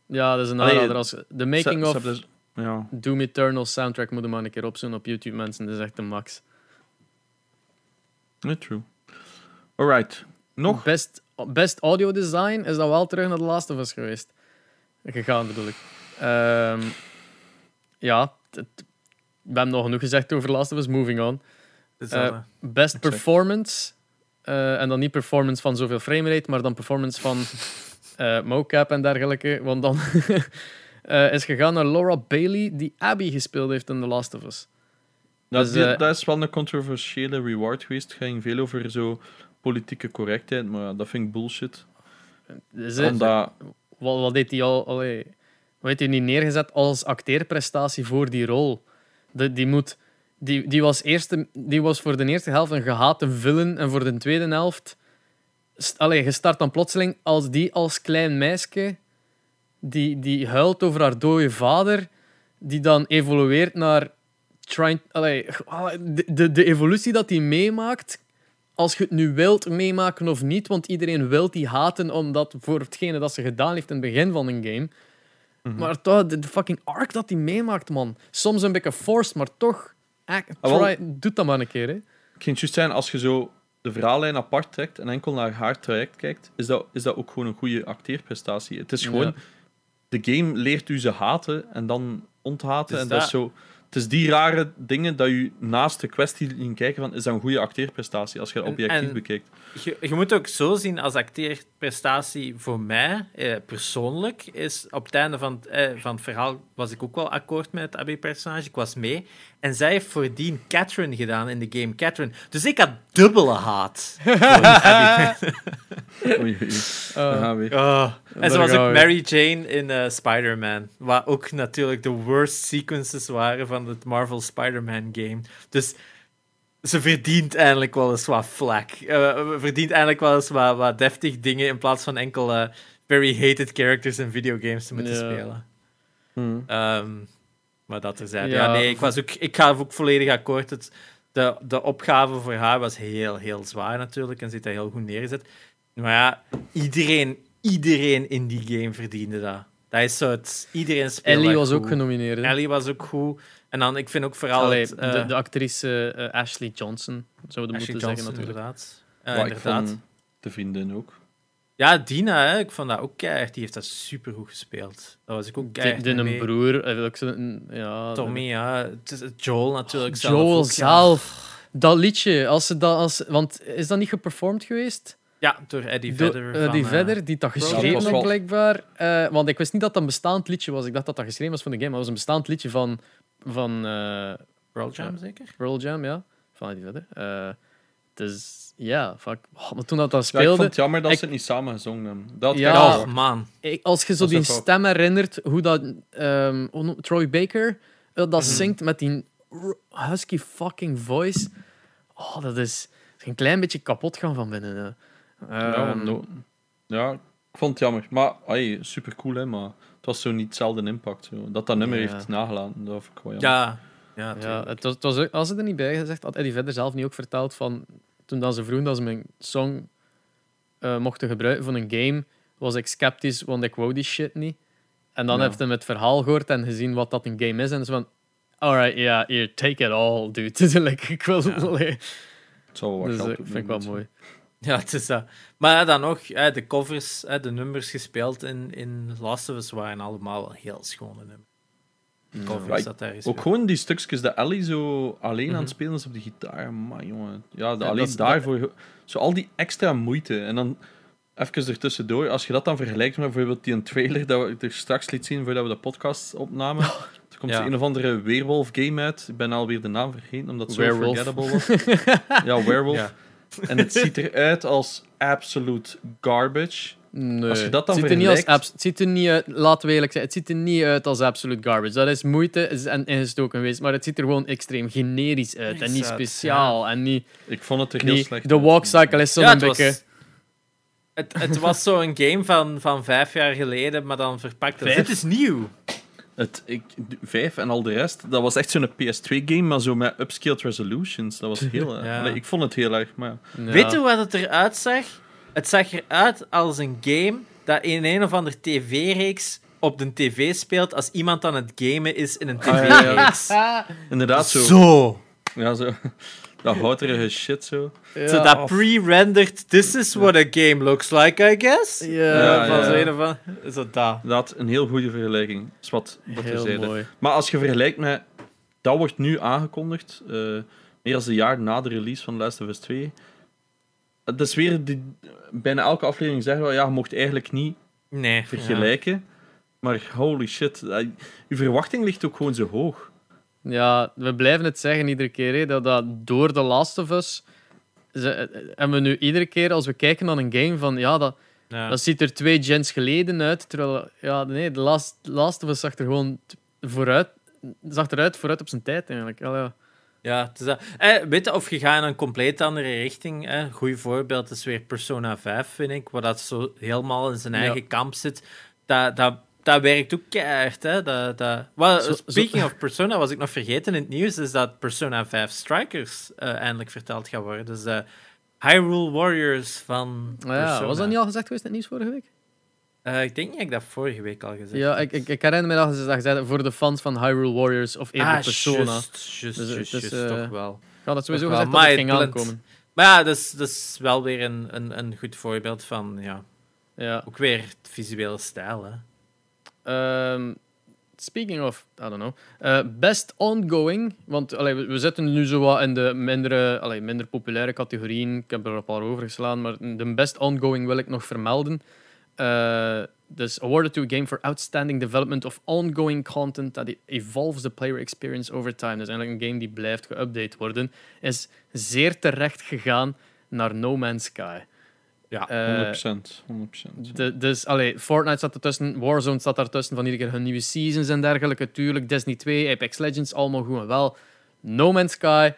ja, dat is een aanrader. Als, de making of ja. Doom Eternal soundtrack moet je maar een keer opzoeken op YouTube, mensen. Dat is echt de max. Nee, true. Alright. Nog? Best, best audio design is dat wel terug naar The Last of Us geweest. Gegaan bedoel ik. Ehm, ja, het- we hebben nog genoeg gezegd over The Last of Us. Moving on. Dus Eh, eh, Best Exact. performance. eh, en dan niet performance van zoveel framerate, maar dan performance van eh mocap en dergelijke. Want dan eh, is gegaan naar Laura Bailey, die Abby gespeeld heeft in The Last of Us. Dat, Dus, die- eh, dat is wel een controversiële reward geweest. Het ging veel over zo politieke correctheid, maar dat vind ik bullshit. Dus, eh, Omdat, wat, wat deed hij al? Allee, wat heeft hij niet neergezet als acteerprestatie voor die rol? De, die, moet, die, die, was eerste, die was voor de eerste helft een gehate villain en voor de tweede helft. Allee, je start dan plotseling als die als klein meisje die, die huilt over haar dode vader, die dan evolueert naar. Trying, allee, de, de, de evolutie dat hij meemaakt, als je het nu wilt meemaken of niet, want iedereen wil die haten omdat voor hetgene dat ze gedaan heeft in het begin van een game. Mhm. Maar toch, de, de fucking arc dat hij meemaakt, man. Soms een beetje forced, maar toch. act- Ah, wel. try, doe dat maar een keer, hè. het ging juist zijn, als je zo de verhaallijn apart trekt en enkel naar haar traject kijkt, is dat, is dat ook gewoon een goede acteerprestatie. Het is gewoon, Ja. De game leert u ze haten en dan onthaten. En dat is zo... Het is die rare dingen dat je naast de kwestie in kijken van, is dat een goede acteerprestatie als je dat En- objectief en- bekijkt. je, je moet ook zo zien als acteerprestatie voor mij, eh, persoonlijk, is op het einde van het, eh, van het verhaal was ik ook wel akkoord met het Abby-personage. Ik was mee. En zij heeft voordien Catherine gedaan in de game Catherine. Dus ik had dubbele haat. Oei, oei. Weer. Oh. En ook. Mary Jane in eh, Spider-Man. Wat ook natuurlijk de worst sequences waren van het Marvel Spider-Man game. Dus ze verdient eindelijk wel eens wat vlak. Eh, verdient eindelijk wel eens wat, wat deftig dingen in plaats van enkel eh, very hated characters in videogames te moeten spelen. Hm. Ehm, maar dat er zijn. Ja, Ja. nee, ik, was ook, ik ga ook volledig akkoord. Het, de, de opgave voor haar was heel, heel zwaar natuurlijk en zit daar heel goed neergezet. Maar ja, iedereen, iedereen in die game verdiende dat. Dat is zo het... Iedereen speelde Ellie was ook genomineerd. hè. Ellie was ook goed. En dan, ik vind ook vooral Allee, het, eh, de, de actrice eh, Ashley Johnson, zouden we moeten Johnson, zeggen natuurlijk. inderdaad. Ja, Maar ik inderdaad. vond de vriendin ook. Ja, Dina, hè, ik vond dat ook keihard. Die heeft dat supergoed gespeeld. Dat was ik ook keihard een broer, ook zo'n- ja, Tommy, ja. Het is Joel natuurlijk Joel zelf. Dat liedje, als ze dat, als, want is dat niet geperformed geweest? Ja, door Eddie Vedder. van, die eh, Vedder, die dat geschreven had, blijkbaar. Eh, want ik wist niet dat dat een bestaand liedje was. Ik dacht dat dat geschreven was van de game, maar het was een bestaand liedje van, van eh, Pearl Jam, zeker? Pearl Jam, ja. Van Eddie Vedder. Dus ja, fuck. Oh, maar toen dat, dat Ja, ik speelde, vond het jammer dat ik- ze het niet samen gezongen hebben. Dat Ja. Oh, man. ik- als je zo die ook stem herinnert, hoe dat ehm, hoe noem- Troy Baker eh, dat Mhm. zingt met die husky fucking voice. Oh, dat is een klein beetje kapot gaan van binnen. hè. Ja, Ehm, no- ja, ik vond het jammer. Maar ay, super cool, hè, maar het was zo niet hetzelfde impact. Zo. Dat dat nummer heeft nagelaten, dat vond ik wel jammer. Ja. Ja, Ja, het was, het was ook, als ze er niet bij gezegd, had Eddie Vedder zelf niet ook verteld van toen dat ze vroegen dat ze mijn song eh, mochten gebruiken voor een game, was ik sceptisch, want ik wou die shit niet. En dan Ja. heeft hij het verhaal gehoord en gezien wat dat een game is. En zo van, alright, ja, here, take it all, dude. Dus, like, ik wil... Ja. allee. Het zal wel wat Dus geld eh, vind ik wel mooi. Ja, het is dat. Maar ja, dan nog, hè, de covers, hè, de nummers gespeeld in, in Last of Us waren allemaal wel heel schone nummers. Dat daar Ook gewoon die stukjes dat Ellie zo alleen aan Mhm. het spelen is op de gitaar. Maar jongen, ja, de, Ja, alleen dat daarvoor. Zo al die extra moeite. En dan even ertussendoor, als je dat dan vergelijkt met bijvoorbeeld die een trailer dat we er straks liet zien voordat we de podcast opnamen. Er komt Ja. een of andere werewolf game uit. Ik ben alweer de naam vergeten, omdat het zo Werewolf. forgettable was. ja, werewolf. Ja. En het ziet eruit als absolute garbage. Nee. Als je dat dan het ziet er niet als abs- het ziet er niet uit, laten we eerlijk zijn, het ziet er niet uit als absolute garbage. Dat is moeite is en ingestoken geweest, maar het ziet er gewoon extreem generisch uit en niet speciaal. En niet, Ik vond het er heel niet slecht de walk cycle is zo'n Ja, het beetje... was, het, het was zo'n game van, van vijf jaar geleden, maar dan verpakt Vijf? dit is nieuw. Het, ik, vijf en al de rest, dat was echt zo'n PS2-game, maar zo met upscaled resolutions. Dat was heel... Ja. allee, ik vond het heel erg, maar... Ja. Weet je wat het eruit zag? Het zag eruit als een game dat in een of andere tv-reeks op de tv speelt als iemand aan het gamen is in een Ah, ja, ja. tv-reeks. Inderdaad, zo... Zo. Ja, zo... Dat houterige shit, zo. Ja, Zo dat pre-rendered, this is what a game looks like, I guess. Ja, Ja, van zo een of andere- Zo dat. Inderdaad, een heel goede vergelijking. Is wat dat heel mooi. Maar als je vergelijkt met... Dat wordt nu aangekondigd, eh meer dan een jaar na de release van Last of Us 2. Het is weer... Die, bijna elke aflevering zeggen we, ja, je mocht eigenlijk niet Nee. vergelijken. Maar holy shit, eh, je verwachting ligt ook gewoon zo hoog. Ja, we blijven het zeggen iedere keer, hè, dat, dat door The Last of Us... Ze, eh, hebben we nu iedere keer, als we kijken naar een game, van ja, dat, Ja. Dat ziet er twee gens geleden uit. Terwijl, ja, nee, The Last, Last of Us zag er gewoon vooruit, zag eruit vooruit op zijn tijd, eigenlijk. Al, ja. Ja, het is dat. Eh, weet je, of je gaat in een compleet andere richting. Een goed voorbeeld is weer Persona 5, vind ik, waar dat zo helemaal in zijn Ja. eigen kamp zit. Dat, dat, dat werkt ook keihard, hè. Dat, dat... Well, Zo- speaking of Persona, was ik nog vergeten in het nieuws, is dat Persona 5 Strikers eh, eindelijk verteld gaat worden. Dus eh Hyrule Warriors van ja, was dat niet al gezegd geweest in het nieuws vorige week? Eh, ik denk niet dat ik dat vorige week al gezegd Ja, heb. ik, ik, ik herinner me dat ze dat gezegd voor de fans van Hyrule Warriors of even ah, Persona. juist, juist, Dus is, juist, eh, toch wel. Het sowieso gezegd dat het ging aankomen. Maar ja, dat is, dat is wel weer een, een, een goed voorbeeld van, ja, Ja. ook weer het visuele stijl, hè. Ehm, speaking of, I don't know. Eh, best ongoing, want allee, we, we zitten nu zo wat in de mindere, allee, minder populaire categorieën. Ik heb er een paar overgeslaan, maar de best ongoing wil ik nog vermelden. Eh, dus awarded to a game for outstanding development of ongoing content that evolves the player experience over time. Dus eigenlijk een game die blijft geüpdate worden. Is zeer terecht gegaan naar No Man's Sky. Ja, Eh, 100%. 100%. de, dus, allee, Fortnite staat ertussen, Warzone staat daartussen van iedere keer hun nieuwe seasons en dergelijke. Tuurlijk, Destiny 2, Apex Legends, allemaal goed en wel. No Man's Sky,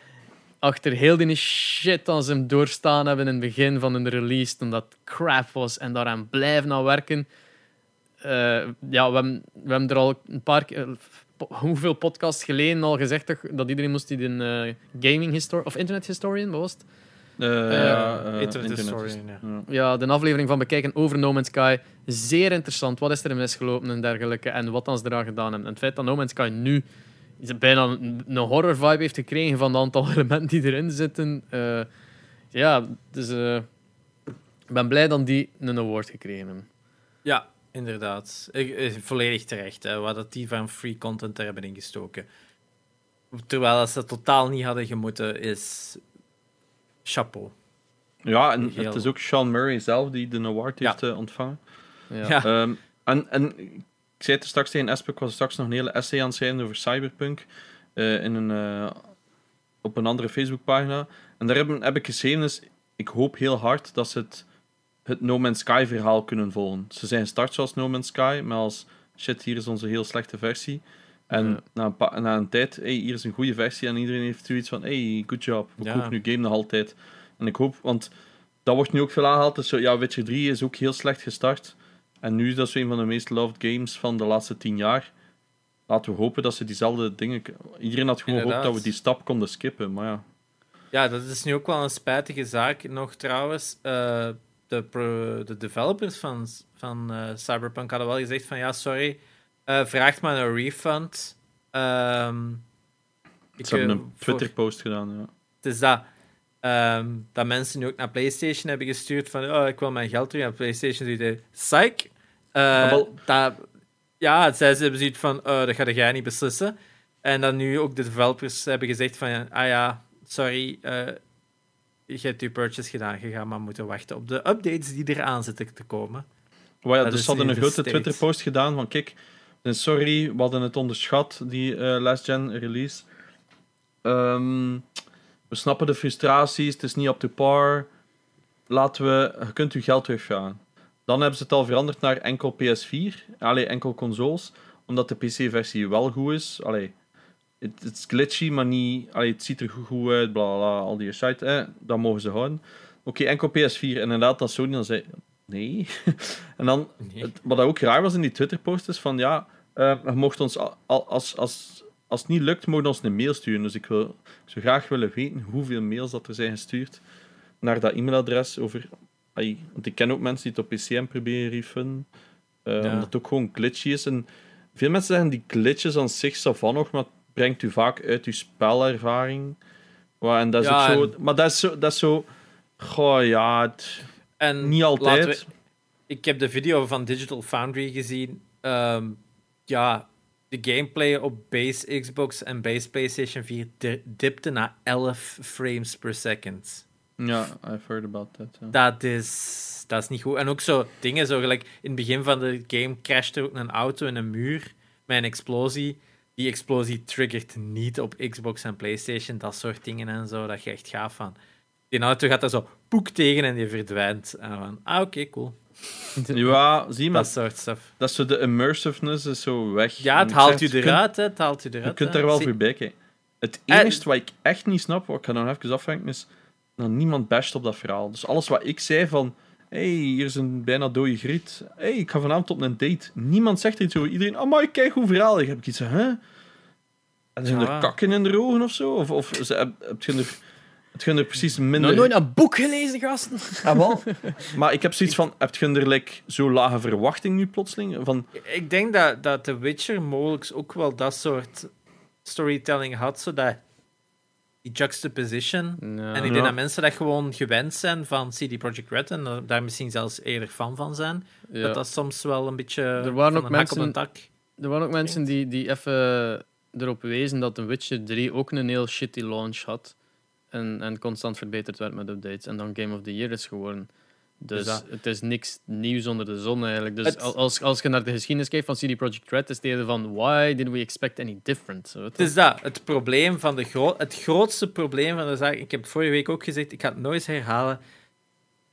achter heel die shit als ze hem doorstaan hebben in het begin van een release, toen dat crap was en daaraan blijven aan werken. Eh, ja, we hebben, we hebben er al een paar keer, po- hoeveel podcasts geleden al gezegd toch, dat iedereen moest die een eh, gaming historian of internet historian, wat was het? Eh, eh, ja, eh, Internet internet is- Historian, ja. ja. ja, de aflevering van bekijken over No Man's Sky. Zeer interessant. Wat is er misgelopen en dergelijke. En wat dan ze eraan gedaan hebben. En het feit dat No Man's Sky nu bijna een, een horror vibe heeft gekregen van het aantal elementen die erin zitten. eh, ja, dus eh, ik ben blij dat die een award gekregen hebben. Ja, inderdaad. Ik, eh, volledig terecht, hè, wat dat die van free content er hebben ingestoken. Terwijl ze dat totaal niet hadden gemoeten, is chapeau. Ja, en Heel- het is ook Sean Murray zelf die de award Ja. heeft ontvangen. Ja. Ja. Ehm, en, en ik zei het er straks tegen Espe, ik was straks nog een hele essay aan het schrijven over Cyberpunk eh, in een, eh, op een andere Facebookpagina. En daar heb, heb ik geschreven, is, ik hoop heel hard dat ze het, het No Man's Sky verhaal kunnen volgen. Ze zijn gestart zoals No Man's Sky, maar als shit, hier is onze heel slechte versie. En Ja. na, een pa- na een tijd, hey, hier is een goede versie en iedereen heeft zoiets van, hey, good job, we Ja. kopen nu game nog altijd. En ik hoop, want dat wordt nu ook veel aangehaald, dus ja, Witcher 3 is ook heel slecht gestart. En nu is dat zo een van de meest loved games van de laatste tien jaar. Laten we hopen dat ze diezelfde dingen... Iedereen had gewoon gehoopt dat we die stap konden skippen, maar ja. Ja, dat is nu ook wel een spijtige zaak nog trouwens. Eh, de, pro- de developers van, van eh, Cyberpunk hadden wel gezegd van ja, sorry, eh, vraagt maar een refund. Ehm, ik, Ze hebben een Twitter-post gedaan. Ja. Het is dat, ehm, dat mensen nu ook naar PlayStation hebben gestuurd van oh, ik wil mijn geld terug. En PlayStation psych. Eh, dat, ja, zij ze hebben zoiets van oh, dat ga jij niet beslissen. En dan nu ook de developers hebben gezegd van ah ja, sorry, eh, je hebt je purchase gedaan. Je gaat maar moeten wachten op de updates die eraan zitten te komen. Maar ja, Dat dus ze hadden een de grote. Twitter-post gedaan van kijk, eh, sorry, we hadden het onderschat, die eh, last gen release. Ehm, we snappen de frustraties, het is niet up to par. Laten we, je kunt uw geld teruggaan. Dan hebben ze het al veranderd naar enkel PS4, allee, enkel consoles, omdat de PC-versie wel goed is. Allee, het, het is glitchy, maar niet, allee, het ziet er goed, uit, bla bla, al die site, eh, dat mogen ze houden. Oké, enkel PS4, inderdaad, dat Sony dan zei, nee. en dan Nee. het, wat ook raar was in die Twitter-post is van ja, je mocht ons al, al- als, als, als het niet lukt, je ons een mail sturen. Dus ik wil ik zou graag willen weten hoeveel mails dat er zijn gestuurd naar dat e-mailadres over. Ai, want ik ken ook mensen die het op PCM proberen refunden, eh, Ja. omdat het ook gewoon glitchy is. En veel mensen zeggen die glitches aan zich van nog, maar het brengt u vaak uit uw spelervaring. En dat is Ja, ook zo, en- maar dat is zo, dat is zo. Goh, ja, het, En niet altijd. we- ik heb de video van Digital Foundry gezien. Ehm, ja, de gameplay op base Xbox en base PlayStation 4 di- dipte naar 11 frames per second. Ja, I've heard about that. Dat is, dat is niet goed. En ook zo dingen, zo gelijk in het begin van de game crashte ook een auto in een muur met een explosie. Die explosie triggert niet op Xbox en PlayStation, dat soort dingen en zo. Dat je echt gaaf van. Die auto gaat er zo poek tegen en die verdwijnt. En van, ah, oké, cool. Ja, zie maar, Dat soort stuff. dat is zo de immersiveness is zo weg. Ja, het haalt je eruit, hè. Het haalt Kunt, eruit. je kunt daar wel voorbij kijken. Het En- enige wat ik echt niet snap, wat ik ga dan even afhangen, is dat niemand basht op dat verhaal. Dus alles wat ik zei van, hey, hier is een bijna dode griet. hey, ik ga vanavond op een date. Niemand zegt er iets over. Iedereen, oh, maar kijk hoe verhaal. Ik heb ik iets van, hè? En zijn Ja. er kakken in de ogen of zo? Of, of ze- heb, heb je er... Het je er precies minder... Nog nooit een boek gelezen, gasten. Ah, wel. maar ik heb zoiets van, heb je er like, zo lage verwachting nu plotseling? Van, Ik denk dat, dat The Witcher mogelijk ook wel dat soort storytelling had, zodat die juxtaposition. Ja. en ik denk dat mensen dat gewoon gewend zijn van CD Projekt Red en daar misschien zelfs eerder fan van zijn. Ja. Dat dat soms wel een beetje Er waren ook hak op mensen- een tak. Er waren ook mensen die, die even erop wezen dat The Witcher 3 ook een heel shitty launch had. En, en constant verbeterd werd met updates. En dan Game of the Year is geworden. Dus Dus dat- het is niks nieuws onder de zon eigenlijk. Dus Het- als, als je naar de geschiedenis kijkt van CD Projekt Red, is het eerder van why did we expect any different? Zo, Het is dat, het probleem van de gro het grootste probleem van de zaak. Ik heb het vorige week ook gezegd, ik ga het nooit herhalen.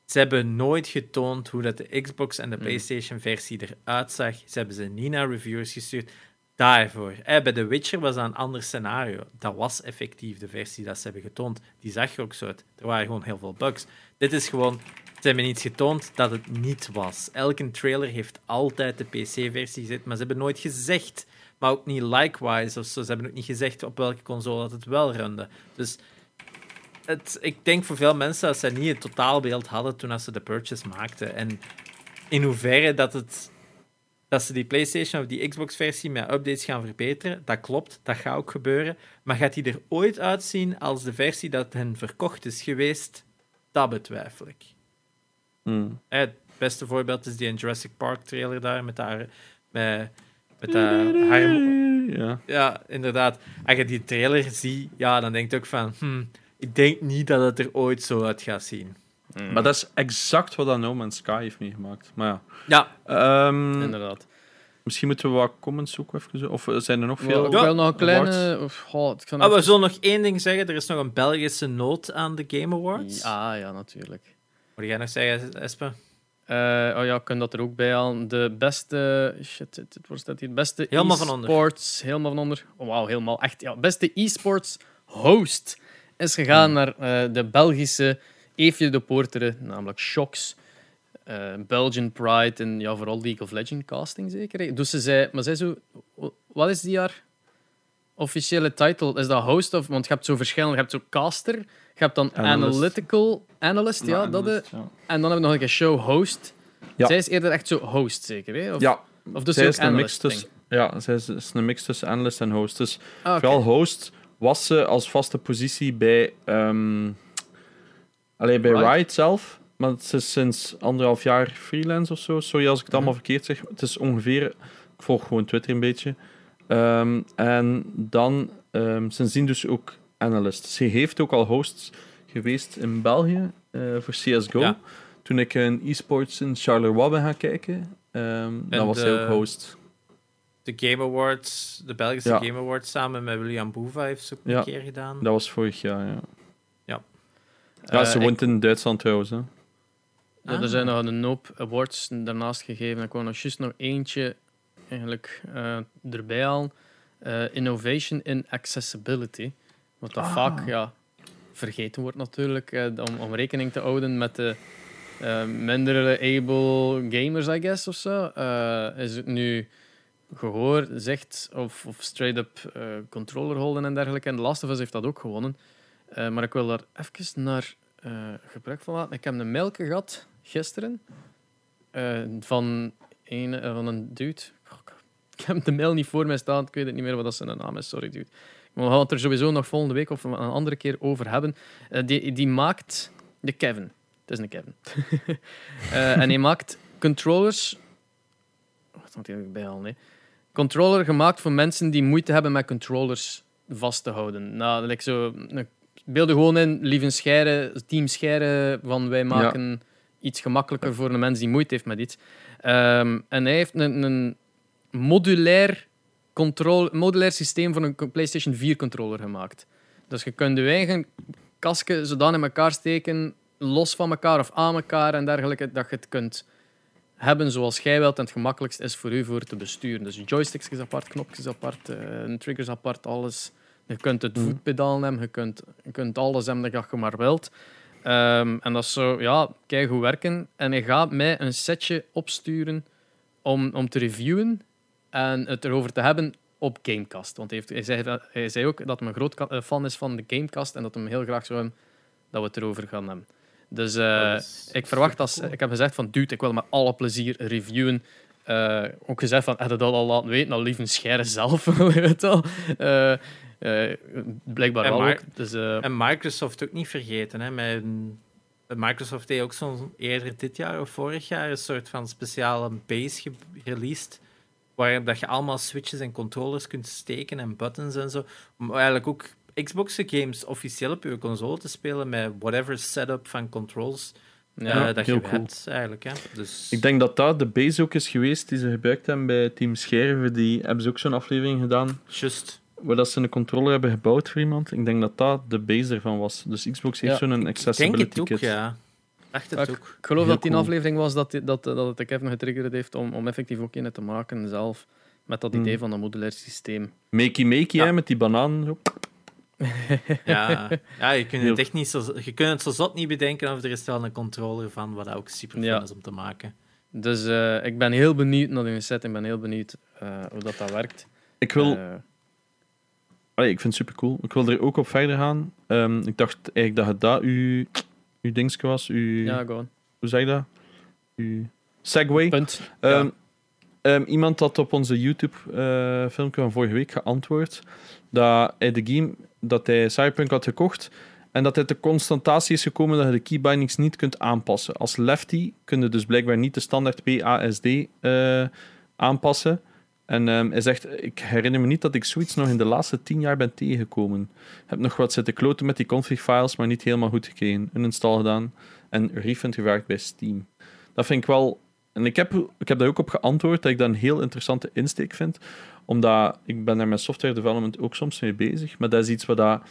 Ze hebben nooit getoond hoe dat de Xbox en de Mm. PlayStation-versie eruit zag. Ze hebben ze niet naar reviewers gestuurd. Daarvoor. Eh, bij The Witcher was dat een ander scenario. Dat was effectief de versie dat ze hebben getoond. Die zag er ook zo uit. Er waren gewoon heel veel bugs. Dit is gewoon... Ze hebben iets getoond dat het niet was. Elke trailer heeft altijd de PC-versie gezet, maar ze hebben nooit gezegd maar ook niet likewise of zo. Ze hebben ook niet gezegd op welke console dat het wel runde. Dus het, ik denk voor veel mensen dat ze niet het totaalbeeld hadden toen ze de purchase maakten. En in hoeverre dat, het, dat ze die PlayStation of die Xbox-versie met updates gaan verbeteren, dat klopt, dat gaat ook gebeuren. Maar gaat die er ooit uitzien als de versie dat hen verkocht is geweest? Dat betwijfel ik. Eh, Het beste voorbeeld is die Jurassic Park trailer daar met haar. Met, Ja. ja, inderdaad. Als je die trailer ziet, ja, dan denk je ook van... hmm, ik denk niet dat het er ooit zo uit gaat zien. Mm. Maar dat is exact wat No Man's Sky heeft meegemaakt. Maar ja. Ja, Ehm, Inderdaad. misschien moeten we wat comments ook even zo. Of eh, zijn er nog veel? wel nog een kleine... Of, goh, het kan Ah, we zullen nog één ding zeggen. Er is nog een Belgische noot aan de Game Awards. Ja, ja, natuurlijk. Wat jij nog zeggen, Espe? Eh, oh ja, ik kan dat er ook bij halen. De beste. Shit, het, het wordt dat hier. Beste Helemaal van onder. e-sports. Helemaal van onder. Oh, wauw, helemaal echt. Ja, beste e-sports host is gegaan Hmm. naar eh, de Belgische Eefje de Poortere, namelijk Shocks. eh, Belgian Pride en ja, vooral League of Legends casting zeker. Dus ze zei, maar zij zo, wat is die haar officiële title? Is dat host of, want je hebt zo verschillende, je hebt zo caster, je hebt dan Analyst. analytical analyst, ja, dat ja. En dan hebben we nog een show host. Ja. Zij is eerder echt zo host, zeker. Hè? Of, ja, of dus zij ook is een mix tussen... Ja, zij is, is een mix tussen analyst en host. Dus Ah, vooral host was ze als vaste positie bij, ehm allee, bij Riot? Riot zelf. Maar ze is sinds anderhalf jaar freelance of zo. Sorry als ik het allemaal verkeerd zeg. Het is ongeveer... Ik volg gewoon Twitter een beetje. Ehm, en dan ehm sindsdien dus ook analyst. Ze heeft ook al host geweest in België eh, voor CSGO. Ja. Toen ik een e-sports in Charleroi ben gaan kijken, ehm, dan was hij ook host. De Game Awards, de Belgische Ja. Game Awards samen met William Boeva heeft ze ook Ja. een keer gedaan. Dat was vorig jaar, ja. Ja, Eh, ze ik- woont in Duitsland trouwens. Hè. Ja, er Ah. zijn nog een hoop awards daarnaast gegeven. Ik wou nog juist nog eentje eigenlijk eh, erbij halen. Eh, Innovation in Accessibility. Wat dat Ah. vaak ja, vergeten wordt natuurlijk. eh, om, om rekening te houden met de minder able gamers, I guess, of zo. Eh, is het nu gehoor, zegt of, of straight-up controller holden en dergelijke. En The Last of Us heeft dat ook gewonnen. Maar ik wil daar even naar gebruik van laten. Ik heb een mail gehad gisteren van, een, van een dude. Ik heb de mail niet voor mij staan, ik weet het niet meer wat dat zijn naam is, sorry dude. Maar we gaan het er sowieso nog volgende week of een andere keer over hebben. Eh, die, die maakt de Kevin. Het is een Kevin. Eh, en hij maakt controllers. Wat moet ik bij halen? hè? Controller gemaakt voor mensen die moeite hebben met controllers vast te houden. Nou, like zo, een- beeld er gewoon in, lieve Scheire, team Scheire, van wij maken iets gemakkelijker voor een mens die moeite heeft met iets. Ehm, en hij heeft een, een modulair, control, modulair systeem voor een PlayStation 4 controller gemaakt. Dus je kunt je eigen kasken zodanig in elkaar steken, los van elkaar of aan elkaar en dergelijke, dat je het kunt hebben zoals jij wilt en het gemakkelijkst is voor u voor te besturen. Dus joysticks apart, knopjes apart, eh, triggers apart, alles. Je kunt het Mhm. voetpedaal hebben, je kunt, je kunt alles hebben dat je maar wilt. Ehm, en dat is zo, ja, kijk goed werken. En hij gaat mij een setje opsturen om, om te reviewen en het erover te hebben op Gamecast. Want hij, heeft, hij, zei, hij zei ook dat hij een groot eh, fan is van de Gamecast en dat hij heel graag zou hebben dat we het erover gaan hebben. Dus eh, is ik verwacht supercool. Ik heb gezegd van, dude, ik wil met alle plezier reviewen. Eh, ook gezegd van, heb je dat al laten weten? Nou, lief een scheire zelf, weet je wel. Eh, blijkbaar En wel ook. Dus, En Microsoft ook niet vergeten. Hè? Met, Microsoft heeft ook zo'n eerder dit jaar of vorig jaar een soort van speciale base released. Waar dat je allemaal switches en controllers kunt steken en buttons en zo. Om eigenlijk ook Xbox games officieel op je console te spelen met whatever setup van controls ja. eh, dat je heel cool. hebt eigenlijk. Hè? Dus, Ik denk dat dat de base ook is geweest die ze gebruikt hebben bij Team Scherven. Die hebben ze ook zo'n aflevering gedaan just. waar dat ze een controller hebben gebouwd voor iemand. Ik denk dat dat de base ervan was. Dus Xbox heeft Ja, zo'n Ik denk accessibility het ook, kit. ja. Dacht het ook. Ik geloof Heel dat die cool. aflevering was dat, dat, dat het de Kevin getriggerd heeft om, om effectief ook in te maken zelf. Met dat idee Hmm. van een modulair systeem. Makey makey, Ja. hè, met die banaan. Zo. Ja, ja je, kunt het echt niet zo, je kunt het zo zot niet bedenken of er is wel een controller van, wat ook super fun Ja. is om te maken. Dus eh, ik ben heel benieuwd naar de set. Ik ben heel benieuwd eh, hoe dat, dat werkt. Ik wil Eh, Allee, ik vind het super cool. Ik wil er ook op verder gaan. Ehm, ik dacht eigenlijk dat het dat uw, uw dingetje was. Uw, ja, gewoon. Hoe zeg je dat? Uw segway. Punt. Ehm, ehm, iemand had op onze YouTube-filmpje van vorige week geantwoord dat hij de game, dat hij Cyberpunk had gekocht en dat hij de constatatie is gekomen dat je de keybindings niet kunt aanpassen. Als lefty kun je dus blijkbaar niet de standaard PASD eh, aanpassen. En ehm, hij zegt, ik herinner me niet dat ik zoiets nog in de laatste tien jaar ben tegengekomen. Heb nog wat zitten kloten met die config-files, maar niet helemaal goed gekregen. Een install gedaan en refund gevraagd bij Steam. Dat vind ik wel... En ik heb, ik heb daar ook op geantwoord dat ik dat een heel interessante insteek vind. Omdat ik ben daar met software development ook soms mee bezig. Maar dat is iets wat dat...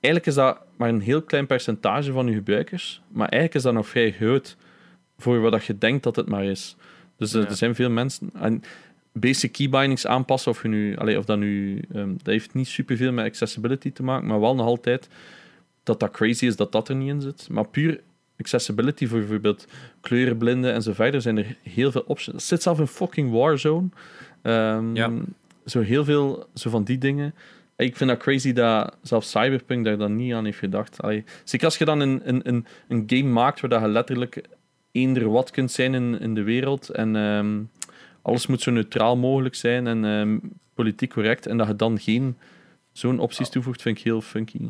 Eigenlijk is dat maar een heel klein percentage van je gebruikers. Maar eigenlijk is dat nog vrij groot voor wat je denkt dat het maar is. Dus er, Ja. er zijn veel mensen... En basic keybindings aanpassen, of, je nu, allee, of dat nu... ehm, dat heeft niet superveel met accessibility te maken, maar wel nog altijd dat dat crazy is dat dat er niet in zit. Maar puur accessibility voor bijvoorbeeld kleurenblinden en zo verder zijn er heel veel options. Het zit zelf in fucking Warzone. Ehm, Ja. Zo heel veel zo van die dingen. Ik vind dat crazy dat zelfs Cyberpunk daar dan niet aan heeft gedacht. Allee, zeker als je dan een, een, een, een game maakt waar dat je letterlijk eender wat kunt zijn in, in de wereld en ehm, alles moet zo neutraal mogelijk zijn en ehm, politiek correct. En dat je dan geen zo'n opties toevoegt, vind ik heel funky.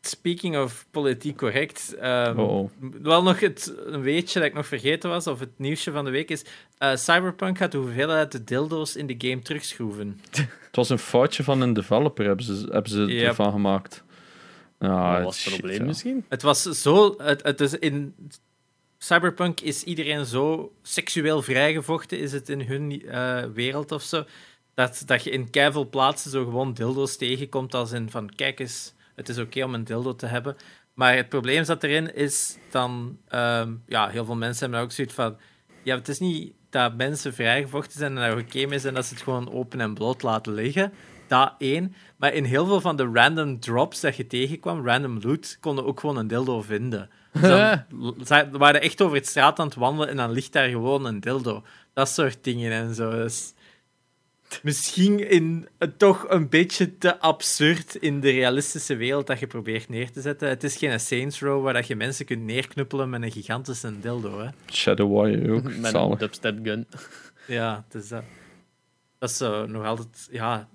Speaking of politiek correct, ehm, Oh, oh. wel nog het, een weetje dat ik nog vergeten was, of het nieuwsje van de week is, eh, Cyberpunk gaat de hoeveelheid de dildo's in de game terugschroeven. Het was een foutje van een developer, hebben ze, hebben ze Yep. ervan gemaakt. Ja, Wat was het probleem misschien? Het was zo... Het, het is in Cyberpunk is iedereen zo seksueel vrijgevochten, is het in hun eh, wereld of zo, dat, dat je in keiveel plaatsen zo gewoon dildo's tegenkomt als in van, kijk eens, het is oké om een dildo te hebben. Maar het probleem zat erin is dan... ehm, ja, heel veel mensen hebben ook zoiets van... Ja, het is niet dat mensen vrijgevochten zijn en dat oké mee zijn dat ze het gewoon open en bloot laten liggen. Dat één. Maar in heel veel van de random drops dat je tegenkwam, random loot, konden ook gewoon een dildo vinden. Dus ze waren echt over het straat aan het wandelen en dan ligt daar gewoon een dildo. Dat soort dingen en zo. Dus misschien in, eh, toch een beetje te absurd in de realistische wereld dat je probeert neer te zetten. Het is geen Saints Row waar dat je mensen kunt neerknuppelen met een gigantische dildo. Hè. Shadow Warrior ook. Met een dubstep gun. Ja, dus dat, dat is zo nog altijd. Ja,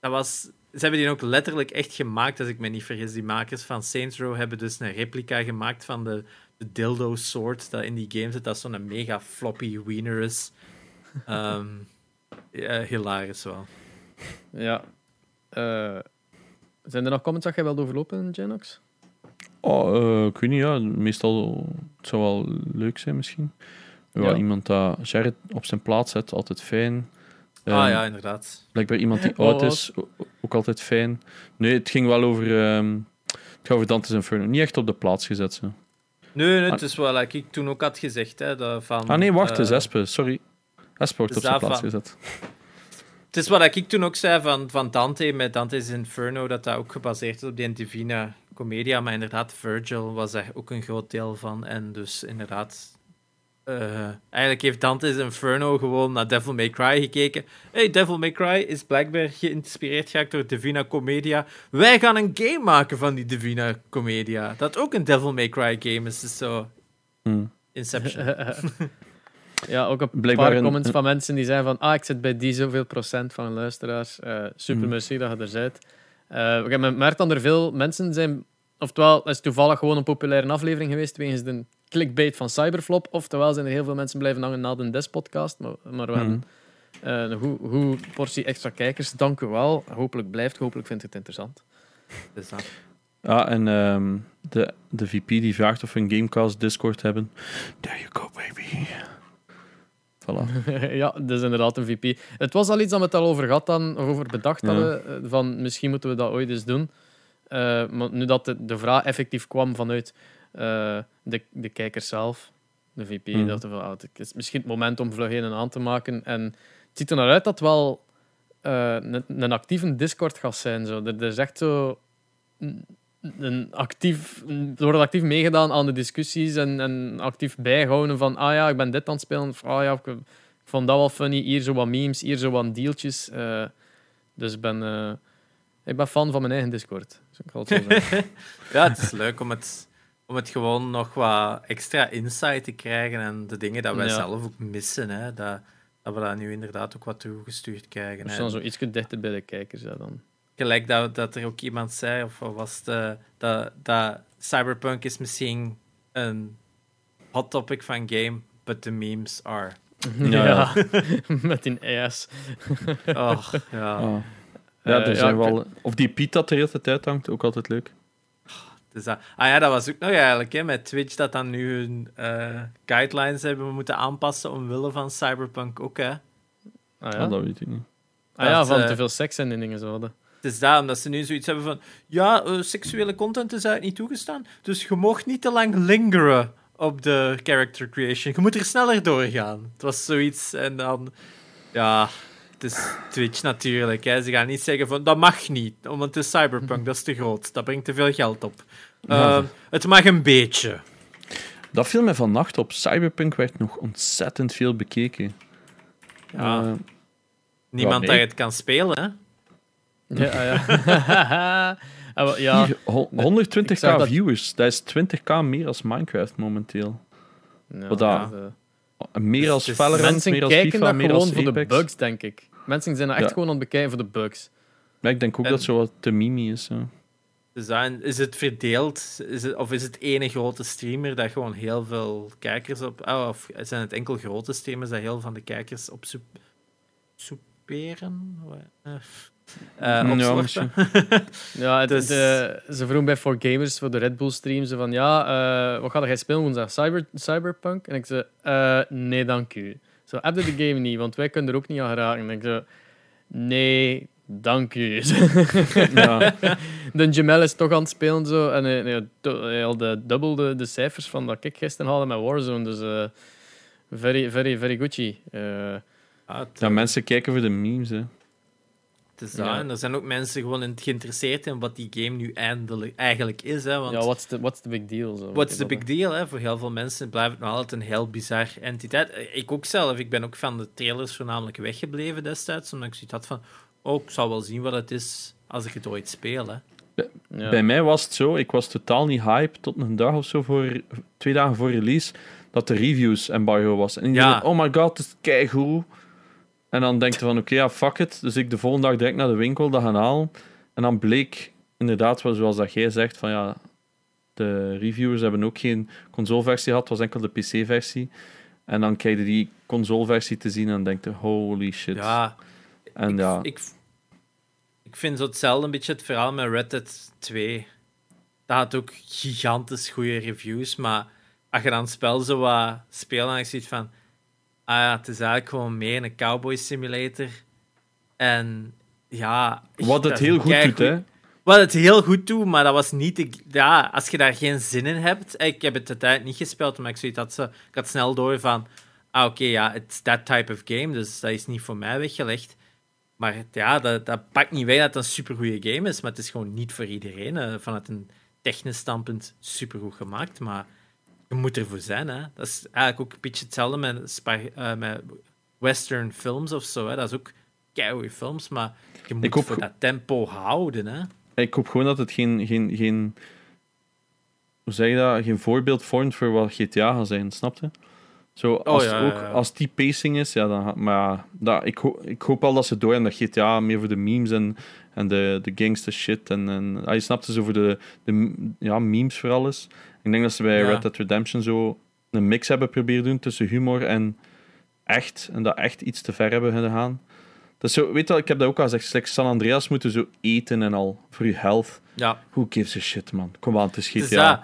dat was. Ze hebben die ook letterlijk echt gemaakt, als ik me niet vergis. Die makers van Saints Row hebben dus een replica gemaakt van de, de dildo sword dat in die game zit. Dat zo'n mega floppy wiener is. Ehm ja, hilarisch wel. Ja. Eh, zijn er nog comments dat jij wilt overlopen, Genox? Oh, eh, ik weet niet, ja. Meestal het zou wel leuk zijn misschien. Ja, Ja. Iemand dat Jared op zijn plaats zet, altijd fijn. Ah Ehm, ja, inderdaad. Blijkbaar iemand die oud is, ook altijd fijn. Nee, het ging wel over... ehm het gaat over Dante's Inferno. Niet echt op de plaats gezet, zo. Nee, nee, het is wel, like ik toen ook had gezegd. Hè, dat van, Ah nee, wacht, het is eh, Espe. Sorry. Espe wordt op zijn plaats gezet. Het is wat ik toen ook zei van, van Dante met Dante's Inferno, dat dat ook gebaseerd is op die Divina Commedia. Maar inderdaad, Virgil was daar ook een groot deel van. En dus inderdaad, eh, eigenlijk heeft Dante's Inferno gewoon naar Devil May Cry gekeken. Hey, Devil May Cry is blijkbaar geïnspireerd geraakt door Divina Commedia. Wij gaan een game maken van die Divina Commedia. Dat ook een Devil May Cry game is. Dus zo, Hm. Inception. ja, ook een Blijkbaar paar een- comments een- van mensen die zeggen van ah, ik zit bij die zoveel procent van luisteraars. Eh, super, Mm. merci dat je er bent. Eh, ik heb gemerkt dat er veel mensen zijn... Oftewel, het is toevallig gewoon een populaire aflevering geweest wegens de clickbait van Cyberflop. Oftewel zijn er heel veel mensen blijven hangen na de Des-podcast. Maar, maar we Mhm. hebben eh, een goe- goede portie extra kijkers. Dank u wel. Hopelijk blijft, hopelijk vindt het interessant. Dus dat. Ja, en ehm, de, de VP die vraagt of we een Gamecast Discord hebben. There you go, baby. Voilà. ja, dat is inderdaad een VP. Het was al iets dat we het al over gehad dan, of over bedacht hadden, eh, van misschien moeten we dat ooit eens doen. Eh, maar nu dat de, de vraag effectief kwam vanuit eh, de, de kijkers zelf, de VP, Mhm. dachten we, ah, het is misschien het moment om vlug een aan te maken. En het ziet er naar uit dat het wel eh, een, een actieve Discord gaat zijn. Zo. Er, er is echt zo... een- Een actief, er wordt actief meegedaan aan de discussies en, en actief bijgehouden van ah ja, ik ben dit aan het spelen. Of, ah ja, ik, ik vond dat wel funny. Hier zo wat memes, hier zo wat deeltjes. Eh, dus ik ben, eh, ik ben fan van mijn eigen Discord. Dus ik ga het zo zeggen. Ja, het is leuk om het, om het gewoon nog wat extra insight te krijgen en de dingen dat wij Ja. zelf ook missen. Hè, dat, dat we dat nu inderdaad ook wat toegestuurd krijgen. Staan zo iets dichter bij de kijkers. Ja, dan. Gelijk dat, dat er ook iemand zei, of wat was het, eh, dat, dat Cyberpunk is misschien een hot topic van game, but the memes are. Ja. met die ass. Och, ja. Ja, Eh, er zijn wel... Of die Piet dat de hele tijd hangt, ook altijd leuk. Dus dat, ah ja, dat was ook nog eigenlijk hè, met Twitch dat dan nu hun eh, guidelines hebben moeten aanpassen omwille van Cyberpunk ook. Hè. Ah, Ja? ja? dat weet ik niet. Ah, ja, Dat, van eh, te veel seks en die dingen zo hadden. Het is daarom dat ze nu zoiets hebben van... Ja, eh, seksuele content is eigenlijk niet toegestaan, dus je mocht niet te lang lingeren op de character creation. Je moet er sneller doorgaan. Het was zoiets en dan... Ja, het is Twitch natuurlijk. Hè. Ze gaan niet zeggen van, dat mag niet, want het is cyberpunk, dat is te groot. Dat brengt te veel geld op. Ja. Ehm, het mag een beetje. Dat viel mij vannacht op. Cyberpunk werd nog ontzettend veel bekeken. Ja. Eh, Niemand nee. dat het kan spelen, hè. Ja, ah, ja. Ah, ja. hier, ho- nee, 120k ik zag dat- viewers. Dat is 20k meer als Minecraft momenteel. Ja, Wat dat, Meer als dus Valorant, Mensen meer als kijken FIFA, meer gewoon als voor de bugs, denk ik. Mensen zijn er echt Ja. gewoon aan het bekijken voor de bugs. Ja, ik denk ook En- dat het zo wat te mimi is. Ja. Dus dan, is het verdeeld? Is het, of is het ene grote streamer dat gewoon heel veel kijkers op... Oh, of zijn het enkel grote streamers dat heel veel van de kijkers op soep, soeperen? Eh, eh, Ja, opslorpen? Ja, het, Dus- de- ze vroegen bij 4Gamers voor de Red Bull stream ze van ja, eh, wat ga jij spelen woensdag? Cyber, Cyberpunk? En ik zei, eh, nee, dank u. Zo, heb je de game niet, want wij kunnen er ook niet aan geraken. En ik zei, nee, dank u. Ja. de Jamel is toch aan het spelen zo. En hij, hij, had de dubbel de, de cijfers van dat ik gisteren haalde met Warzone. Dus eh, very, very, very Gucci. Ah, ja, mensen kijken voor de memes. Hè. Dat. Ja. En er zijn ook mensen gewoon in- geïnteresseerd in wat die game nu eindelijk eigenlijk is. Hè, want ja, what's the, what's the big deal? Zo, what's the Dat- big deal? Hè? Voor heel veel mensen blijft het nog altijd een heel bizar entiteit. Eh, Ik ook zelf. Ik ben ook van de trailers voornamelijk weggebleven destijds. Omdat ik zoiets had van... Oh, ik zal wel zien wat het is als ik het ooit speel. Hè. Ja. Bij mij was het zo, ik was totaal niet hype tot een dag of zo voor twee dagen voor release dat de reviews embargo was. En iedereen Ja. zei, oh my god, het is keigoed. En dan denk je van, oké, ja, fuck it. Dus ik de volgende dag direct naar de winkel dat gaan halen. En dan bleek inderdaad, wel zoals dat jij zegt, van ja, de reviewers hebben ook geen consoleversie gehad, het was enkel de PC-versie. En dan krijg je die consoleversie te zien en denk je, holy shit. Ja, en ik, ja, ik, ik vind zo hetzelfde een beetje het verhaal met Red Dead 2. Dat had ook gigantisch goede reviews, maar als je dan het spel zo wat speelt en je ziet van... Ah ja, het is eigenlijk gewoon meer een cowboy simulator. En ja... wat het heel goed doet, hè. Wat het heel goed doet, maar dat was niet... De, ja, als je daar geen zin in hebt... Ik heb het uiteindelijk niet gespeeld, maar ik, zoiets had, zo, ik had snel door van... Ah, oké, ja, it's that type of game, dus dat is niet voor mij weggelegd. Maar ja, dat, dat pakt niet weg dat het een supergoeie game is, maar het is gewoon niet voor iedereen. eh, vanuit een technisch standpunt supergoed gemaakt, maar je moet ervoor zijn. Hè. Dat is eigenlijk ook een beetje hetzelfde met, spa- eh, met western films of zo. Hè. Dat is ook keigoede films, maar je moet hoop voor dat tempo houden. Hè. Ik hoop gewoon dat het geen, geen, geen, hoe zeg je dat, geen voorbeeld vormt voor wat GTA gaat zijn, snap je? Zo, als, Oh, ja, ook, ja, ja. als die pacing is, ja, dan, maar dat, ik, ho- ik hoop al dat ze door en dat GTA meer voor de memes en, en de, de gangster shit en, en ah, je snapt zo voor de, de ja, memes vooral is. Ik denk dat ze bij Ja. Red Dead Redemption zo een mix hebben proberen doen tussen humor en echt, en dat echt iets te ver hebben gegaan. Dat is zo, weet je wel, ik heb dat ook al gezegd, San Andreas moeten zo eten en al, voor je health. Ja, Who gives a shit, man? Kom aan, het is dus GTA. dat,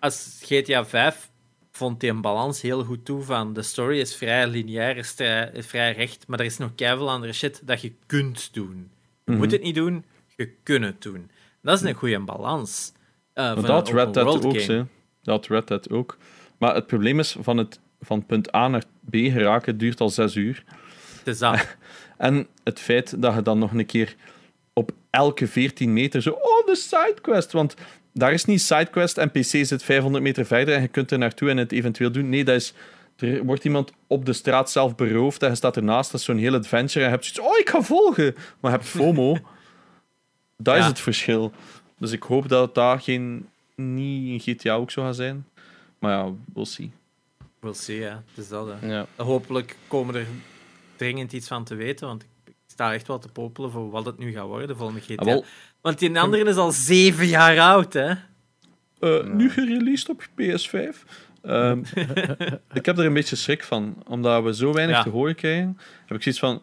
als GTA 5 vond hij een balans heel goed toe van de story is vrij lineair, is, vrij- is vrij recht, maar er is nog keiveel andere shit dat je kunt doen. Je Mhm. moet het niet doen, je kunt het doen. Dat is een goede balans. van dat had Red Dead ook, hè. Dat Red Dead ook. Maar het probleem is, van, het, van punt A naar B geraken duurt al zes uur. Het is dat. En het feit dat je dan nog een keer op elke 14 meter zo... Oh, de sidequest! Want daar is niet sidequest, NPC zit 500 meter verder en je kunt er naartoe en het eventueel doen. Nee, dat is... Er wordt iemand op de straat zelf beroofd en je staat ernaast. Dat is zo'n heel adventure en je hebt zoiets... Oh, ik ga volgen! Maar je hebt FOMO. dat is het verschil. Dus ik hoop dat dat geen... Niet in GTA ook zo gaat zijn. Maar ja, we'll see. We'll see, ja. Het is dat, hè. Ja. Hopelijk komen er dringend iets van te weten, want ik sta echt wel te popelen voor wat het nu gaat worden, de volgende GTA. Ah, wel, Want die andere is al zeven jaar oud, hè. Eh, Nu gereleased op PS5. Ehm, ik heb er een beetje schrik van, omdat we zo weinig Ja. te horen krijgen. Heb ik zoiets van: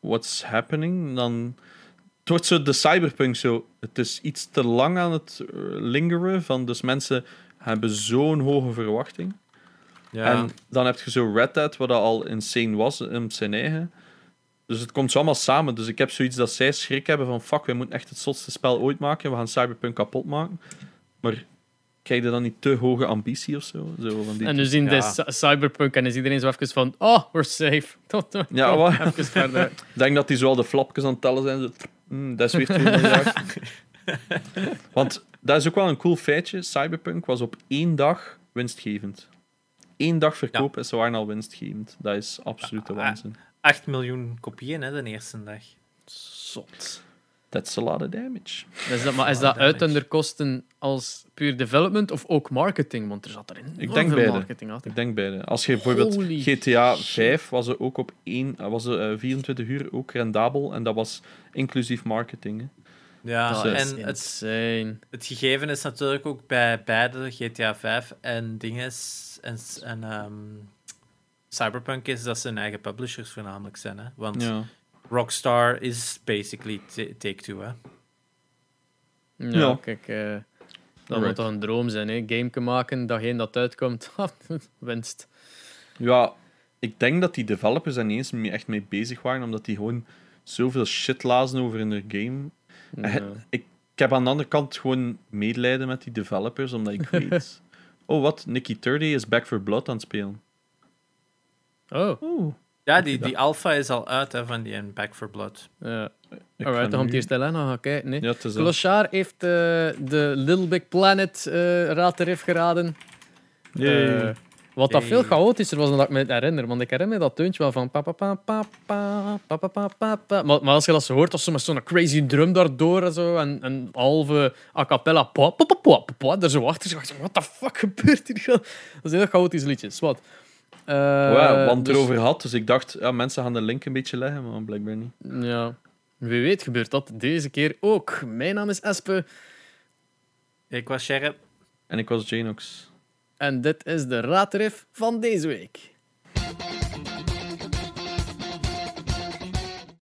what's happening? Dan. Het wordt zo de cyberpunk zo. Het is iets te lang aan het eh, lingeren. Van, dus mensen hebben zo'n hoge verwachting. Ja. En dan heb je zo Red Dead, wat al insane was in zijn eigen. Dus het komt zo allemaal samen. Dus ik heb zoiets dat zij schrik hebben van fuck, wij moeten echt het zotste spel ooit maken. We gaan Cyberpunk kapot maken. Maar krijg je dan niet te hoge ambitie of zo? zo van die En nu zien Ja. de cy- Cyberpunk en is iedereen zo even van, oh, we're safe. Tot, tot, Ja, wat? Ik denk dat die zo al de flapjes aan het tellen zijn. Zo, "Hmm, dat is weer 2 miljard. Want dat is ook wel een cool feitje. Cyberpunk was op één dag winstgevend. Eén dag verkoop is waren al winstgevend. Dat is absolute Ah, waanzin. 8 miljoen kopieën, hè, de eerste dag. Zot. That's a lot of damage. Is dat, maar is dat uit onder kosten als puur development of ook marketing? Want er zat er Ik denk veel beide. marketing achter. Ik denk beide. Als je bijvoorbeeld Holy GTA shit. 5 was er ook op één, eh, was er, eh, 24 uur ook rendabel en dat was inclusief marketing. Hè. Ja, Dat Dus, is en het, insane. het gegeven is natuurlijk ook bij beide GTA 5 en dinges en, en ehm, Cyberpunk is dat ze hun eigen publishers voornamelijk zijn. Hè? Want Ja. Rockstar is basically ta- Take-Two. Hè? Ja, Ja. kijk, eh, dat Right. moet toch een droom zijn, hè? Game maken, dagene dat uitkomt, winst. ja, ik denk dat die developers er niet eens mee, echt mee bezig waren, omdat die gewoon zoveel shit lazen over in hun game. Ik, ik heb aan de andere kant gewoon medelijden met die developers, omdat ik weet... oh, wat? Nicky 30 is Back for Blood aan het spelen. Oh, Oeh. Ja, die, die alpha is al uit hè, van die Back for Blood. Ja. Alright, dan gaan die eerst nog gaan kijken. Nee. Ja, heeft uh, de Little Big Planet uh, raadterif geraden. Yeah. Wat dat veel chaotischer was dan dat ik me herinner. Want ik herinner me dat deuntje wel van... Pa, pa, pa, pa, pa, pa, pa, pa, Maar, maar als je dat zo hoort, als ze met zo'n crazy drum daardoor en zo... En halve a cappella... Pa, pa, pa, pa, pa, daar zo achter. Wat de fuck gebeurt hier? Dat is heel chaotisch liedje. Wat? Uh, ja, want erover had, dus ik dacht, ja, mensen gaan de link een beetje leggen, maar blijkbaar niet. Ja. Wie weet gebeurt dat deze keer ook. Mijn naam is Espe. Ik was Sherry. En ik was Janox. En dit is de raadrif van deze week.